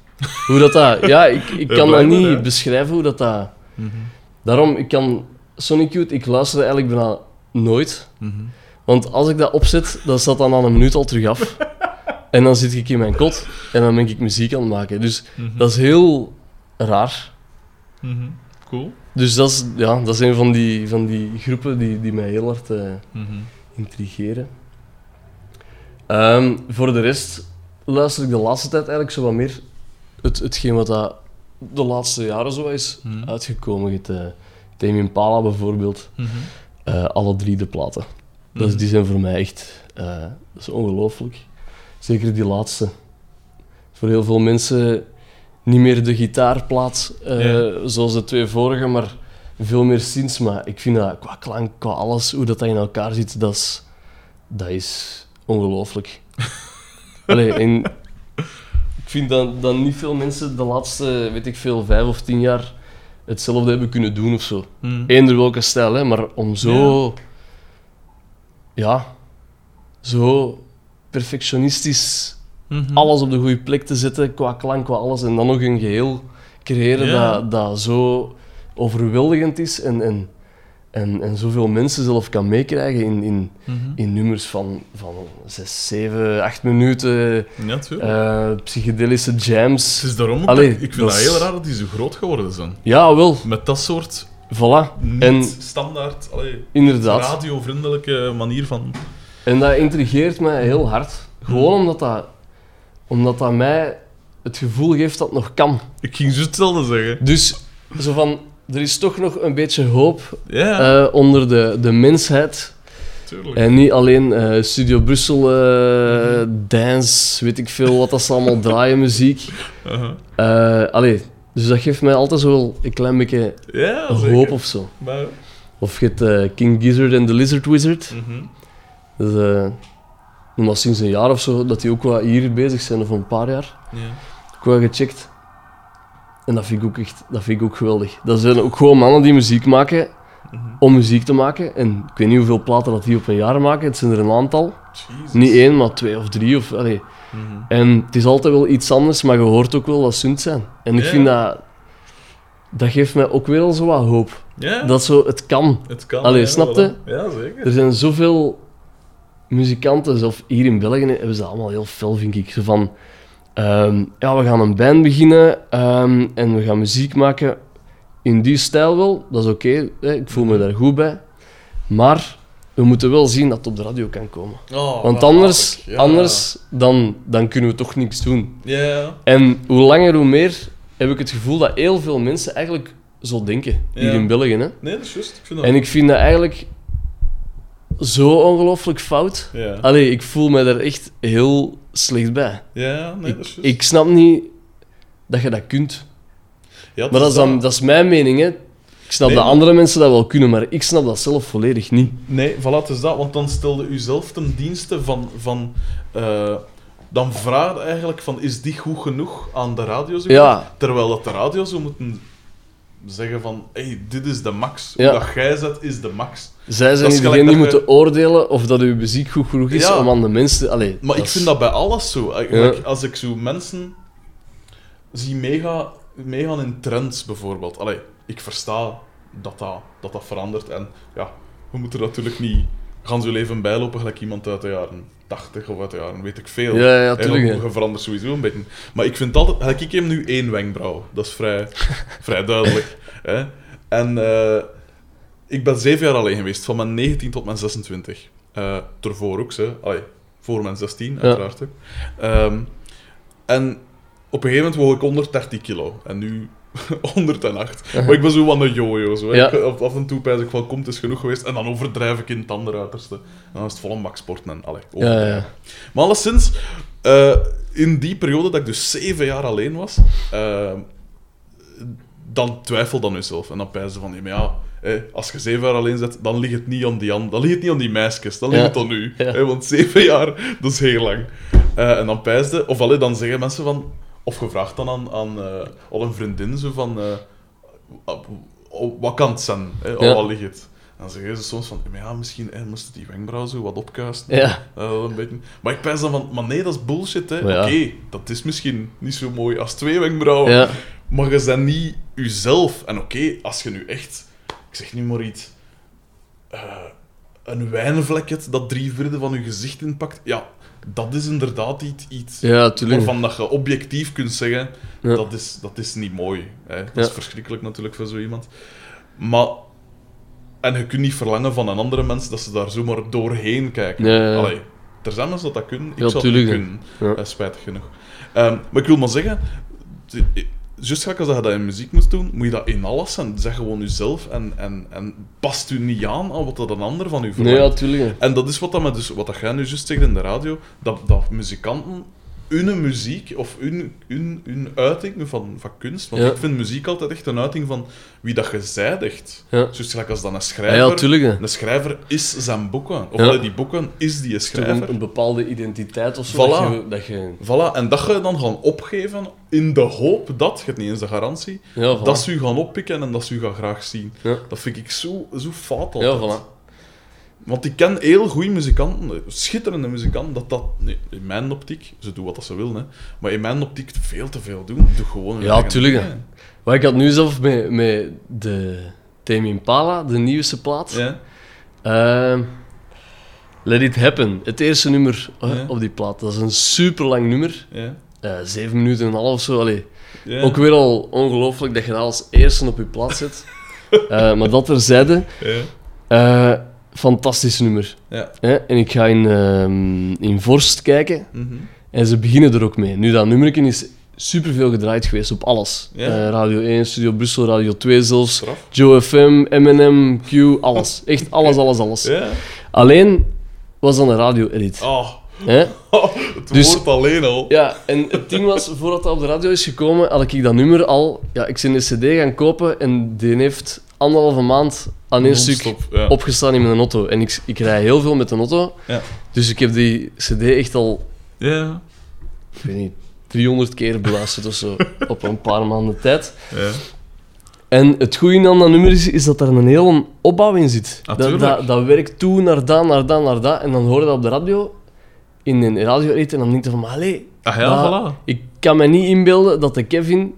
Hoe dat dat, ja, ik, ik kan dat niet ja. beschrijven hoe dat dat, Mhm. Daarom, ik kan Sonic Youth, ik luister eigenlijk bijna nooit. Mhm. Want als ik dat opzet, dan staat dan aan een minuut al terug af. en dan zit ik in mijn kot en dan ben ik muziek aan het maken. Dus Mhm. dat is heel raar. Mhm. Cool. Dus dat is, ja, dat is een van die, van die groepen die, die mij heel hard eh, Mhm. intrigeren. Ehm, voor de rest luister ik de laatste tijd eigenlijk zo wat meer het, hetgeen wat dat de laatste jaren zo is uitgekomen. Het, uh, Tame Impala bijvoorbeeld. Eh, alle drie de platen. Mhm. die zijn voor mij echt eh, dat is ongelooflijk. Zeker die laatste. Voor heel veel mensen niet meer de gitaarplaat Ja. zoals de twee vorige, maar veel meer sinds. Maar ik vind dat qua klank, qua alles, hoe dat, dat in elkaar zit, dat is, dat is ongelooflijk. Allee, en ik vind dat, dat niet veel mensen de laatste, weet ik veel, vijf of tien jaar hetzelfde hebben kunnen doen of zo. Mhm. Eender welke stijl, hè, maar om zo... Ja, zo perfectionistisch Mhm. alles op de goede plek te zetten, qua klank, qua alles, en dan nog een geheel creëren Ja. dat, dat zo overweldigend is en, en, en, en zoveel mensen zelf kan meekrijgen in, in, Mhm. in nummers van, van 6, 7, 8 minuten, Ja, eh, psychedelische jams. Het is daarom ook Allee, dat- ik vind dat heel raar dat die zo groot geworden zijn. Ja, wel, Met dat soort voilà. niet En standaard, allee, inderdaad. radiovriendelijke manier van... En dat intrigeert mij heel hard. Gewoon omdat dat, omdat dat mij het gevoel geeft dat het nog kan. Ik ging zo hetzelfde zeggen. Dus zo van, er is toch nog een beetje hoop eh, onder de, de mensheid. tuurlijk. En niet alleen eh, Studio Brussel, eh, dance, weet ik veel wat dat ze allemaal draaien, muziek. Allee, dus dat geeft mij altijd zo wel een klein beetje hoop zeker. of zo. Maar, Of je hebt King Gizzard en The Lizard Wizard. mhm. Dus, nog sinds een jaar of zo dat die ook wat hier bezig zijn, of een paar jaar. ja. Ik wel gecheckt. En dat vind ik ook echt dat vind ik ook geweldig. Dat zijn ook gewoon mannen die muziek maken Mhm. om muziek te maken. En ik weet niet hoeveel platen dat die op een jaar maken. Het zijn er een aantal. Niet één, maar twee of drie. Of. Mhm. En het is altijd wel iets anders, maar je hoort ook wel dat zunt zijn. En ik vind dat... Dat geeft mij ook wel zo wat hoop. Dat zo, het kan. het kan. Allee, ja, snap je? voilà. Ja, zeker. Er zijn zoveel muzikanten, zelfs hier in België hebben ze allemaal heel fel, vind ik. Zo van, ehm, ja, we gaan een band beginnen ehm, en we gaan muziek maken in die stijl wel. Dat is oké, ik voel me daar goed bij. Maar we moeten wel zien dat het op de radio kan komen. Oh, Want anders. Ja. anders dan, dan kunnen we toch niks doen. En hoe langer, hoe meer heb ik het gevoel dat heel veel mensen eigenlijk zo denken, hier in België. Hè? nee, dat is juist. Ik vind dat... En ik vind dat eigenlijk zo ongelooflijk fout. Ja, Allee, ik voel me daar echt heel slecht bij. ja nee, dat is Ik, ik snap niet dat je dat kunt. Ja, Maar dat is, dan, dat is mijn mening, hè. Ik snap Nee, dat andere mensen dat wel kunnen, maar ik snap dat zelf volledig niet. Nee, voilà, het is dat. Want dan stelde u zelf ten dienste van... van eh, dan vraag je eigenlijk van, is die goed genoeg aan de radio? zo Ja. Terwijl dat de radio zou moeten zeggen van, hey, dit is de max. Ja. Hoe dat jij zet, is de max. Zij zijn degene die moeten oordelen of dat uw muziek goed genoeg is Ja. om aan de mensen... Allee, Maar ik is- vind dat bij alles zo. Eigenlijk, Als ik zo mensen zie mega, meegaan in trends, bijvoorbeeld. Allee, ik versta dat dat, dat dat verandert. En ja, we moeten er natuurlijk niet gaan zo leven bijlopen gelijk iemand uit de jaren 80 of uit de jaren weet ik veel. Ja, ja, En tuurlijk. Je verandert sowieso een beetje. Maar ik vind altijd... gelijk, Ik heb nu één wenkbrauw. Dat is vrij, vrij duidelijk. Hè? En eh, ik ben zeven jaar alleen geweest. Van mijn 19 tot mijn 26. Eh ervoor ook. Allee, voor mijn 16, uiteraard. Ehm, en op een gegeven moment woog ik 130 kilo. En nu 108. Maar ik ben zo van een jojo. Zo. hè. Ja. Ik- af, en toe pijs ik van, komt, het is genoeg geweest. En dan overdrijf ik in het andere uiterste. En dan is het volle max sporten en allee, Ja, ja, overdrijven. ja. Maar alleszins, eh, in die periode dat ik dus zeven jaar alleen was, eh, dan twijfel dan jezelf. En dan pijzen van, ja, maar ja, eh, als je zeven jaar alleen zit, dan ligt het niet aan die, an- dan ligt het niet aan die meisjes, dan ligt het aan u. Eh, want zeven jaar, dat is heel lang. Eh, en dan pijsde, of allee, dan zeggen mensen van, of je vraagt dan aan, aan eh, al een vriendin zo van, eh, wat kan het zijn? Eh. Wat ligt het? Dan zeggen ze soms van, ja, misschien eh, moest die wenkbrauw zo wat. Ja. Wel een beetje. Maar ik pijs dan van, maar nee, dat is bullshit. hè. Ja. Oké, dat is misschien niet zo mooi als twee wenkbrauwen, Ja. maar je bent niet jezelf. En oké, als je nu echt ik zeg nu maar iets, eh, een wijnvlekje dat drie vierde van je gezicht inpakt. Ja, dat is inderdaad iets, iets Ja, waarvan dat je objectief kunt zeggen, Ja. dat, is, dat is niet mooi. Hè. Dat Ja. is verschrikkelijk natuurlijk voor zo iemand. Maar... En je kunt niet verlangen van een andere mens dat ze daar zomaar doorheen kijken. Allee, er zijn mensen dat dat kunnen. Ik zou het niet kunnen. Eh, spijtig genoeg. Ehm, maar ik wil maar zeggen, juist als dat je dat in muziek moet doen, moet je dat in alles zijn. Zeg gewoon jezelf en, en, en past u niet aan aan wat dat een ander van u Nee, verwacht. ja, tuurlijk. En dat is wat, dat, met dus, wat dat jij nu juist zegt in de radio, dat, dat muzikanten hun muziek of hun, hun, hun uiting van, van kunst, want Ja. ik vind muziek altijd echt een uiting van wie dat echt. Ja. Juist gelijk als dan een Ja, schrijver, ja, tuurlijk. een schrijver is zijn boeken. Of Ja. allee, die boeken is die schrijver. een, een bepaalde identiteit of zo. Voilà. Dat je, dat je... Voilà, en dat ga je dan gaan opgeven in de hoop dat, je hebt niet eens de garantie, Ja, voilà. dat ze u gaan oppikken en dat ze u gaan graag zien. Ja. Dat vind ik zo, zo fout Ja, voilà. Want ik ken heel goede muzikanten, schitterende muzikanten, dat dat, nee, in mijn optiek, ze doen wat ze willen, hè, maar in mijn optiek veel te veel doen. Doe gewoon Ja, tuurlijk, hè. dingen. Maar ik had nu zelf met, met de Tame Impala, de nieuwste plaat. Ja, Ehm, Let It Happen, het eerste nummer Ja. op die plaat. Dat is een super lang nummer. ja, Eh, zeven minuten en een half of zo. Allee. Ook weer al ongelooflijk dat je dat als eerste op je plaat zet. Eh, maar dat terzijde, Ja, eh fantastisch nummer. ja. Hè? En ik ga in, ehm, in Vorst kijken mhm. en ze beginnen er ook mee. Nu, dat nummerken is superveel gedraaid geweest op alles. Ja. Eh, Radio 1, Studio Brussel, Radio 2 zelfs. Straf. Joe FM, M&M, Q, alles. Echt alles, alles, alles. Ja. Alleen was dan een radio-edit. Oh, Hè? het Dus- woord alleen al. Ja, en het ding was, voordat dat op de radio is gekomen, had ik dat nummer al... Ja, ik ben de cd gaan kopen en die heeft anderhalve maand aan één stuk ja. opgestaan in mijn auto. En ik, ik rij heel veel met de auto, Ja. dus ik heb die cd echt al, Ja, ik weet niet, 300 keer beluisterd of zo, op een paar maanden tijd. ja. En het goede aan dat nummer is, is dat er een hele opbouw in zit. Ah, dat, dat, dat werkt toe naar dat, naar dat, naar dat. En dan hoor je dat op de radio, in een radio en dan denk je van, maar allee, Ah ja, dat- voilà. ik kan me niet inbeelden dat de Kevin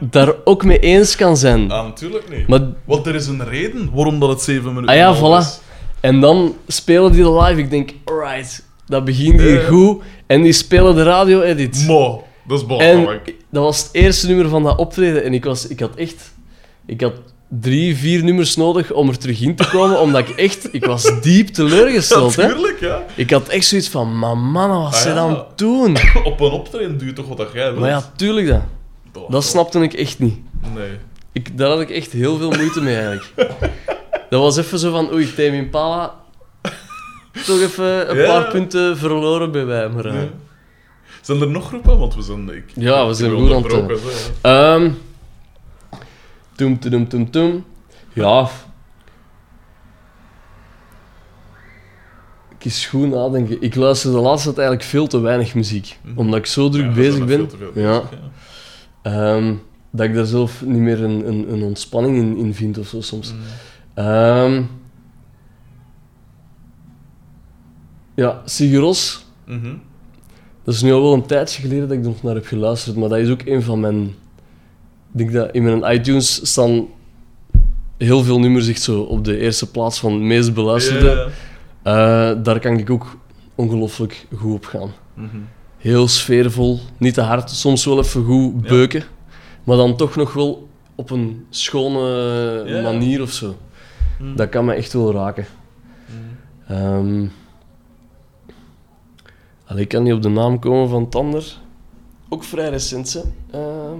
daar ook mee eens kan zijn. Ah, natuurlijk niet. Maar, Want er is een reden waarom dat het 7 minuten ah ja, voilà. is. En dan spelen die de live. Ik denk, alright, dat begint hier Ja. goed. En die spelen de radio-edit. Mo, dat is En belachelijk. dat was het eerste nummer van dat optreden. En ik, was, ik had echt... Ik had drie, vier nummers nodig om er terug in te komen, omdat ik echt... Ik was diep teleurgesteld, hè. Natuurlijk, ja. Ik had echt zoiets van, maar mannen, wat Ah, ze ja. dan doen? Op een optreden doe je toch wat dat jij wilt. Maar ja, tuurlijk dat. Dat snapte ik echt niet. Nee. Ik, daar had ik echt heel veel moeite mee, eigenlijk. Dat was even zo van, oei, Tame Impala... Toch even een Ja. paar punten verloren bij mij, maar... eh, Ja. Zijn er nog groepen? Want we zijn... Ik, Ja, we zijn goed aan het, ja. Ehm toem, toem, toem, toem. Ja. Ik is goed nadenken. Ik luister de laatste tijd eigenlijk veel te weinig muziek. Mhm. Omdat ik zo druk bezig ben. veel te veel ja. Ehm, dat ik daar zelf niet meer een, een, een ontspanning in, in vind of zo soms. Ehm, ja, Sigur-Ros. Mhm. Dat is nu al wel een tijdje geleden dat ik er nog naar heb geluisterd, maar dat is ook een van mijn... Ik denk dat in mijn iTunes staan heel veel nummers echt zo op de eerste plaats van meest beluisterde. Eh, daar kan ik ook ongelooflijk goed op gaan. Mhm. Heel sfeervol, niet te hard, soms wel even goed Ja. beuken, maar dan toch nog wel op een schone Ja. manier of zo. Mhm. Dat kan me echt wel raken. Allee, ik kan niet op de naam komen van Tander. Ook vrij recent, hè. Ehm.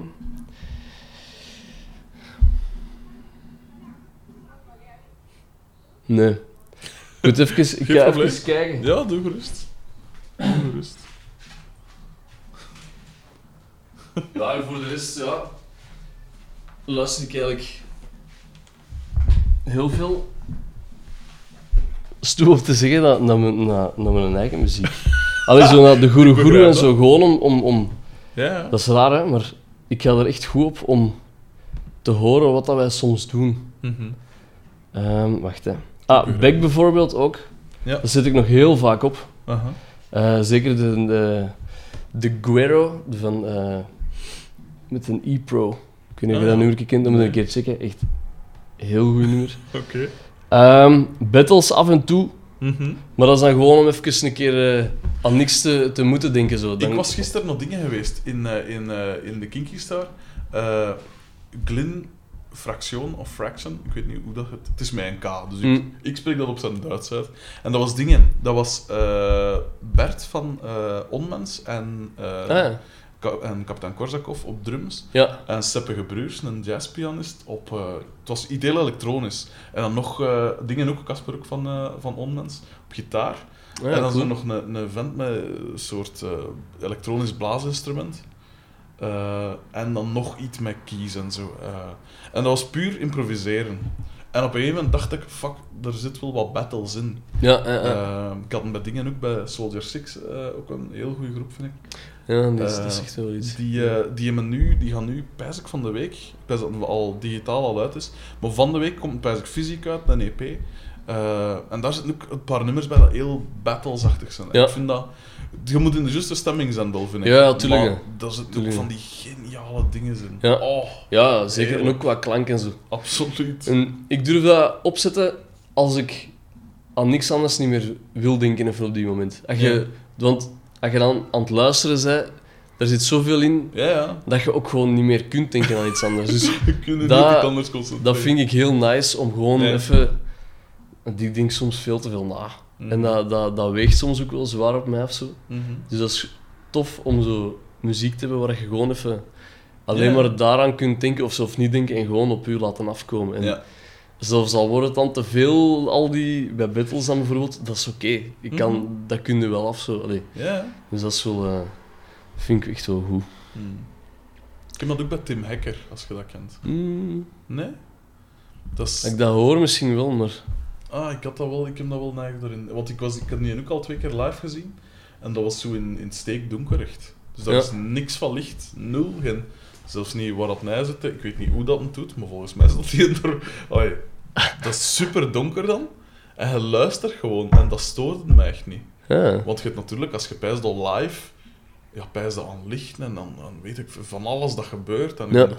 Nee. Moet even, ik ga even kijken. Ja, doe gerust. Doe gerust. Ja, en voor de rest, ja... Luister ik eigenlijk... Heel veel... Stoe op te zeggen naar, naar, mijn, naar, naar mijn eigen muziek. Allee, zo naar de Guru Ik Guru begrijp en dat. zo, gewoon om, om, om... Ja. Dat is raar, hè, maar ik ga er echt goed op om te horen wat dat wij soms doen. Mhm. Ehm, wacht, hè. Ah, Beck bijvoorbeeld ook. Ja. Daar zit ik nog heel vaak op. Aha. Eh, zeker de, de, de Guero van, eh, met een E-Pro. Ik weet niet of je Ah. dat nummer kent, dan moet je een keer checken. Echt Heel goed nummer. Oké. Ehm, battles af en toe, Mhm. maar dat is dan gewoon om even een keer eh, aan niks te, te moeten denken. Zo. Dan, Ik was gisteren nog dingen geweest in, eh, in, eh, in de Kinky Star. Glyn Fraction of Fraction, ik weet niet hoe dat het... Het is mijn K, dus ik, Mm. ik spreek dat op zijn Duits uit. En dat was dingen. Dat was Bert van Onmens en, Ah, ja. En kapitein Korsakov op drums. ja. En Seppe Gebruurs, een jazzpianist, op... eh, het was ideeel elektronisch. En dan nog eh, dingen ook, Casper ook van, eh, van Onmens, op gitaar. En dan cool. zo nog een, een vent met een soort elektronisch blaasinstrument. En dan nog iets met keys en zo. en dat was puur improviseren. En op een gegeven moment dacht ik, fuck, er zit wel wat battles in. Ja, ik had bij dingen ook bij Soldier Six, ook een heel goede groep, vind ik. Ja die is, eh, dat is echt wel iets. Die, eh, die, hebben nu, die gaan nu, pijs ik van de week, ik dat het al digitaal al uit is, maar van de week komt pijs ik fysiek uit, een EP. Eh, en daar zitten ook een paar nummers bij dat heel battlesachtig zijn. Ja. Ik vind dat... Je moet in de juiste stemming zijn, wel, vind ik. Ja, tuurlijk, Maar hè. daar zitten ook Tuurlijk. van die geniale dingen in. Ja. Oh, Ja, zeker. En ook qua klank en zo. absoluut. En ik durf dat opzetten als ik aan niks anders niet meer wil denken even op die moment. Als je, Ja. Want als je dan aan het luisteren bent, er zit zoveel in Ja, ja. dat je ook gewoon niet meer kunt denken aan iets anders. Dus Je kunt Dat- anders concentreren. dat vind ik heel nice om gewoon even... Ik denk soms veel te veel na. Mhm. En dat, dat, dat weegt soms ook wel zwaar op mij of zo. Mhm. Dus dat is tof om zo muziek te hebben waar je gewoon even alleen Ja. maar daaraan kunt denken of zo, of niet denken en gewoon op u laten afkomen. En. Zelfs al wordt het dan te veel, al die, bij battles dan bijvoorbeeld, dat is oké. Ik kan, Mhm. Dat kun je wel af zo. Allee. Ja. Dus dat is wel, eh, vind ik echt wel goed. Mhm. Ik heb dat ook bij Tim Hacker, als je dat kent. Mm, Nee? Dat is... ik dat hoor misschien wel, maar... Ah, ik had dat wel, ik heb dat wel neig erin. Want ik, was, ik had die ook al twee keer live gezien. En dat was zo in, in steekdonker echt. Dus daar Ja. is niks van licht. Nul. Geen, zelfs niet waar dat mij zit. Ik weet niet hoe dat het doet, maar volgens mij zat hij er... Allee, dat is super donker dan. En je luistert gewoon. En dat stoorde mij echt niet. Ja, Want je hebt natuurlijk, als je pijst al live... Ja, pijst dat aan licht en dan, dan weet ik van alles dat gebeurt. En Ja. je, moet,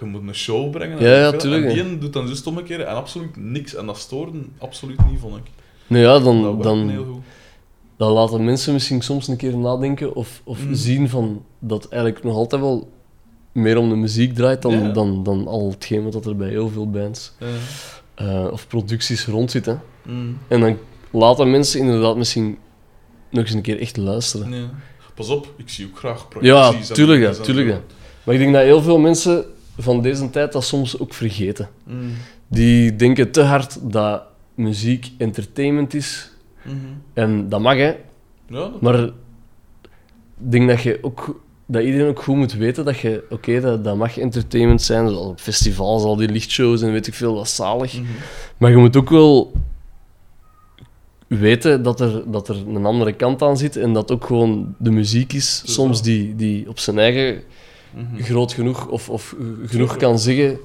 je moet een show brengen. en Ja, tuurlijk, En die doet dan juist omkeren en absoluut niks. En dat stoorde absoluut niet, vond ik. nou ja, Dat dan, heel dan, goed. dan laten mensen misschien soms een keer nadenken of, of Mhm. zien van dat eigenlijk nog altijd wel meer om de muziek draait dan, Ja. dan, dan al hetgeen wat er bij heel veel bands Ja. eh, of producties rond zit. Hè. Mm. En dan laten mensen inderdaad misschien nog eens een keer echt luisteren. Ja. Pas op, ik zie ook graag Ja, projecties. en tuurlijk, en tuurlijk. Maar ik denk dat heel veel mensen van deze tijd dat soms ook vergeten. Mm. Die denken te hard dat muziek entertainment is. Mhm. En dat mag, hè. Ja, dat... Maar ik denk dat, je ook, dat iedereen ook goed moet weten dat je... Oké, dat, dat mag entertainment zijn. Zoals op festivals, al die lichtshows en weet ik veel, dat is zalig. Mhm. Maar je moet ook wel weten dat er, dat er een andere kant aan zit. En dat ook gewoon de muziek is, soms die, die op zijn eigen Mhm. groot genoeg of, of genoeg kan zeggen.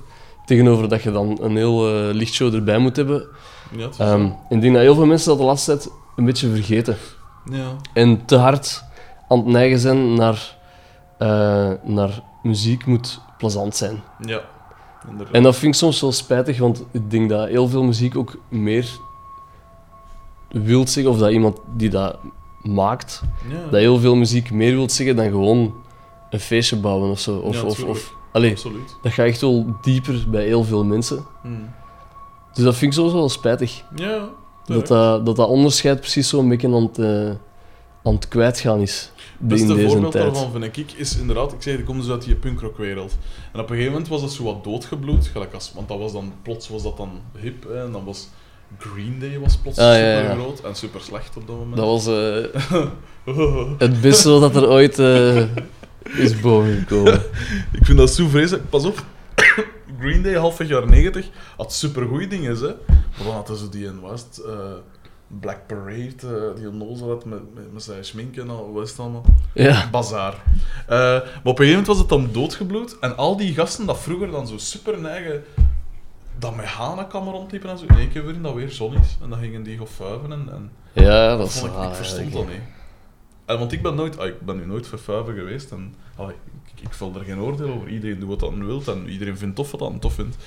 Tegenover dat je dan een heel eh, lichtshow erbij moet hebben. Ja, is Ehm, ik denk dat heel veel mensen dat de laatste tijd een beetje vergeten. ja. En te hard aan het neigen zijn naar, eh, naar muziek moet plezant zijn. ja. Inderdaad. En dat vind ik soms wel spijtig, want ik denk dat heel veel muziek ook meer wil zeggen, of dat iemand die dat maakt, ja. dat heel veel muziek meer wil zeggen dan gewoon een feestje bouwen of zo. Of, Ja, of, of, allee, Absoluut. dat gaat echt wel dieper bij heel veel mensen. Mm. Dus dat vind ik soms wel spijtig. Ja, Dat dat, dat dat onderscheid precies zo'n beetje aan het, eh, aan het kwijtgaan is. Beste voorbeeld tijd. daarvan vind ik is inderdaad, ik zeg, ik kom dus uit die punkrockwereld. En op een gegeven moment was dat zo wat doodgebloed, gelijk als, want dat was dan, plots was dat dan hip, hè, en dan was Green Day was plots Ah, super ja. groot en super slecht op dat moment. Dat was eh, het beste wat er ooit eh, is bovengekomen. Ik vind dat zo vreselijk. Pas op, Green Day, halfweg jaren 90, had supergoeie dingen, hè. Maar dan hadden ze die in West, Black Parade, eh, die onnozel had met, met, met zijn schmink en al, wat is het allemaal? Ja. Bazaar. Eh, maar op een gegeven moment was het dan doodgebloed. En al die gasten dat vroeger dan zo super eigen dat met Hanakamer rondliepen en zo, in één keer weer dat weer zon is. En dan gingen die gefuiven en, en Ja, dat dat is ik, ik verstond dat niet. En, want ik ben, nooit, ah, ik ben nu nooit verfuiven geweest en allee, ik, ik val er geen oordeel over. Iedereen doet wat hij wil en iedereen vindt tof wat hij tof vindt.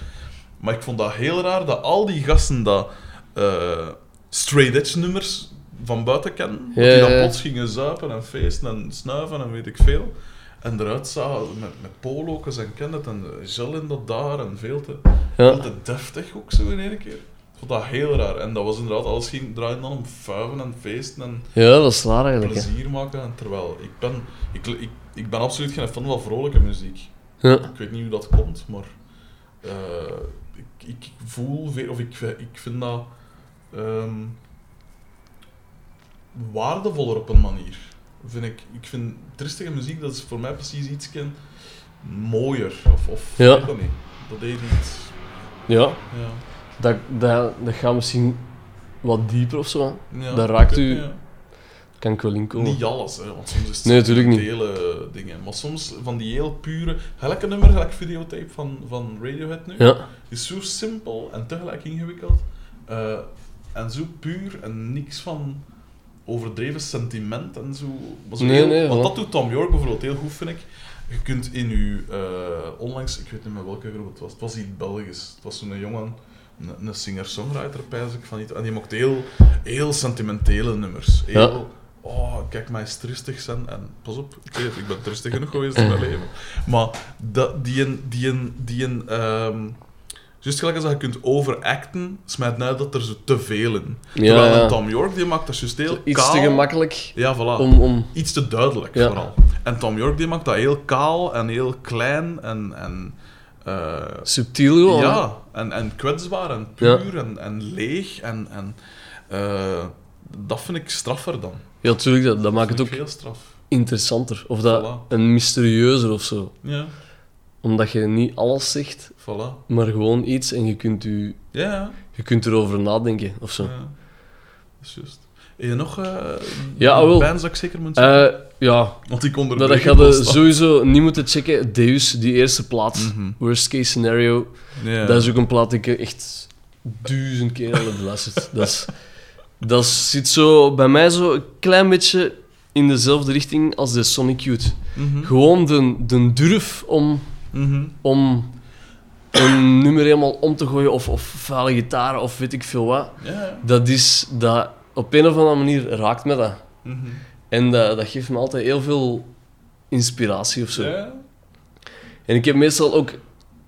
Maar ik vond dat heel raar dat al die gasten dat eh, straight edge nummers van buiten kennen, Ja, die dan ja. plots gingen zuipen en feesten en snuiven en weet ik veel. En eruit zagen met, met polo's en Kenneth en gel in dat daar en veel te, veel te deftig ook zo in één keer. Ik vond dat heel raar. En dat was inderdaad, alles ging draaien dan om fuiven en feesten en ja, dat is raar eigenlijk. hè. plezier maken. En terwijl, ik ben, ik, ik, ik ben absoluut geen fan van vrolijke muziek. Ja. Ik weet niet hoe dat komt, maar eh, ik, ik voel veel, of ik, ik vind dat ehm, waardevoller op een manier. Vind ik, ik vind tristige muziek, dat is voor mij precies iets mooier. Of, of Ja. dat niet. Dat deed iets. ja, Ja. dat, dat, dat gaat misschien wat dieper of zo. Ja, Dat raakt u- ja. Kan ik wel inkomen. Niet alles, hè, want soms is het Nee, natuurlijk niet. hele dingen. Maar soms van die heel pure... Gelijk een nummer, gelijk videotape van, van Radiohead nu. Ja, is zo simpel en tegelijk ingewikkeld. eh, en zo puur en niks van overdreven sentiment en zo. Zo Nee, heel- nee, want dat doet Tom York bijvoorbeeld heel goed, vind ik. Je kunt in je... eh, onlangs, ik weet niet meer welke groep het was, het was iets Belgisch. Het was zo'n jongen, een, een singer-songwriter, pijs ik, van iets. En die maakte heel, heel sentimentele nummers. Heel, Ja. Oh, kijk, mij is tristig zijn. En pas op, ik, weet ik ben tristig genoeg geweest in mijn leven. Maar dat, die een, die een, die een, ehm, juist gelijk als dat je kunt overacten, smijt nou dat er zo te veel in. Ja, Terwijl ja. Tom York, die maakt dat juist heel iets kaal. te gemakkelijk Ja, voilà. om... om Iets te duidelijk, Ja. vooral. En Tom York, die maakt dat heel kaal en heel klein en... en eh, subtiel gewoon. ja, en, en kwetsbaar en puur en, en leeg. En, en eh, dat vind ik straffer dan. Ja, tuurlijk, dat, dat maakt het ook heel straf. interessanter. Of dat Voilà. een mysterieuzer of zo. Ja, Omdat je niet alles zegt, voilà. maar gewoon iets en je kunt, u, Ja, je kunt erover nadenken of zo. Ja, dat is juist. Heb je nog uh, Ja, wel. bands dat ik zeker moet checken? Eh, ja, Want ik kon dat, ga je constant. sowieso niet moeten checken. Deus, die eerste plaat. Mhm. Worst case scenario. Dat is ook een plaat die ik echt duizend keer al heb beluisterd. Dat, is, dat zit zo bij mij zo een klein beetje in dezelfde richting als de Sonic Youth. Mhm. Gewoon de, de durf om, Om een nummer helemaal om te gooien of, of vuile gitaar of weet ik veel wat. Ja, ja. Dat is dat op een of andere manier raakt me dat. Mhm. En dat, dat geeft me altijd heel veel inspiratie of zo. Ja. En ik heb meestal ook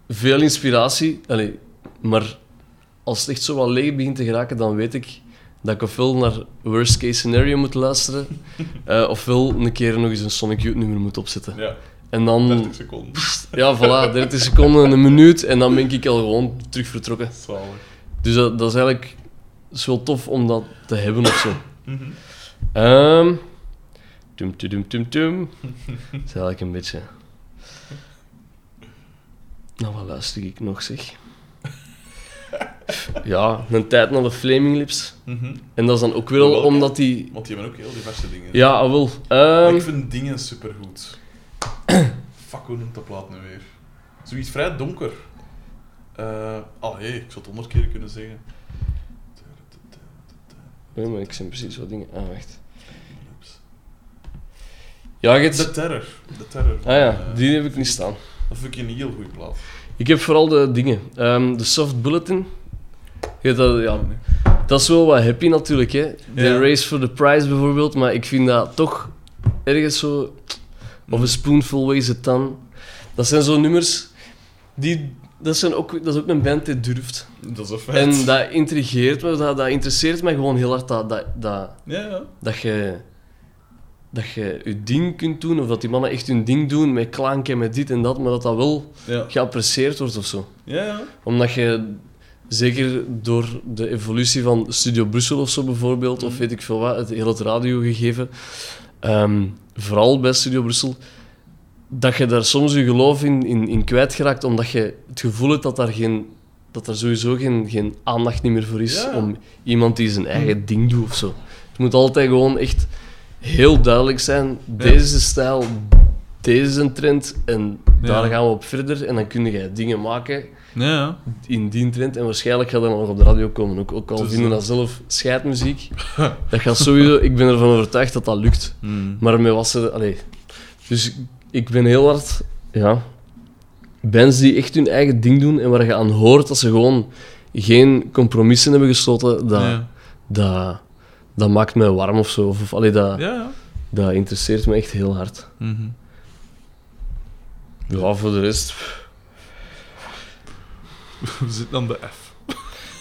veel inspiratie, allee, maar als het echt zo wat leeg begint te geraken, dan weet ik dat ik ofwel naar worst case scenario moet luisteren, eh, ofwel een keer nog eens een Sonic Youth nummer moet opzetten. ja, En dan, 30 seconden. ja, voilà, 30 seconden, een minuut, en dan ben ik al gewoon terug vertrokken. Zalig. Dus dat, dat is eigenlijk wel tof om dat te hebben of zo. Mhm. Ehm tum, tum, tum, tum, tum. Dat is eigenlijk een beetje... Nou, wat luister ik nog, zeg? Ja, een tijd naar de Flaming Lips. Mhm. En dat is dan ook Welke? omdat die... Want die hebben ook heel diverse dingen. Ja, ah, wel. Ehm, ik vind dingen supergoed. Fuck, hoe noemt dat plaat nu weer? Zoiets vrij donker. Eh oh, hé, ik zou het honderd keer kunnen zeggen. nee, maar ik zie precies wat dingen... Ah, wacht. Ja, De Terror. De Terror. Ah ja, Eh, die heb ik niet staan. Dat vind ik een heel goede plaat. Ik heb vooral de dingen. Ehm, de Soft Bulletin. Je weet dat, ja. Dat is wel wat happy natuurlijk, hè. De Ja. Race for the Prize bijvoorbeeld, maar ik vind dat toch ergens zo... Of een Spoonful Weighs a Ton. Dat zijn zo nummers die... Dat, zijn ook, dat is ook een band die durft. Dat is een feit. En dat intrigeert me, dat, dat interesseert me gewoon heel hard, dat, dat, dat, Ja, ja. dat je... Dat je je ding kunt doen, of dat die mannen echt hun ding doen, met klanken, met dit en dat, maar dat dat wel Ja, geapprecieerd wordt of zo ja. ja. omdat je, zeker door de evolutie van Studio Brussel of zo bijvoorbeeld, of Mhm. weet ik veel wat, het heel het radiogegeven, ehm, vooral bij Studio Brussel, dat je daar soms je geloof in, in, in kwijtgeraakt, omdat je het gevoel hebt dat daar, geen, dat er sowieso geen, geen aandacht niet meer voor is Ja. om iemand die zijn eigen ding doet of zo. Het moet altijd gewoon echt heel duidelijk zijn, deze is de stijl, deze is een trend en daar Ja. gaan we op verder en dan kun je dingen maken Ja, in die trend. En waarschijnlijk gaat dat nog op de radio komen. Ook, ook al Dus, vinden eh, dat zelf scheidmuziek. dat gaat sowieso... Ik ben ervan overtuigd dat dat lukt. Hmm. Maar met wat ze... Allee, dus ik- ben heel hard... Ja... bands die echt hun eigen ding doen en waar je aan hoort dat ze gewoon geen compromissen hebben gesloten, dat, ja. dat, dat maakt mij warm of zo. Of, of, allee, dat, Ja, ja. dat interesseert me echt heel hard. Mhm. Ja, voor de rest... We zitten aan de F.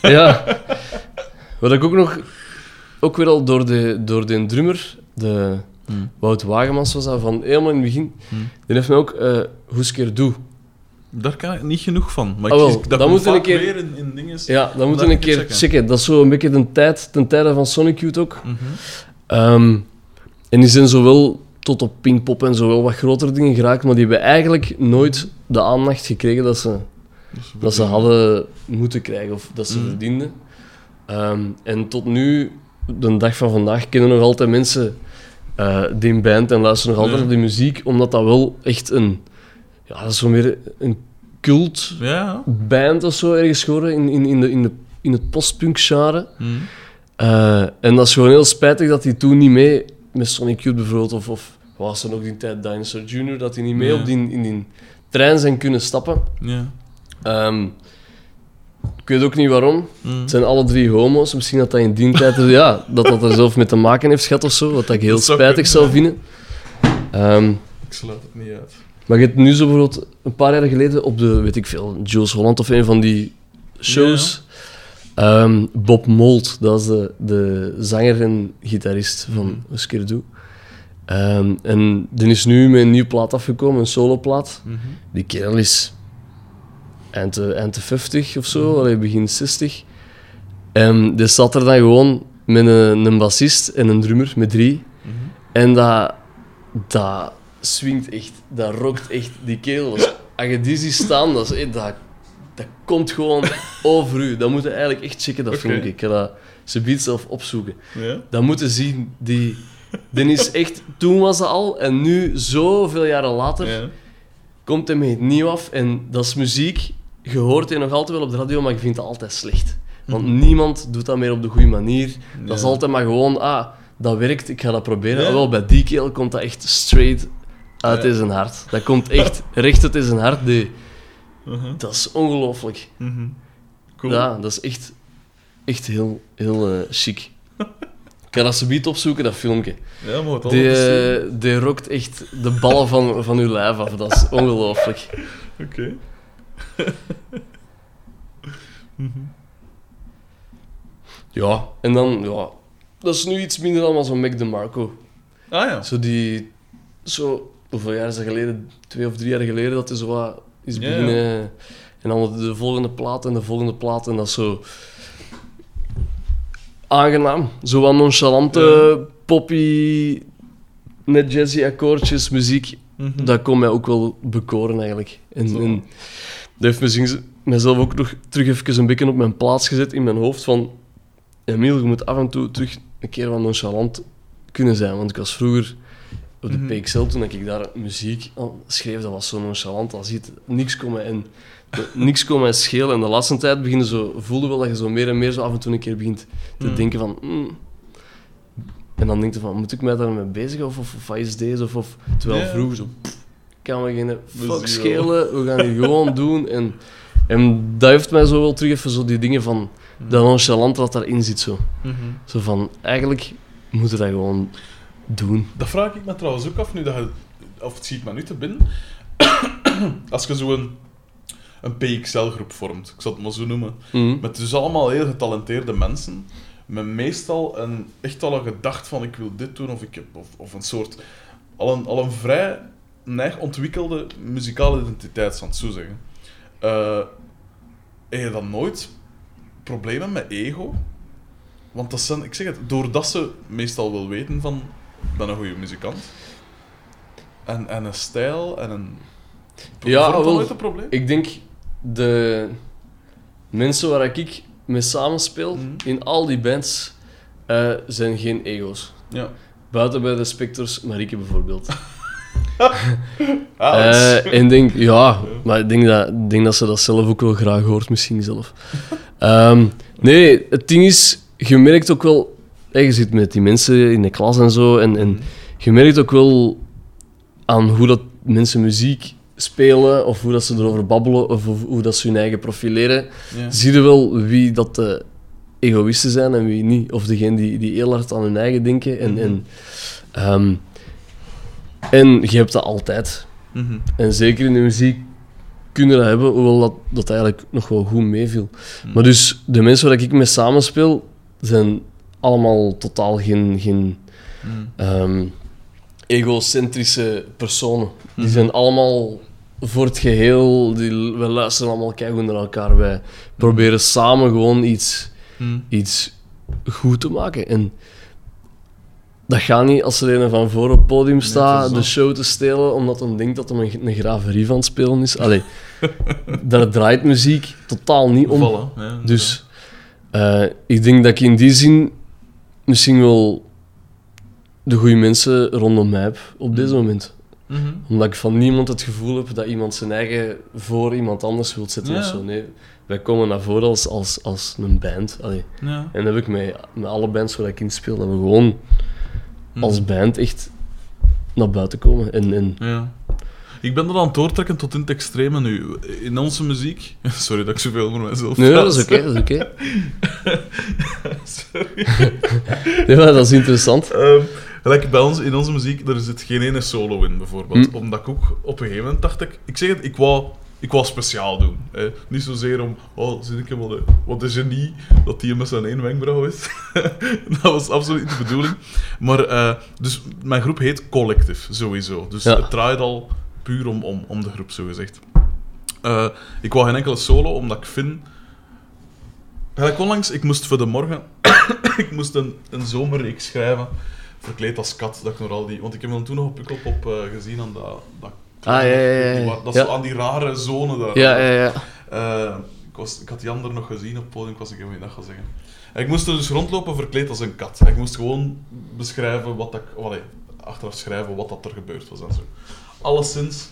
Ja. Wat ik ook nog... Ook weer al door de, door de drummer, de Hmm. Wout Wagemans was dat, van helemaal in het begin. Hmm. Die heeft me ook uh, Hoeskeer Doe. Daar kan ik niet genoeg van. Maar Ah, wel, ik, dat dan we een keer- weer in, in dingen. Ja, dan moeten we een keer checken. checken. Dat is zo een beetje de tijd, ten tijde van Sonic Youth ook. Ehm, en die zijn zowel tot op Pinkpop en zo wel wat grotere dingen geraakt, maar die hebben eigenlijk nooit de aandacht gekregen dat ze, dat ze hadden moeten krijgen of dat ze Mhm. verdienden. Ehm, en tot nu, de dag van vandaag, kennen nog altijd mensen eh, die band en luisteren nog altijd Ja. naar die muziek, omdat dat wel echt een, ja, dat is zo meer een cult Ja. band of zo ergens geworden in, in, in, de, in, de, in het postpunk genre. Mhm. Eh, en dat is gewoon heel spijtig dat hij toen niet mee met Sonic Youth bijvoorbeeld, of, of was er nog die tijd Dinosaur Jr., dat hij niet mee Ja. op die, in die trein zijn kunnen stappen. Ja. Ehm, ik weet ook niet waarom. Mhm. Het zijn alle drie homo's. Misschien dat dat in die tijd ja, dat dat er zelf mee te maken heeft gehad of zo. Wat ik heel Dat spijtig zou kunnen, vinden. Ehm, Ik sluit het niet uit. maar je hebt nu zo bijvoorbeeld een paar jaar geleden op de, weet ik veel, Jules Holland of een van die shows. ehm, Bob Mould, dat is de, de zanger en gitarist van. Husker Du. Ehm, en die is nu met een nieuwe plaat afgekomen, een soloplaat. Mhm. Die kerel is eind de, eind de 50 of zo, allee, begin 60. En die zat er dan gewoon met een, een bassist en een drummer, met drie. Mhm. En dat, dat swingt echt, dat rockt echt. Die is- als je die ziet staan, dat, is, eh, dat, dat komt gewoon over u. Dat moet je eigenlijk echt checken, dat filmpje. Ik ga dat ze biedt zelf opzoeken. Ja. Dat moeten zien. Die, die is echt, toen was dat al, en nu, zoveel jaren later, Ja. komt hij met het nieuw af. En dat is muziek, je hoort hij nog altijd wel op de radio, maar je vindt het altijd slecht. Want niemand doet dat meer op de goede manier. Dat is altijd maar gewoon, ah, dat werkt, ik ga dat proberen. Ja. Ah, wel, bij die kerel komt dat echt straight uit Ja. zijn hart. Dat komt echt recht uit zijn hart. Die, Mhm. dat is ongelooflijk. Mhm. Cool. Ja, dat is echt, echt heel, heel eh, chic. Ik ga dat subiet opzoeken, dat filmpje. Ja, maar Die, eh, die rokt echt de ballen van, van uw lijf af. Dat is ongelooflijk. Oké. Ja, en dan, ja, dat is nu iets minder dan zo'n Mac DeMarco. Ah ja. Zo die, zo, hoeveel jaar is dat geleden? Twee of drie jaar geleden dat hij zo wat is Ja, beginnen. En dan de volgende plaat en de volgende plaat en dat is zo aangenaam. Zo wat nonchalante, poppy, net jazzy akkoordjes, muziek. Mhm. Dat kon mij ook wel bekoren eigenlijk. En, en heeft misschien mezelf ook nog terug even een beetje op mijn plaats gezet in mijn hoofd van... Emiel, je moet af en toe terug een keer wat nonchalant kunnen zijn. Want ik was vroeger op de Mhm. PXL, toen ik daar muziek aan schreef, dat was zo nonchalant als iets. Niks kon mij, en, niks kon mij schelen. En de laatste tijd beginnen zo, voelde wel dat je zo meer en meer zo af en toe een keer begint te Mhm. denken van... mm. en dan denk je van, moet ik mij daarmee bezig of, of, of wat is deze? Of, of, terwijl Ja. vroeger zo... pff, kan me geen We fuck schelen, we gaan het gewoon doen. En, en dat heeft mij zo wel terug even zo die dingen van... Dat nonchalant dat daarin zit zo. Mhm. Zo van, eigenlijk moeten dat gewoon doen. Dat vraag ik me trouwens ook af nu dat je, of het schiet me nu te binnen. Als je zo een, een PXL-groep vormt, ik zal het maar zo noemen, Mhm. met dus allemaal heel getalenteerde mensen, met meestal een, echt al een gedacht van ik wil dit doen, of, ik heb, of, of een soort, al een, al een vrij neig ontwikkelde muzikale identiteit, zal ik het zo zeggen. Eh, heb je dan nooit problemen met ego? Want dat zijn, ik zeg het, doordat ze meestal wel weten van, ik ben een goede muzikant. En, en een stijl en een... Ja, dat nooit een probleem? Ik denk de mensen waar ik mee samenspeel, Mhm. in al die bands, eh, zijn geen ego's. Ja. Buiten bij de Spectors, Marieke bijvoorbeeld. Eh, en denk, ja, maar ik denk dat, ik denk dat ze dat zelf ook wel graag hoort, misschien zelf. Ehm, nee, het ding is, je merkt ook wel, eh, je zit met die mensen in de klas en zo, en, en je merkt ook wel aan hoe dat mensen muziek spelen, of hoe dat ze erover babbelen, of hoe, hoe dat ze hun eigen profileren, Ja. zie je wel wie dat de egoïsten zijn en wie niet. Of degene die, die heel hard aan hun eigen denken. En, Mhm. en, ehm, en je hebt dat altijd. Mhm. En zeker in de muziek kunnen dat hebben, hoewel dat, dat eigenlijk nog wel goed meeviel. Mhm. Maar dus, de mensen waar ik mee samenspeel, zijn allemaal totaal geen, geen Mhm. ehm, egocentrische personen. Die zijn allemaal voor het geheel, die, we luisteren allemaal keihard naar elkaar. Wij proberen samen gewoon iets, iets goed te maken. En dat gaat niet als er een van voor op het podium staat de show te stelen, omdat hij denkt dat hij een, een graverie van het spelen is. Allee, daar draait muziek totaal niet om. Vallen. Ja, Dus eh, ik denk dat ik in die zin misschien wel de goede mensen rondom mij heb op deze moment. Mhm. Omdat ik van niemand het gevoel heb dat iemand zijn eigen voor iemand anders wil zetten Ja. of zo. Nee, wij komen naar voren als, als, als een band. Allee. Ja. En dat heb ik met, met alle bands waar ik in speel, dat we gewoon Mhm. Als band echt naar buiten komen. En, en Ja. Ik ben er aan het doortrekken tot in het extreme nu. In onze muziek... Sorry dat ik zoveel voor mezelf nee, praat. dat is oké, dat is oké. ja, dat is interessant. Gelijk bij ons, in onze muziek, er zit geen ene solo in, bijvoorbeeld. Hm. Omdat ik ook op een gegeven moment dacht ik... Ik zeg het, ik wou, ik wou speciaal doen. Hè. Niet zozeer om... Oh, zie ik wat een, wat een genie, dat die met zijn één wenkbrauw is. dat was absoluut niet de bedoeling. Maar, eh, dus mijn groep heet Collective, sowieso. Dus Ja. het draait al puur om, om, om de groep, zogezegd. Eh ik wou geen enkele solo, omdat ik vind... Gelijk onlangs, ik moest voor de morgen... ik moest een, een zomerreeks schrijven, verkleed als kat, dat ik nog al die... Want ik heb hem toen nog op Pukkelpop eh gezien aan dat... dat Ah, ja, ja, ja, Dat is aan die rare zone daar. Ja, ja, ja. Eh, ik, was, ik had die ander nog gezien op het podium, ik was ik hem dag gaan zeggen. En ik moest er dus rondlopen verkleed als een kat. En ik moest gewoon beschrijven wat ik... allee, achteraf schrijven wat dat er gebeurd was en zo. Alleszins...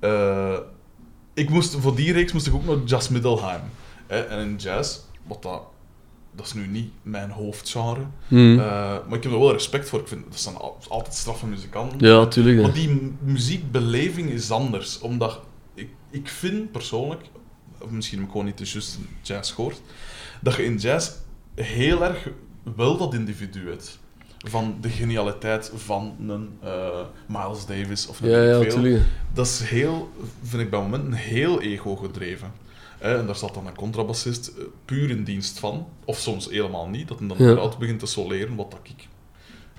eh, ik moest, voor die reeks moest ik ook naar Jazz Middelheim. En in jazz, wat dat... Dat is nu niet mijn hoofdgenre. Hmm. Eh, maar ik heb er wel respect voor. Ik vind, dat zijn al- altijd straffe muzikanten. Ja, tuurlijk. hè. Maar die mu- muziekbeleving is anders. Omdat ik, ik vind persoonlijk, of misschien heb ik gewoon niet de juiste jazz gehoord, dat je in jazz heel erg wel dat individu hebt. Van de genialiteit van een eh, Miles Davis of een Ja, ja. Dat is heel, vind ik bij momenten heel ego gedreven. Hè, en daar zat dan een contrabassist eh, puur in dienst van, of soms helemaal niet, dat hij dan Ja. eruit begint te soleren, wat dat ik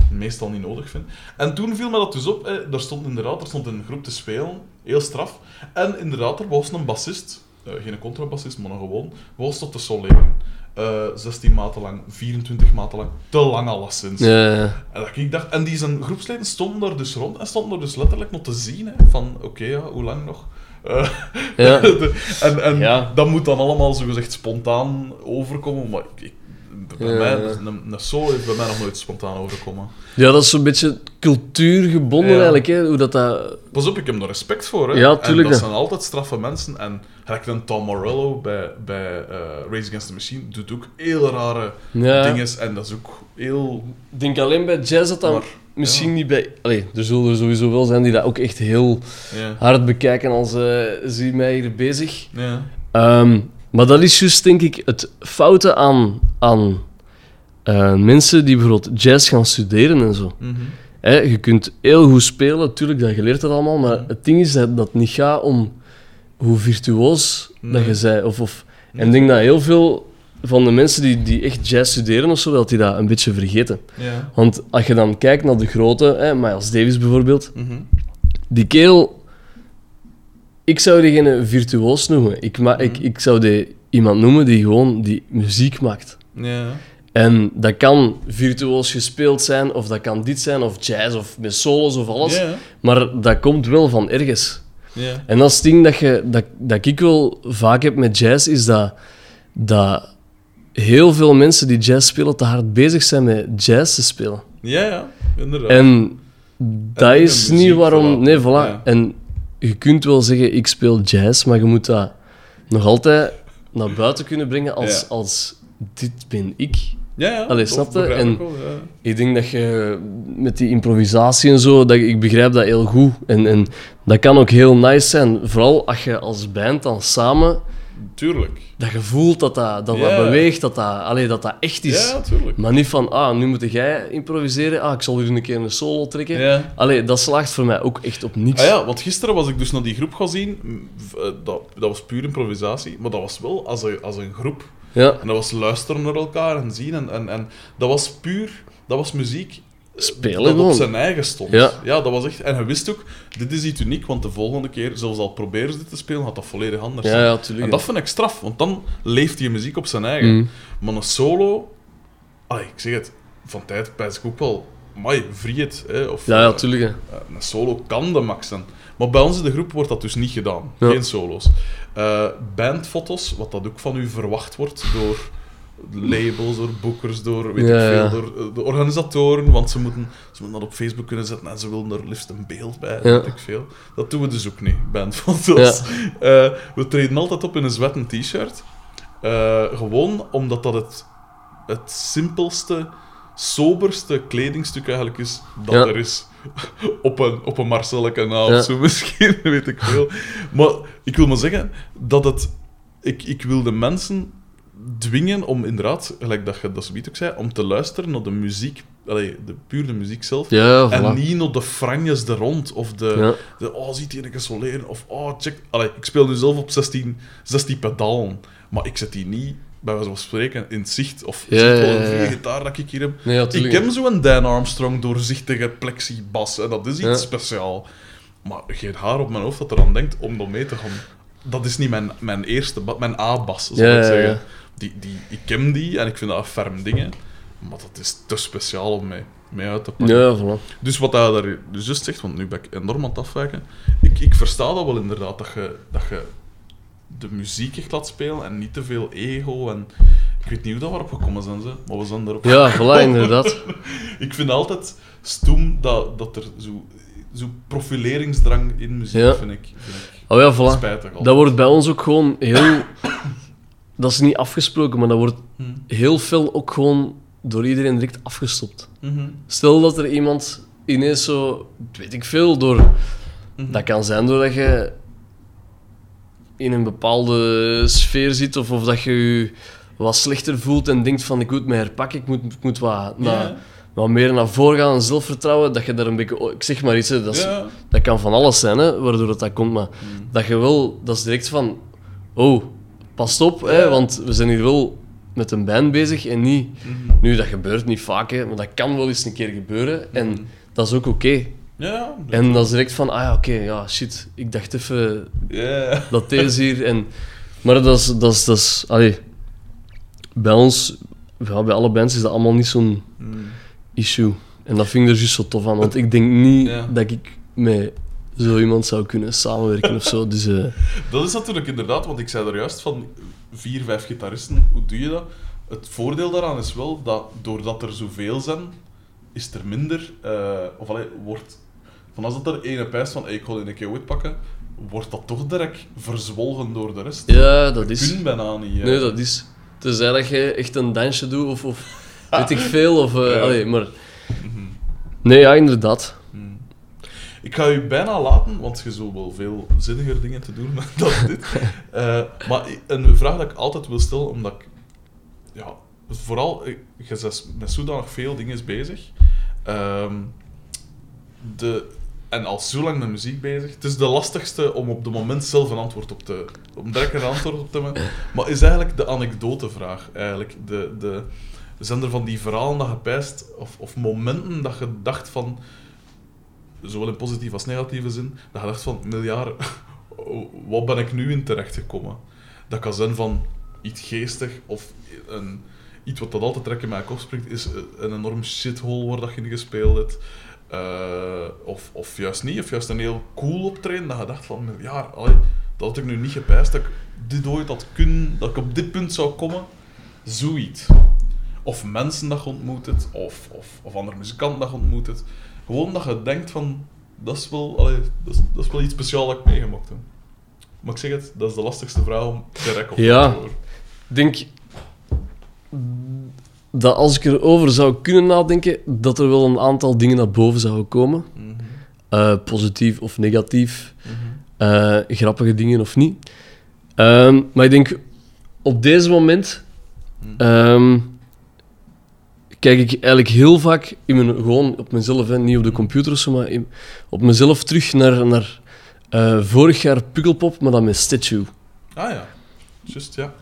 meestal niet nodig vind. En toen viel me dat dus op, hè, daar stond inderdaad er stond een groep te spelen, heel straf. En inderdaad, er was een bassist, eh, geen contrabassist, maar een gewoon, was tot te soleren. Eh 16 maten lang, 24 maten lang, te lang alleszins. Ja, ja. En, dat ik dacht, en die zijn groepsleden stonden daar dus rond en stonden er dus letterlijk nog te zien, hè, van oké, ja, hoe lang nog? Ja. de- en en Ja. dat moet dan allemaal zogezegd spontaan overkomen, maar ik, ik- bij Ja, mij, een, een solo heeft bij mij nog nooit spontaan overkomen. Ja, dat is zo'n beetje cultuurgebonden Ja. eigenlijk, hè, hoe dat... dat... Pas op, ik heb er respect voor. Hè. Ja, tuurlijk, En dat zijn altijd straffe mensen. En gelijk een Tom Morello bij, bij eh, Race Against the Machine doet ook heel rare Ja. dingen. En dat is ook heel... Ik denk alleen bij jazz dat dat Maar, misschien ja. niet bij... Allee, er zullen er sowieso wel zijn die dat ook echt heel hard bekijken als eh zie mij hier bezig. Ja. Ehm, maar dat is juist, denk ik, het foute aan, aan eh, mensen die bijvoorbeeld jazz gaan studeren en zo. Mhm. Hè, je kunt heel goed spelen, tuurlijk, dat je leert dat allemaal, maar Mhm. het ding is dat dat niet gaat om hoe virtuoos dat je bent. Of, of, en ik denk dat heel veel van de mensen die, die echt jazz studeren of zo, dat die dat een beetje vergeten. Ja. Want als je dan kijkt naar de grote, hè, Miles Davis bijvoorbeeld, Mhm. die kerel... Ik zou diegene virtuoos noemen. Ik, ma ik, Mhm. ik zou die iemand noemen die gewoon die muziek maakt. Ja. En dat kan virtuoos gespeeld zijn, of dat kan dit zijn, of jazz, of met solos of alles. Maar dat komt wel van ergens. En dat is het ding dat, je, dat, dat ik wel vaak heb met jazz, is dat, dat heel veel mensen die jazz spelen te hard bezig zijn met jazz te spelen. Ja, ja. Inderdaad. En dat En is niet waarom... Nee, voilà. Ja. En je kunt wel zeggen, ik speel jazz, maar je moet dat nog altijd naar buiten kunnen brengen als, Ja. als dit ben ik. Ja, ja. Allee, dat snap je? begrijp En- ik wel, ja. Ik denk dat je met die improvisatie en zo, dat, ik begrijp dat heel goed. En, en dat kan ook heel nice zijn. Vooral als je als band dan samen, Tuurlijk. dat je voelt dat dat, dat, beweegt, dat dat, allee, dat dat echt is. Ja, tuurlijk. Maar niet van, ah, nu moet jij improviseren, ah, ik zal hier een keer een solo trekken. Allee, dat slaagt voor mij ook echt op niks. Ah ja, want gisteren was ik dus naar die groep gaan zien. Eh, Dat, dat was puur improvisatie, maar dat was wel als een, als een groep. Ja. En dat was luisteren naar elkaar en zien. En, en, en dat was puur, dat was muziek eh, Spelen dat gewoon. op zijn eigen stond. Ja. dat was echt... En je wist ook, dit is iets uniek, want de volgende keer, zelfs al proberen ze dit te spelen, gaat dat volledig anders Ja, ja, tuurlijk. En dat vind ik straf, want dan leeft die muziek op zijn eigen. Mm. Maar een solo, allee, ik zeg het, van tijd pijs ik ook wel, mai. Hè, of, Ja, ja, eh, tuurlijk. hè. eh, een solo kan de max zijn. Maar bij ons in de groep wordt dat dus niet gedaan. Ja. Geen solo's. Eh, bandfoto's, wat dat ook van u verwacht wordt door labels, door boekers, door, weet Ja, ik veel, door eh, de organisatoren, want ze moeten, ze moeten dat op Facebook kunnen zetten en ze willen er liefst een beeld bij, Ja. weet ik veel. Dat doen we dus ook niet, bandfoto's. Eh, we treden altijd op in een zwetten t-shirt. Gewoon omdat dat het, het simpelste, soberste kledingstuk eigenlijk is dat er is. op een, op een Marcelle kanaal Ja. of zo misschien, weet ik veel. Maar ik wil maar zeggen dat het... Ik, ik wil de mensen dwingen om inderdaad, gelijk dat je dat zoiets ook zei, om te luisteren naar de muziek, allee, de, puur de muziek zelf. Ja, En niet naar de franjes er rond, of de, Ja. de oh, ziet hier een keer zo leren, of oh, check. Allee, ik speel nu zelf op 16, 16 pedalen, maar ik zet die niet, bij wijze van spreken, in het zicht. Of Ja, ziet wel een ja, gitaar dat ik hier heb. Nee, ik heb zo'n Dan Armstrong doorzichtige plexibas, en dat is iets speciaal. Maar geen haar op mijn hoofd dat eraan denkt om door mee te gaan. Dat is niet mijn, mijn eerste, mijn A-bas, zou ik zeggen. Die, die, ik ken die en ik vind dat een ferm dingen, maar dat is te speciaal om mee, mee uit te pakken. Ja, voilà. Dus wat hij daar dus juist zegt, want nu ben ik enorm aan het afwijken. Ik, ik versta dat wel inderdaad, dat je, dat je de muziek echt laat spelen en niet te veel ego. En, ik weet niet hoe dat we erop gekomen zijn, ze, maar we zijn erop Ja, voilà, inderdaad. Ik vind altijd stoem dat, dat er zo, zo profileringsdrang in muziek, Ja. vind, ik, vind ik Oh ja, voilà. spijtig. Dat wordt bij ons ook gewoon heel... Dat is niet afgesproken, maar dat wordt Hm. heel veel ook gewoon door iedereen direct afgestopt. Mhm. Stel dat er iemand ineens zo, weet ik veel, door... Mhm. Dat kan zijn doordat je in een bepaalde sfeer zit, of, of dat je je wat slechter voelt en denkt van ik moet me herpakken, ik moet, ik moet wat, naar, Ja. wat meer naar voren gaan en zelfvertrouwen, dat je daar een beetje... Ik zeg maar iets, hè, dat, is- Ja. dat kan van alles zijn, hè, waardoor dat, dat komt, maar Mhm. dat je wel... Dat is direct van... Oh, pas op, hè, want we zijn hier wel met een band bezig en niet... Mhm. Nu, dat gebeurt niet vaak, hè, maar dat kan wel eens een keer gebeuren. En Mhm. dat is ook oké. Ja. En dat is direct van, ah ja, oké, ja, shit. Ik dacht even dat deze hier... En, maar dat is... Dat is, dat is allee, bij ons, ja, bij alle bands, is dat allemaal niet zo'n Mhm. issue. En dat vind ik er juist zo tof aan. Want ik denk niet Ja. dat ik met zo iemand zou kunnen samenwerken of zo. Dus eh, Dat is natuurlijk inderdaad, want ik zei er juist van vier, vijf gitaristen, hoe doe je dat? Het voordeel daaraan is wel dat doordat er zoveel zijn, is er minder, eh, of allee, wordt, van als dat er ene pijst van hey, ik ga die een keer ooit pakken, wordt dat toch direct verzwolgen door de rest. ja, dat is... Kun bijna niet. Nee, dat is... Tenzij dat je echt een dansje doet of, of weet ik veel. Of, eh, Ja. allee, maar... Mhm. Nee, ja, inderdaad. Hmm. Ik ga u bijna laten, want je zult wel veel zinniger dingen te doen dan dit. Eh, maar een vraag dat ik altijd wil stellen, omdat ik... Ja, vooral, eh, je bent met zodanig veel dingen bezig. Ehm, de, en al zo lang met muziek bezig. Het is de lastigste om op het moment zelf een antwoord op te... Om direct een antwoord op te hebben. Maar is eigenlijk de anekdotevraag. Eigenlijk. De, de, zijn er van die verhalen dat je pijst, of, of momenten dat je dacht van zowel in positieve als negatieve zin, dat je dacht van, miljard, wat ben ik nu in terechtgekomen? Dat kan zijn van iets geestig of een, iets wat dat altijd direct in mijn kop springt, is een enorm shithole waar dat je in gespeeld hebt. Eh, of, of juist niet, of juist een heel cool optreden, dat je dacht van, allee, dat had ik nu niet gepijst, dat ik dit ooit had kunnen, dat ik op dit punt zou komen. Zoiets. Of mensen dat je ontmoet hebt, of, of, of andere muzikanten dat je ontmoet hebt. Gewoon dat je denkt van, dat is wel, allee, dat, is, dat is wel iets speciaals dat ik meegemaakt heb. Maar ik zeg het, dat is de lastigste vraag om direct op te Ja. antwoorden. Ik denk... dat als ik erover zou kunnen nadenken, dat er wel een aantal dingen naar boven zouden komen. Mhm. Eh, positief of negatief. Mhm. eh, grappige dingen of niet. Ehm, maar ik denk, op deze moment ehm, kijk ik eigenlijk heel vaak in mijn, gewoon op mezelf, hè, niet op de computer of zo, maar in- op mezelf terug naar, naar eh, vorig jaar Pukkelpop, maar dan met Statue. Ah ja, juist, ja.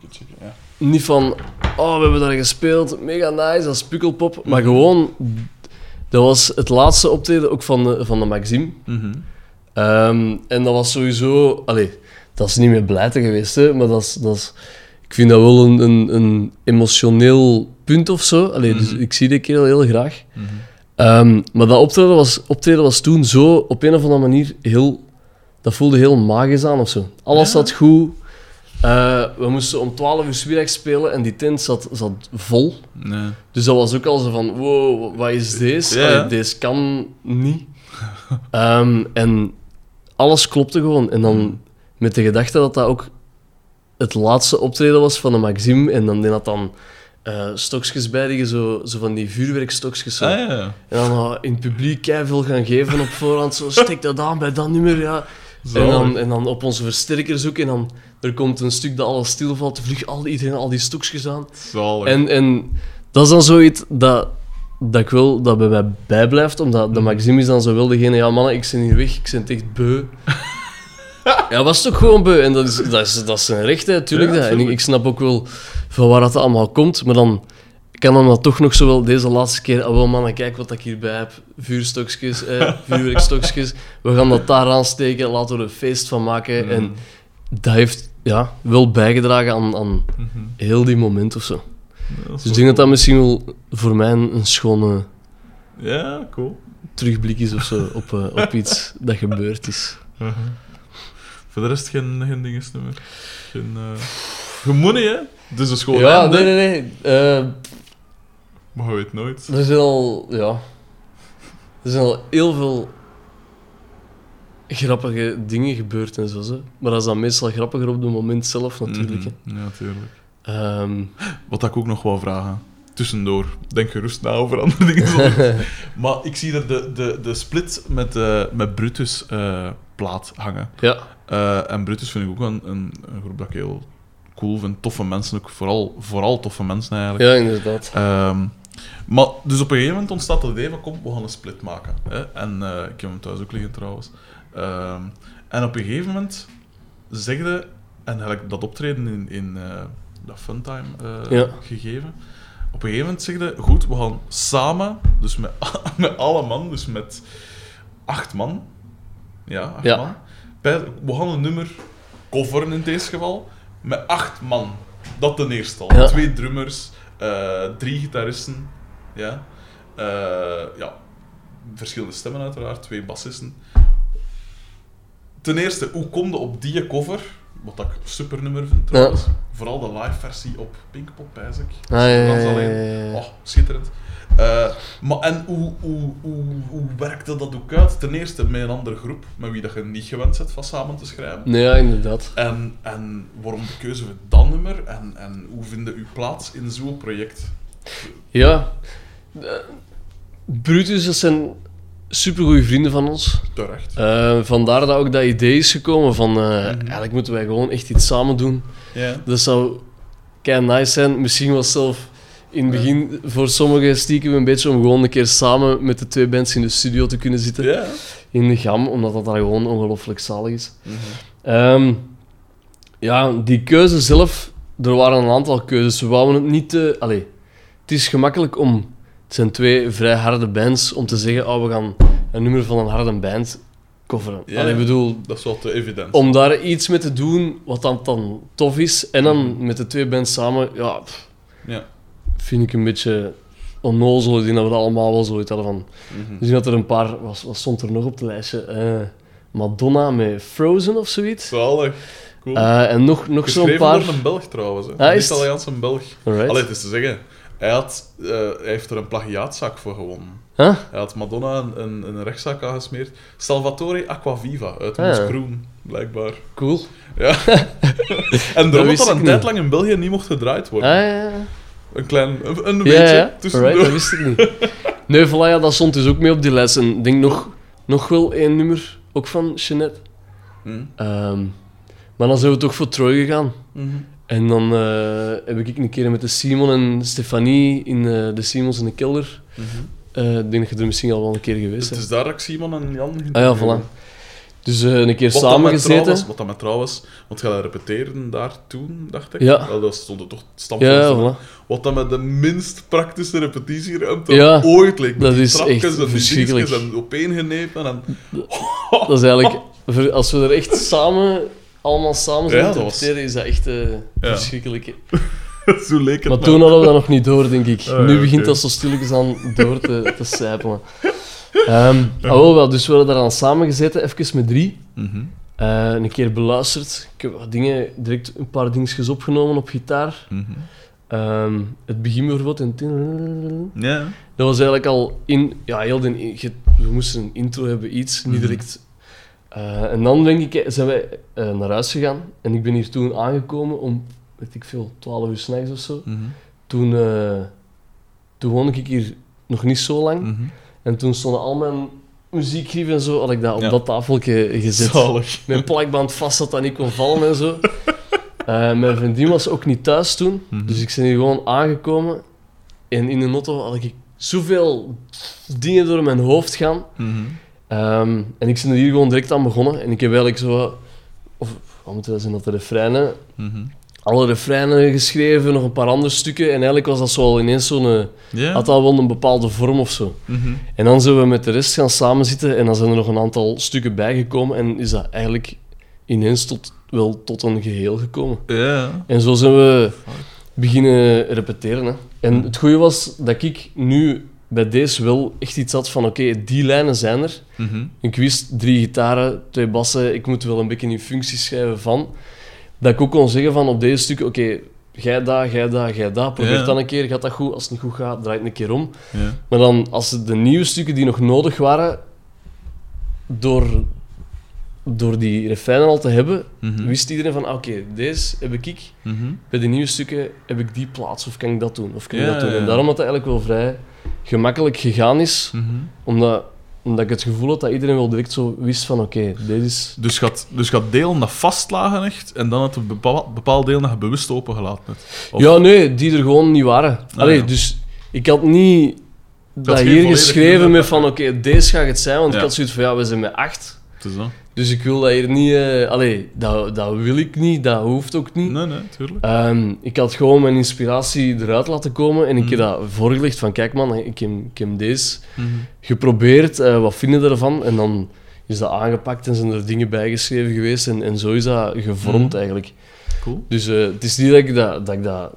Het checken, ja. Niet van, oh, we hebben daar gespeeld, mega nice, als Pukkelpop. Maar gewoon, dat was het laatste optreden ook van de, van de Maxime. Mhm. Ehm, en dat was sowieso... Allee, dat is niet meer blijten geweest, hè, maar dat is, dat is... Ik vind dat wel een, een, een emotioneel punt of zo. Allee, dus Mhm. ik zie die kerel heel graag. Mhm. Ehm, maar dat optreden was, optreden was toen zo, op een of andere manier, heel... Dat voelde heel magisch aan of zo. Alles Ja. zat goed. Eh, we moesten om 12 uur middags spelen en die tent zat, zat vol. Nee. Dus dat was ook al zo van, wow, wat is deze? Ja. Allee, deze kan niet. Ehm, en alles klopte gewoon. En dan met de gedachte dat dat ook het laatste optreden was van de Maxime. En dan deed dat dan eh stokjes bij zo, zo van die vuurwerkstokjes. Zo. Ah ja. En dan in het publiek veel gaan geven op voorhand. Zo, steek dat aan bij dat nummer, ja. En dan, en dan op onze versterker zoeken. En dan er komt een stuk dat alles stilvalt. Vlug al, iedereen al die stokjes aan. Zalig. En, en dat is dan zoiets dat, dat ik wil dat bij mij bijblijft, omdat de Maxime is dan zo wel degene, ja mannen, ik ben hier weg, ik ben het echt beu. ja, was toch gewoon beu. En dat is, dat is, dat is zijn recht, hè, tuurlijk. Ja, dat. En ik, snap ook wel van waar dat allemaal komt, maar dan kan dan dat toch nog zo wel deze laatste keer, ah wel mannen, kijk wat ik hierbij heb. Vuurstokjes, eh, vuurwerkstokjes. We gaan dat daar aansteken, laten we er een feest van maken. En Mhm. dat heeft ja, wel bijgedragen aan, aan Mhm. heel die moment of zo. Ja, Dus ik denk dat dat misschien wel voor mij een, een schone Ja, cool. terugblik is of zo op, eh, op iets dat gebeurd is. Mhm. Voor de rest geen, geen dingesnummer. Geen... niet, hè. Is een school ja, einde, nee, nee, nee. Eh, Maar je weet nooit. er zijn al, ja, er zijn al heel veel grappige dingen gebeurd en zo. Hè. Maar dat is dan meestal grappiger op het moment zelf natuurlijk. Mhm. Ja, tuurlijk. hè. Ehm, Wat ik ook nog wou vragen. Tussendoor. Denk gerust na over andere dingen. maar ik zie er de, de, de split met, eh, met Brutus eh, plaat hangen. ja, Eh, en Brutus vind ik ook een, een, een groep dat ik heel cool vind. Toffe mensen, ook vooral, vooral toffe mensen eigenlijk. ja, inderdaad. Ehm, maar dus op een gegeven moment ontstaat het idee van kom, we gaan een split maken. Hè? En ik heb hem thuis ook liggen trouwens. Ehm, en op een gegeven moment zegde, en eigenlijk dat optreden in, in eh, dat Funtime eh, Ja. gegeven. Op een gegeven moment zegde, goed, we gaan samen, dus met, met alle man, dus met acht man. Ja, acht Ja. man. Bij- we gaan een nummer coveren in deze geval, met acht man. Dat ten eerste al. Ja. Twee drummers, eh, drie gitaristen, ja. Ja, verschillende stemmen uiteraard, twee bassisten. Ten eerste, hoe kom je op die cover? Wat ik een super nummer vind trouwens. Vooral de live versie op Pinkpop, pijs ik. Ah, ja, ja, alleen. Oh, schitterend. Eh, maar en hoe, hoe, hoe, hoe werkte dat ook uit? Ten eerste met een andere groep, met wie dat je niet gewend bent van samen te schrijven. Nee, ja, inderdaad. En, en waarom de keuze voor dat nummer? En, en hoe vind je uw plaats in zo'n project? Ja. Eh, Brutus, dat zijn supergoeie vrienden van ons. Terecht. Eh, vandaar dat ook dat idee is gekomen van... eh, Eigenlijk moeten wij gewoon echt iets samen doen. Ja. Dat zou kei nice zijn. Misschien was zelf in het begin voor sommigen stiekem een beetje om gewoon een keer samen met de twee bands in de studio te kunnen zitten. Ja. In de gam, omdat dat daar gewoon ongelooflijk zalig is. Ehm, ja, die keuze zelf, er waren een aantal keuzes. We wouden het niet te... Allee, het is gemakkelijk om... Het zijn twee vrij harde bands om te zeggen, oh, we gaan een nummer van een harde band coveren. Ja. Allee, ik bedoel, Dat is wel te evident. om daar iets mee te doen wat dan, dan tof is, en dan met de twee bands samen, ja, pff, Ja. vind ik een beetje onnozel. Ik denk dat we dat allemaal wel zoiets hadden van... Mhm. Dus ik had er een paar... Wat, wat stond er nog op het lijstje? Eh, Madonna met Frozen of zoiets. Zalig. Cool. Eh, en nog, nog zo'n Geschreven paar... door een Belg trouwens. Hè. Ah, is het? Italiaanse Belg. Alright. Allee, het is te zeggen. Hij, had, eh, hij heeft er een plagiaatzaak voor gewonnen. Huh? Hij had Madonna een, een, een rechtszaak aangesmeerd. Salvatore Acquaviva uit Ah, ja. Groen, blijkbaar. Cool. Ja. en daarom dat dat ik een tijd lang in België niet mocht gedraaid Ah, worden. ja, ja. Een klein een, beetje ja. tussendoor. Alright, dat wist ik niet. Nee, voilà, ja, dat stond dus ook mee op die lijst. En ik denk nog, nog wel één nummer, ook van Jeanette. Hm. Ehm, maar dan zijn we toch voor Troy gegaan. Mhm. En dan eh, heb ik een keer met de Simon en Stefanie in eh, de Simons in de kelder. Mhm. eh, ik denk dat je er misschien al wel een keer geweest Dus het bent. is daar dat ik Simon en Jan Ah ja, voilà. Dus eh, een keer Wat samen dat gezeten. wat dat met trouw was, want ga repeteren daar toen, dacht ik. Ja. Wel, dat stond er toch Ja, stamvast. voilà. Wat dan met de minst praktische repetitieruimte Ja, ooit leek. Met dat is echt en verschrikkelijk. en opeengenepen. En... Dat is eigenlijk, als we er echt samen, allemaal samen Ja, te was- repeteren, is dat echt eh, Ja. verschrikkelijk. Zo leek het Maar toen hadden we dat nog niet door, denk ik. Ah, nu ja, begint dat zo stilletjes aan door te, te sijpelen. Ehm ah, wel, dus we hadden daar dan samen gezeten, even met drie. Mhm. Eh, een keer beluisterd. Ik heb wat dingen, direct een paar dingetjes opgenomen op gitaar. Mhm. Ehm, het begin bijvoorbeeld. En Ja. dat was eigenlijk al in... Ja, heel de, je- we moesten een intro hebben, iets, niet Mhm. direct. Eh, en dan denk ik, zijn wij eh, naar huis gegaan. En ik ben hier toen aangekomen om, weet ik veel, 12 uur s'nachts of zo. Mhm. Toen, eh, toen woonde ik hier nog niet zo lang. Mhm. En toen stonden al mijn muziekgrieven en zo, had ik dat op Ja. dat tafeltje gezet. Zalig. Mijn plakband vast dat dat niet kon vallen en zo. Eh, mijn vriendin was ook niet thuis toen, Mhm. dus ik ben hier gewoon aangekomen. En in de auto had ik zoveel dingen door mijn hoofd gaan. Ehm, en ik ben er hier gewoon direct aan begonnen. En ik heb eigenlijk zo... Of, wat moet dat zijn, dat de refreinen... Mhm. Alle refreinen geschreven, nog een paar andere stukken. En eigenlijk was dat zo al ineens zo'n... eh. Had al wel een bepaalde vorm of zo. Mhm. En dan zijn we met de rest gaan samenzitten en dan zijn er nog een aantal stukken bijgekomen en is dat eigenlijk ineens tot, wel tot een geheel gekomen. Ja. En zo zijn we beginnen repeteren. Hè. En het goede was dat ik nu bij deze wel echt iets had van oké, die lijnen zijn er. Mhm. Ik wist drie gitaren, twee bassen, ik moet wel een beetje in functie schrijven van. Dat ik ook kon zeggen van op deze stukken, oké, jij dat, jij dat, jij dat, probeer Ja. dan een keer, gaat dat goed? Als het niet goed gaat, draai het een keer om. Ja. Maar dan, als de nieuwe stukken die nog nodig waren, door, door die refreinen al te hebben, Mhm. wist iedereen van, ah, oké, deze heb ik. Mhm. Bij de nieuwe stukken heb ik die plaats, of kan ik dat doen, of kan ik Ja, dat doen. En daarom dat het eigenlijk wel vrij gemakkelijk gegaan is, Mhm. omdat, omdat ik het gevoel had dat iedereen wel direct zo wist van, oké, deze is... Dus gaat, dus gaat delen dat vastlagen echt, en dan het een bepaald, bepaald deel je bewust opengelaten hebt. Of- Ja, nee, die er gewoon niet waren. Allee, ja. dus ik had niet dat hier geschreven met van, oké, deze gaat het zijn, want Ja. ik had zoiets van, ja, we zijn met acht. Het is dat. Dus ik wil dat hier niet... eh allee, dat, dat wil ik niet, dat hoeft ook niet. Nee, nee, tuurlijk. Ehm, ik had gewoon mijn inspiratie eruit laten komen en ik heb Mhm. dat voorgelegd van, kijk man, ik heb, ik heb deze Mhm. geprobeerd, eh, wat vinden we ervan? En dan is dat aangepakt en zijn er dingen bijgeschreven geweest en, en zo is dat gevormd Mhm. eigenlijk. Cool. Dus eh, het is niet dat ik dat, dat, ik dat,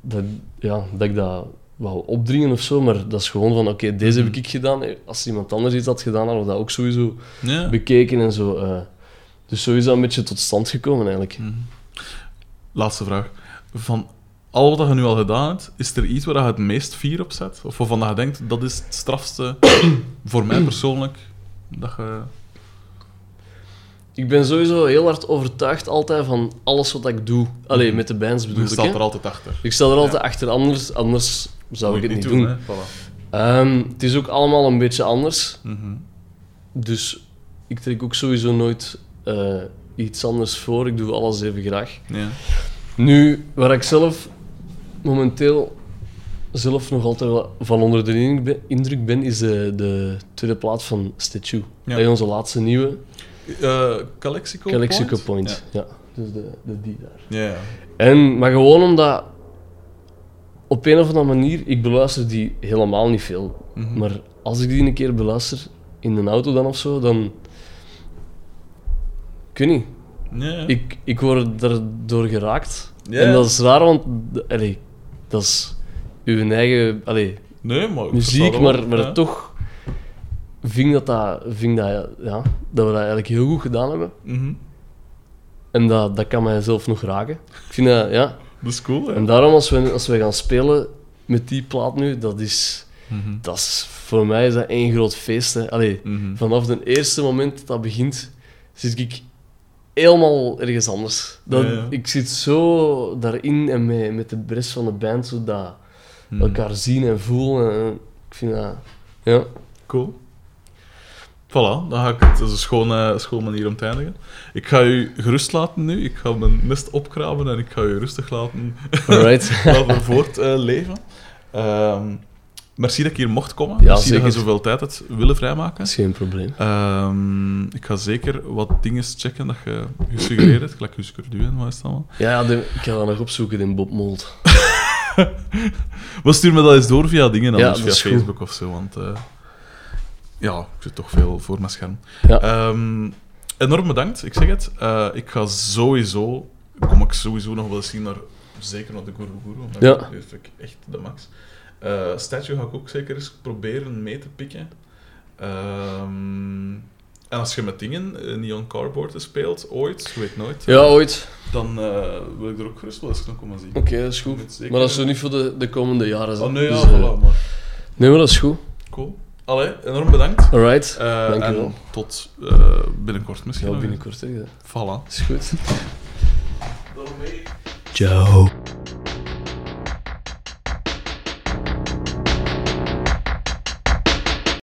dat, ja, dat ik dat wou opdringen of zo, maar dat is gewoon van, oké, deze heb Mhm. ik gedaan. Als iemand anders iets had gedaan, hadden we dat ook sowieso Ja. bekeken en zo. eh. dus zo is dat een beetje tot stand gekomen eigenlijk. Mhm. Laatste vraag. Van al wat je nu al gedaan hebt, is er iets waar je het meest fier op zet? Of waarvan je denkt, dat is het strafste voor mij persoonlijk? Dat je... Ik ben sowieso heel hard overtuigd altijd van alles wat ik doe. Allee, met de bands bedoel ik. staat hè. er altijd achter. Ik sta er altijd Ja. achter, anders, anders zou ik het niet doen. Voilà. Ehm, het is ook allemaal een beetje anders. Mhm. Dus ik trek ook sowieso nooit eh, iets anders voor. Ik doe alles even graag. Ja. Nu, waar ik zelf momenteel zelf nog altijd wel van onder de indruk ben, is de, de tweede plaat van Statue. Ja. Is onze laatste nieuwe, Eh, Calexico Calexico Point? Point. Ja. dus de, de die daar. Ja. ja. En, maar gewoon omdat, op een of andere manier, ik beluister die helemaal niet veel. Mhm. Maar als ik die een keer beluister, in een auto dan of zo, dan... Ik weet niet. Ja. Ik, ik word erdoor geraakt. Ja. En dat is raar, want allee, dat is uw eigen allee, Nee, maar... muziek, maar, maar ja. toch vind dat, dat, vind dat, ja, dat we dat eigenlijk heel goed gedaan hebben. Mhm. En dat, dat kan mijzelf nog raken. Ik vind dat, ja. Dat is cool, hè? En daarom, als we, als we gaan spelen, met die plaat nu, dat is, Mhm. dat is... Voor mij is dat één groot feest. Hè. Allee, Mhm. vanaf het eerste moment dat dat begint, zit ik helemaal ergens anders. Dat, Ja, ja. Ik zit zo daarin en met, met de rest van de band, zo dat Mhm. elkaar zien en voelen. En, ik vind dat... Ja. Cool. Voilà, dan ga ik het. Dat is een schone, schone manier om te eindigen. Ik ga u gerust laten nu. Ik ga mijn nest opgraven en ik ga u rustig laten, Alright. laten voortleven. Ehm merci dat ik hier mocht komen. Ja, merci dat je zoveel tijd hebt willen vrijmaken. Dat is geen probleem. Ehm, ik ga zeker wat dingen checken dat je gesuggereerd hebt. Gelijk Husker en wat is het allemaal. Ja, de- ik ga dat nog opzoeken in Bob Mold. Maar stuur me dat eens door via dingen, anders dat via goed. Facebook of zo. Want eh, ja, ik zit toch veel voor mijn scherm. Ja. Ehm, enorm bedankt, ik zeg het. Eh, ik ga sowieso, kom ik sowieso nog wel eens zien naar, zeker naar de Guru Guru, want Ja. dat vind ik echt de max. Eh Statue ga ik ook zeker eens proberen mee te pikken. Ehm, en als je met dingen, eh, Neon Cardboard speelt, ooit, weet nooit, Ja, ooit. dan wil ik er ook gerust wel eens komen zien. Oké, dat is goed. Maar dat is zo niet voor de, de komende jaren. Oh nee, ja, Dus, voilà, maar Nee, maar dat is goed. cool. Allee, enorm bedankt. Alright. Eh, Dank je en wel. tot eh, binnenkort misschien. Ja, binnenkort. Hè. Dat Voilà. is goed. Ciao.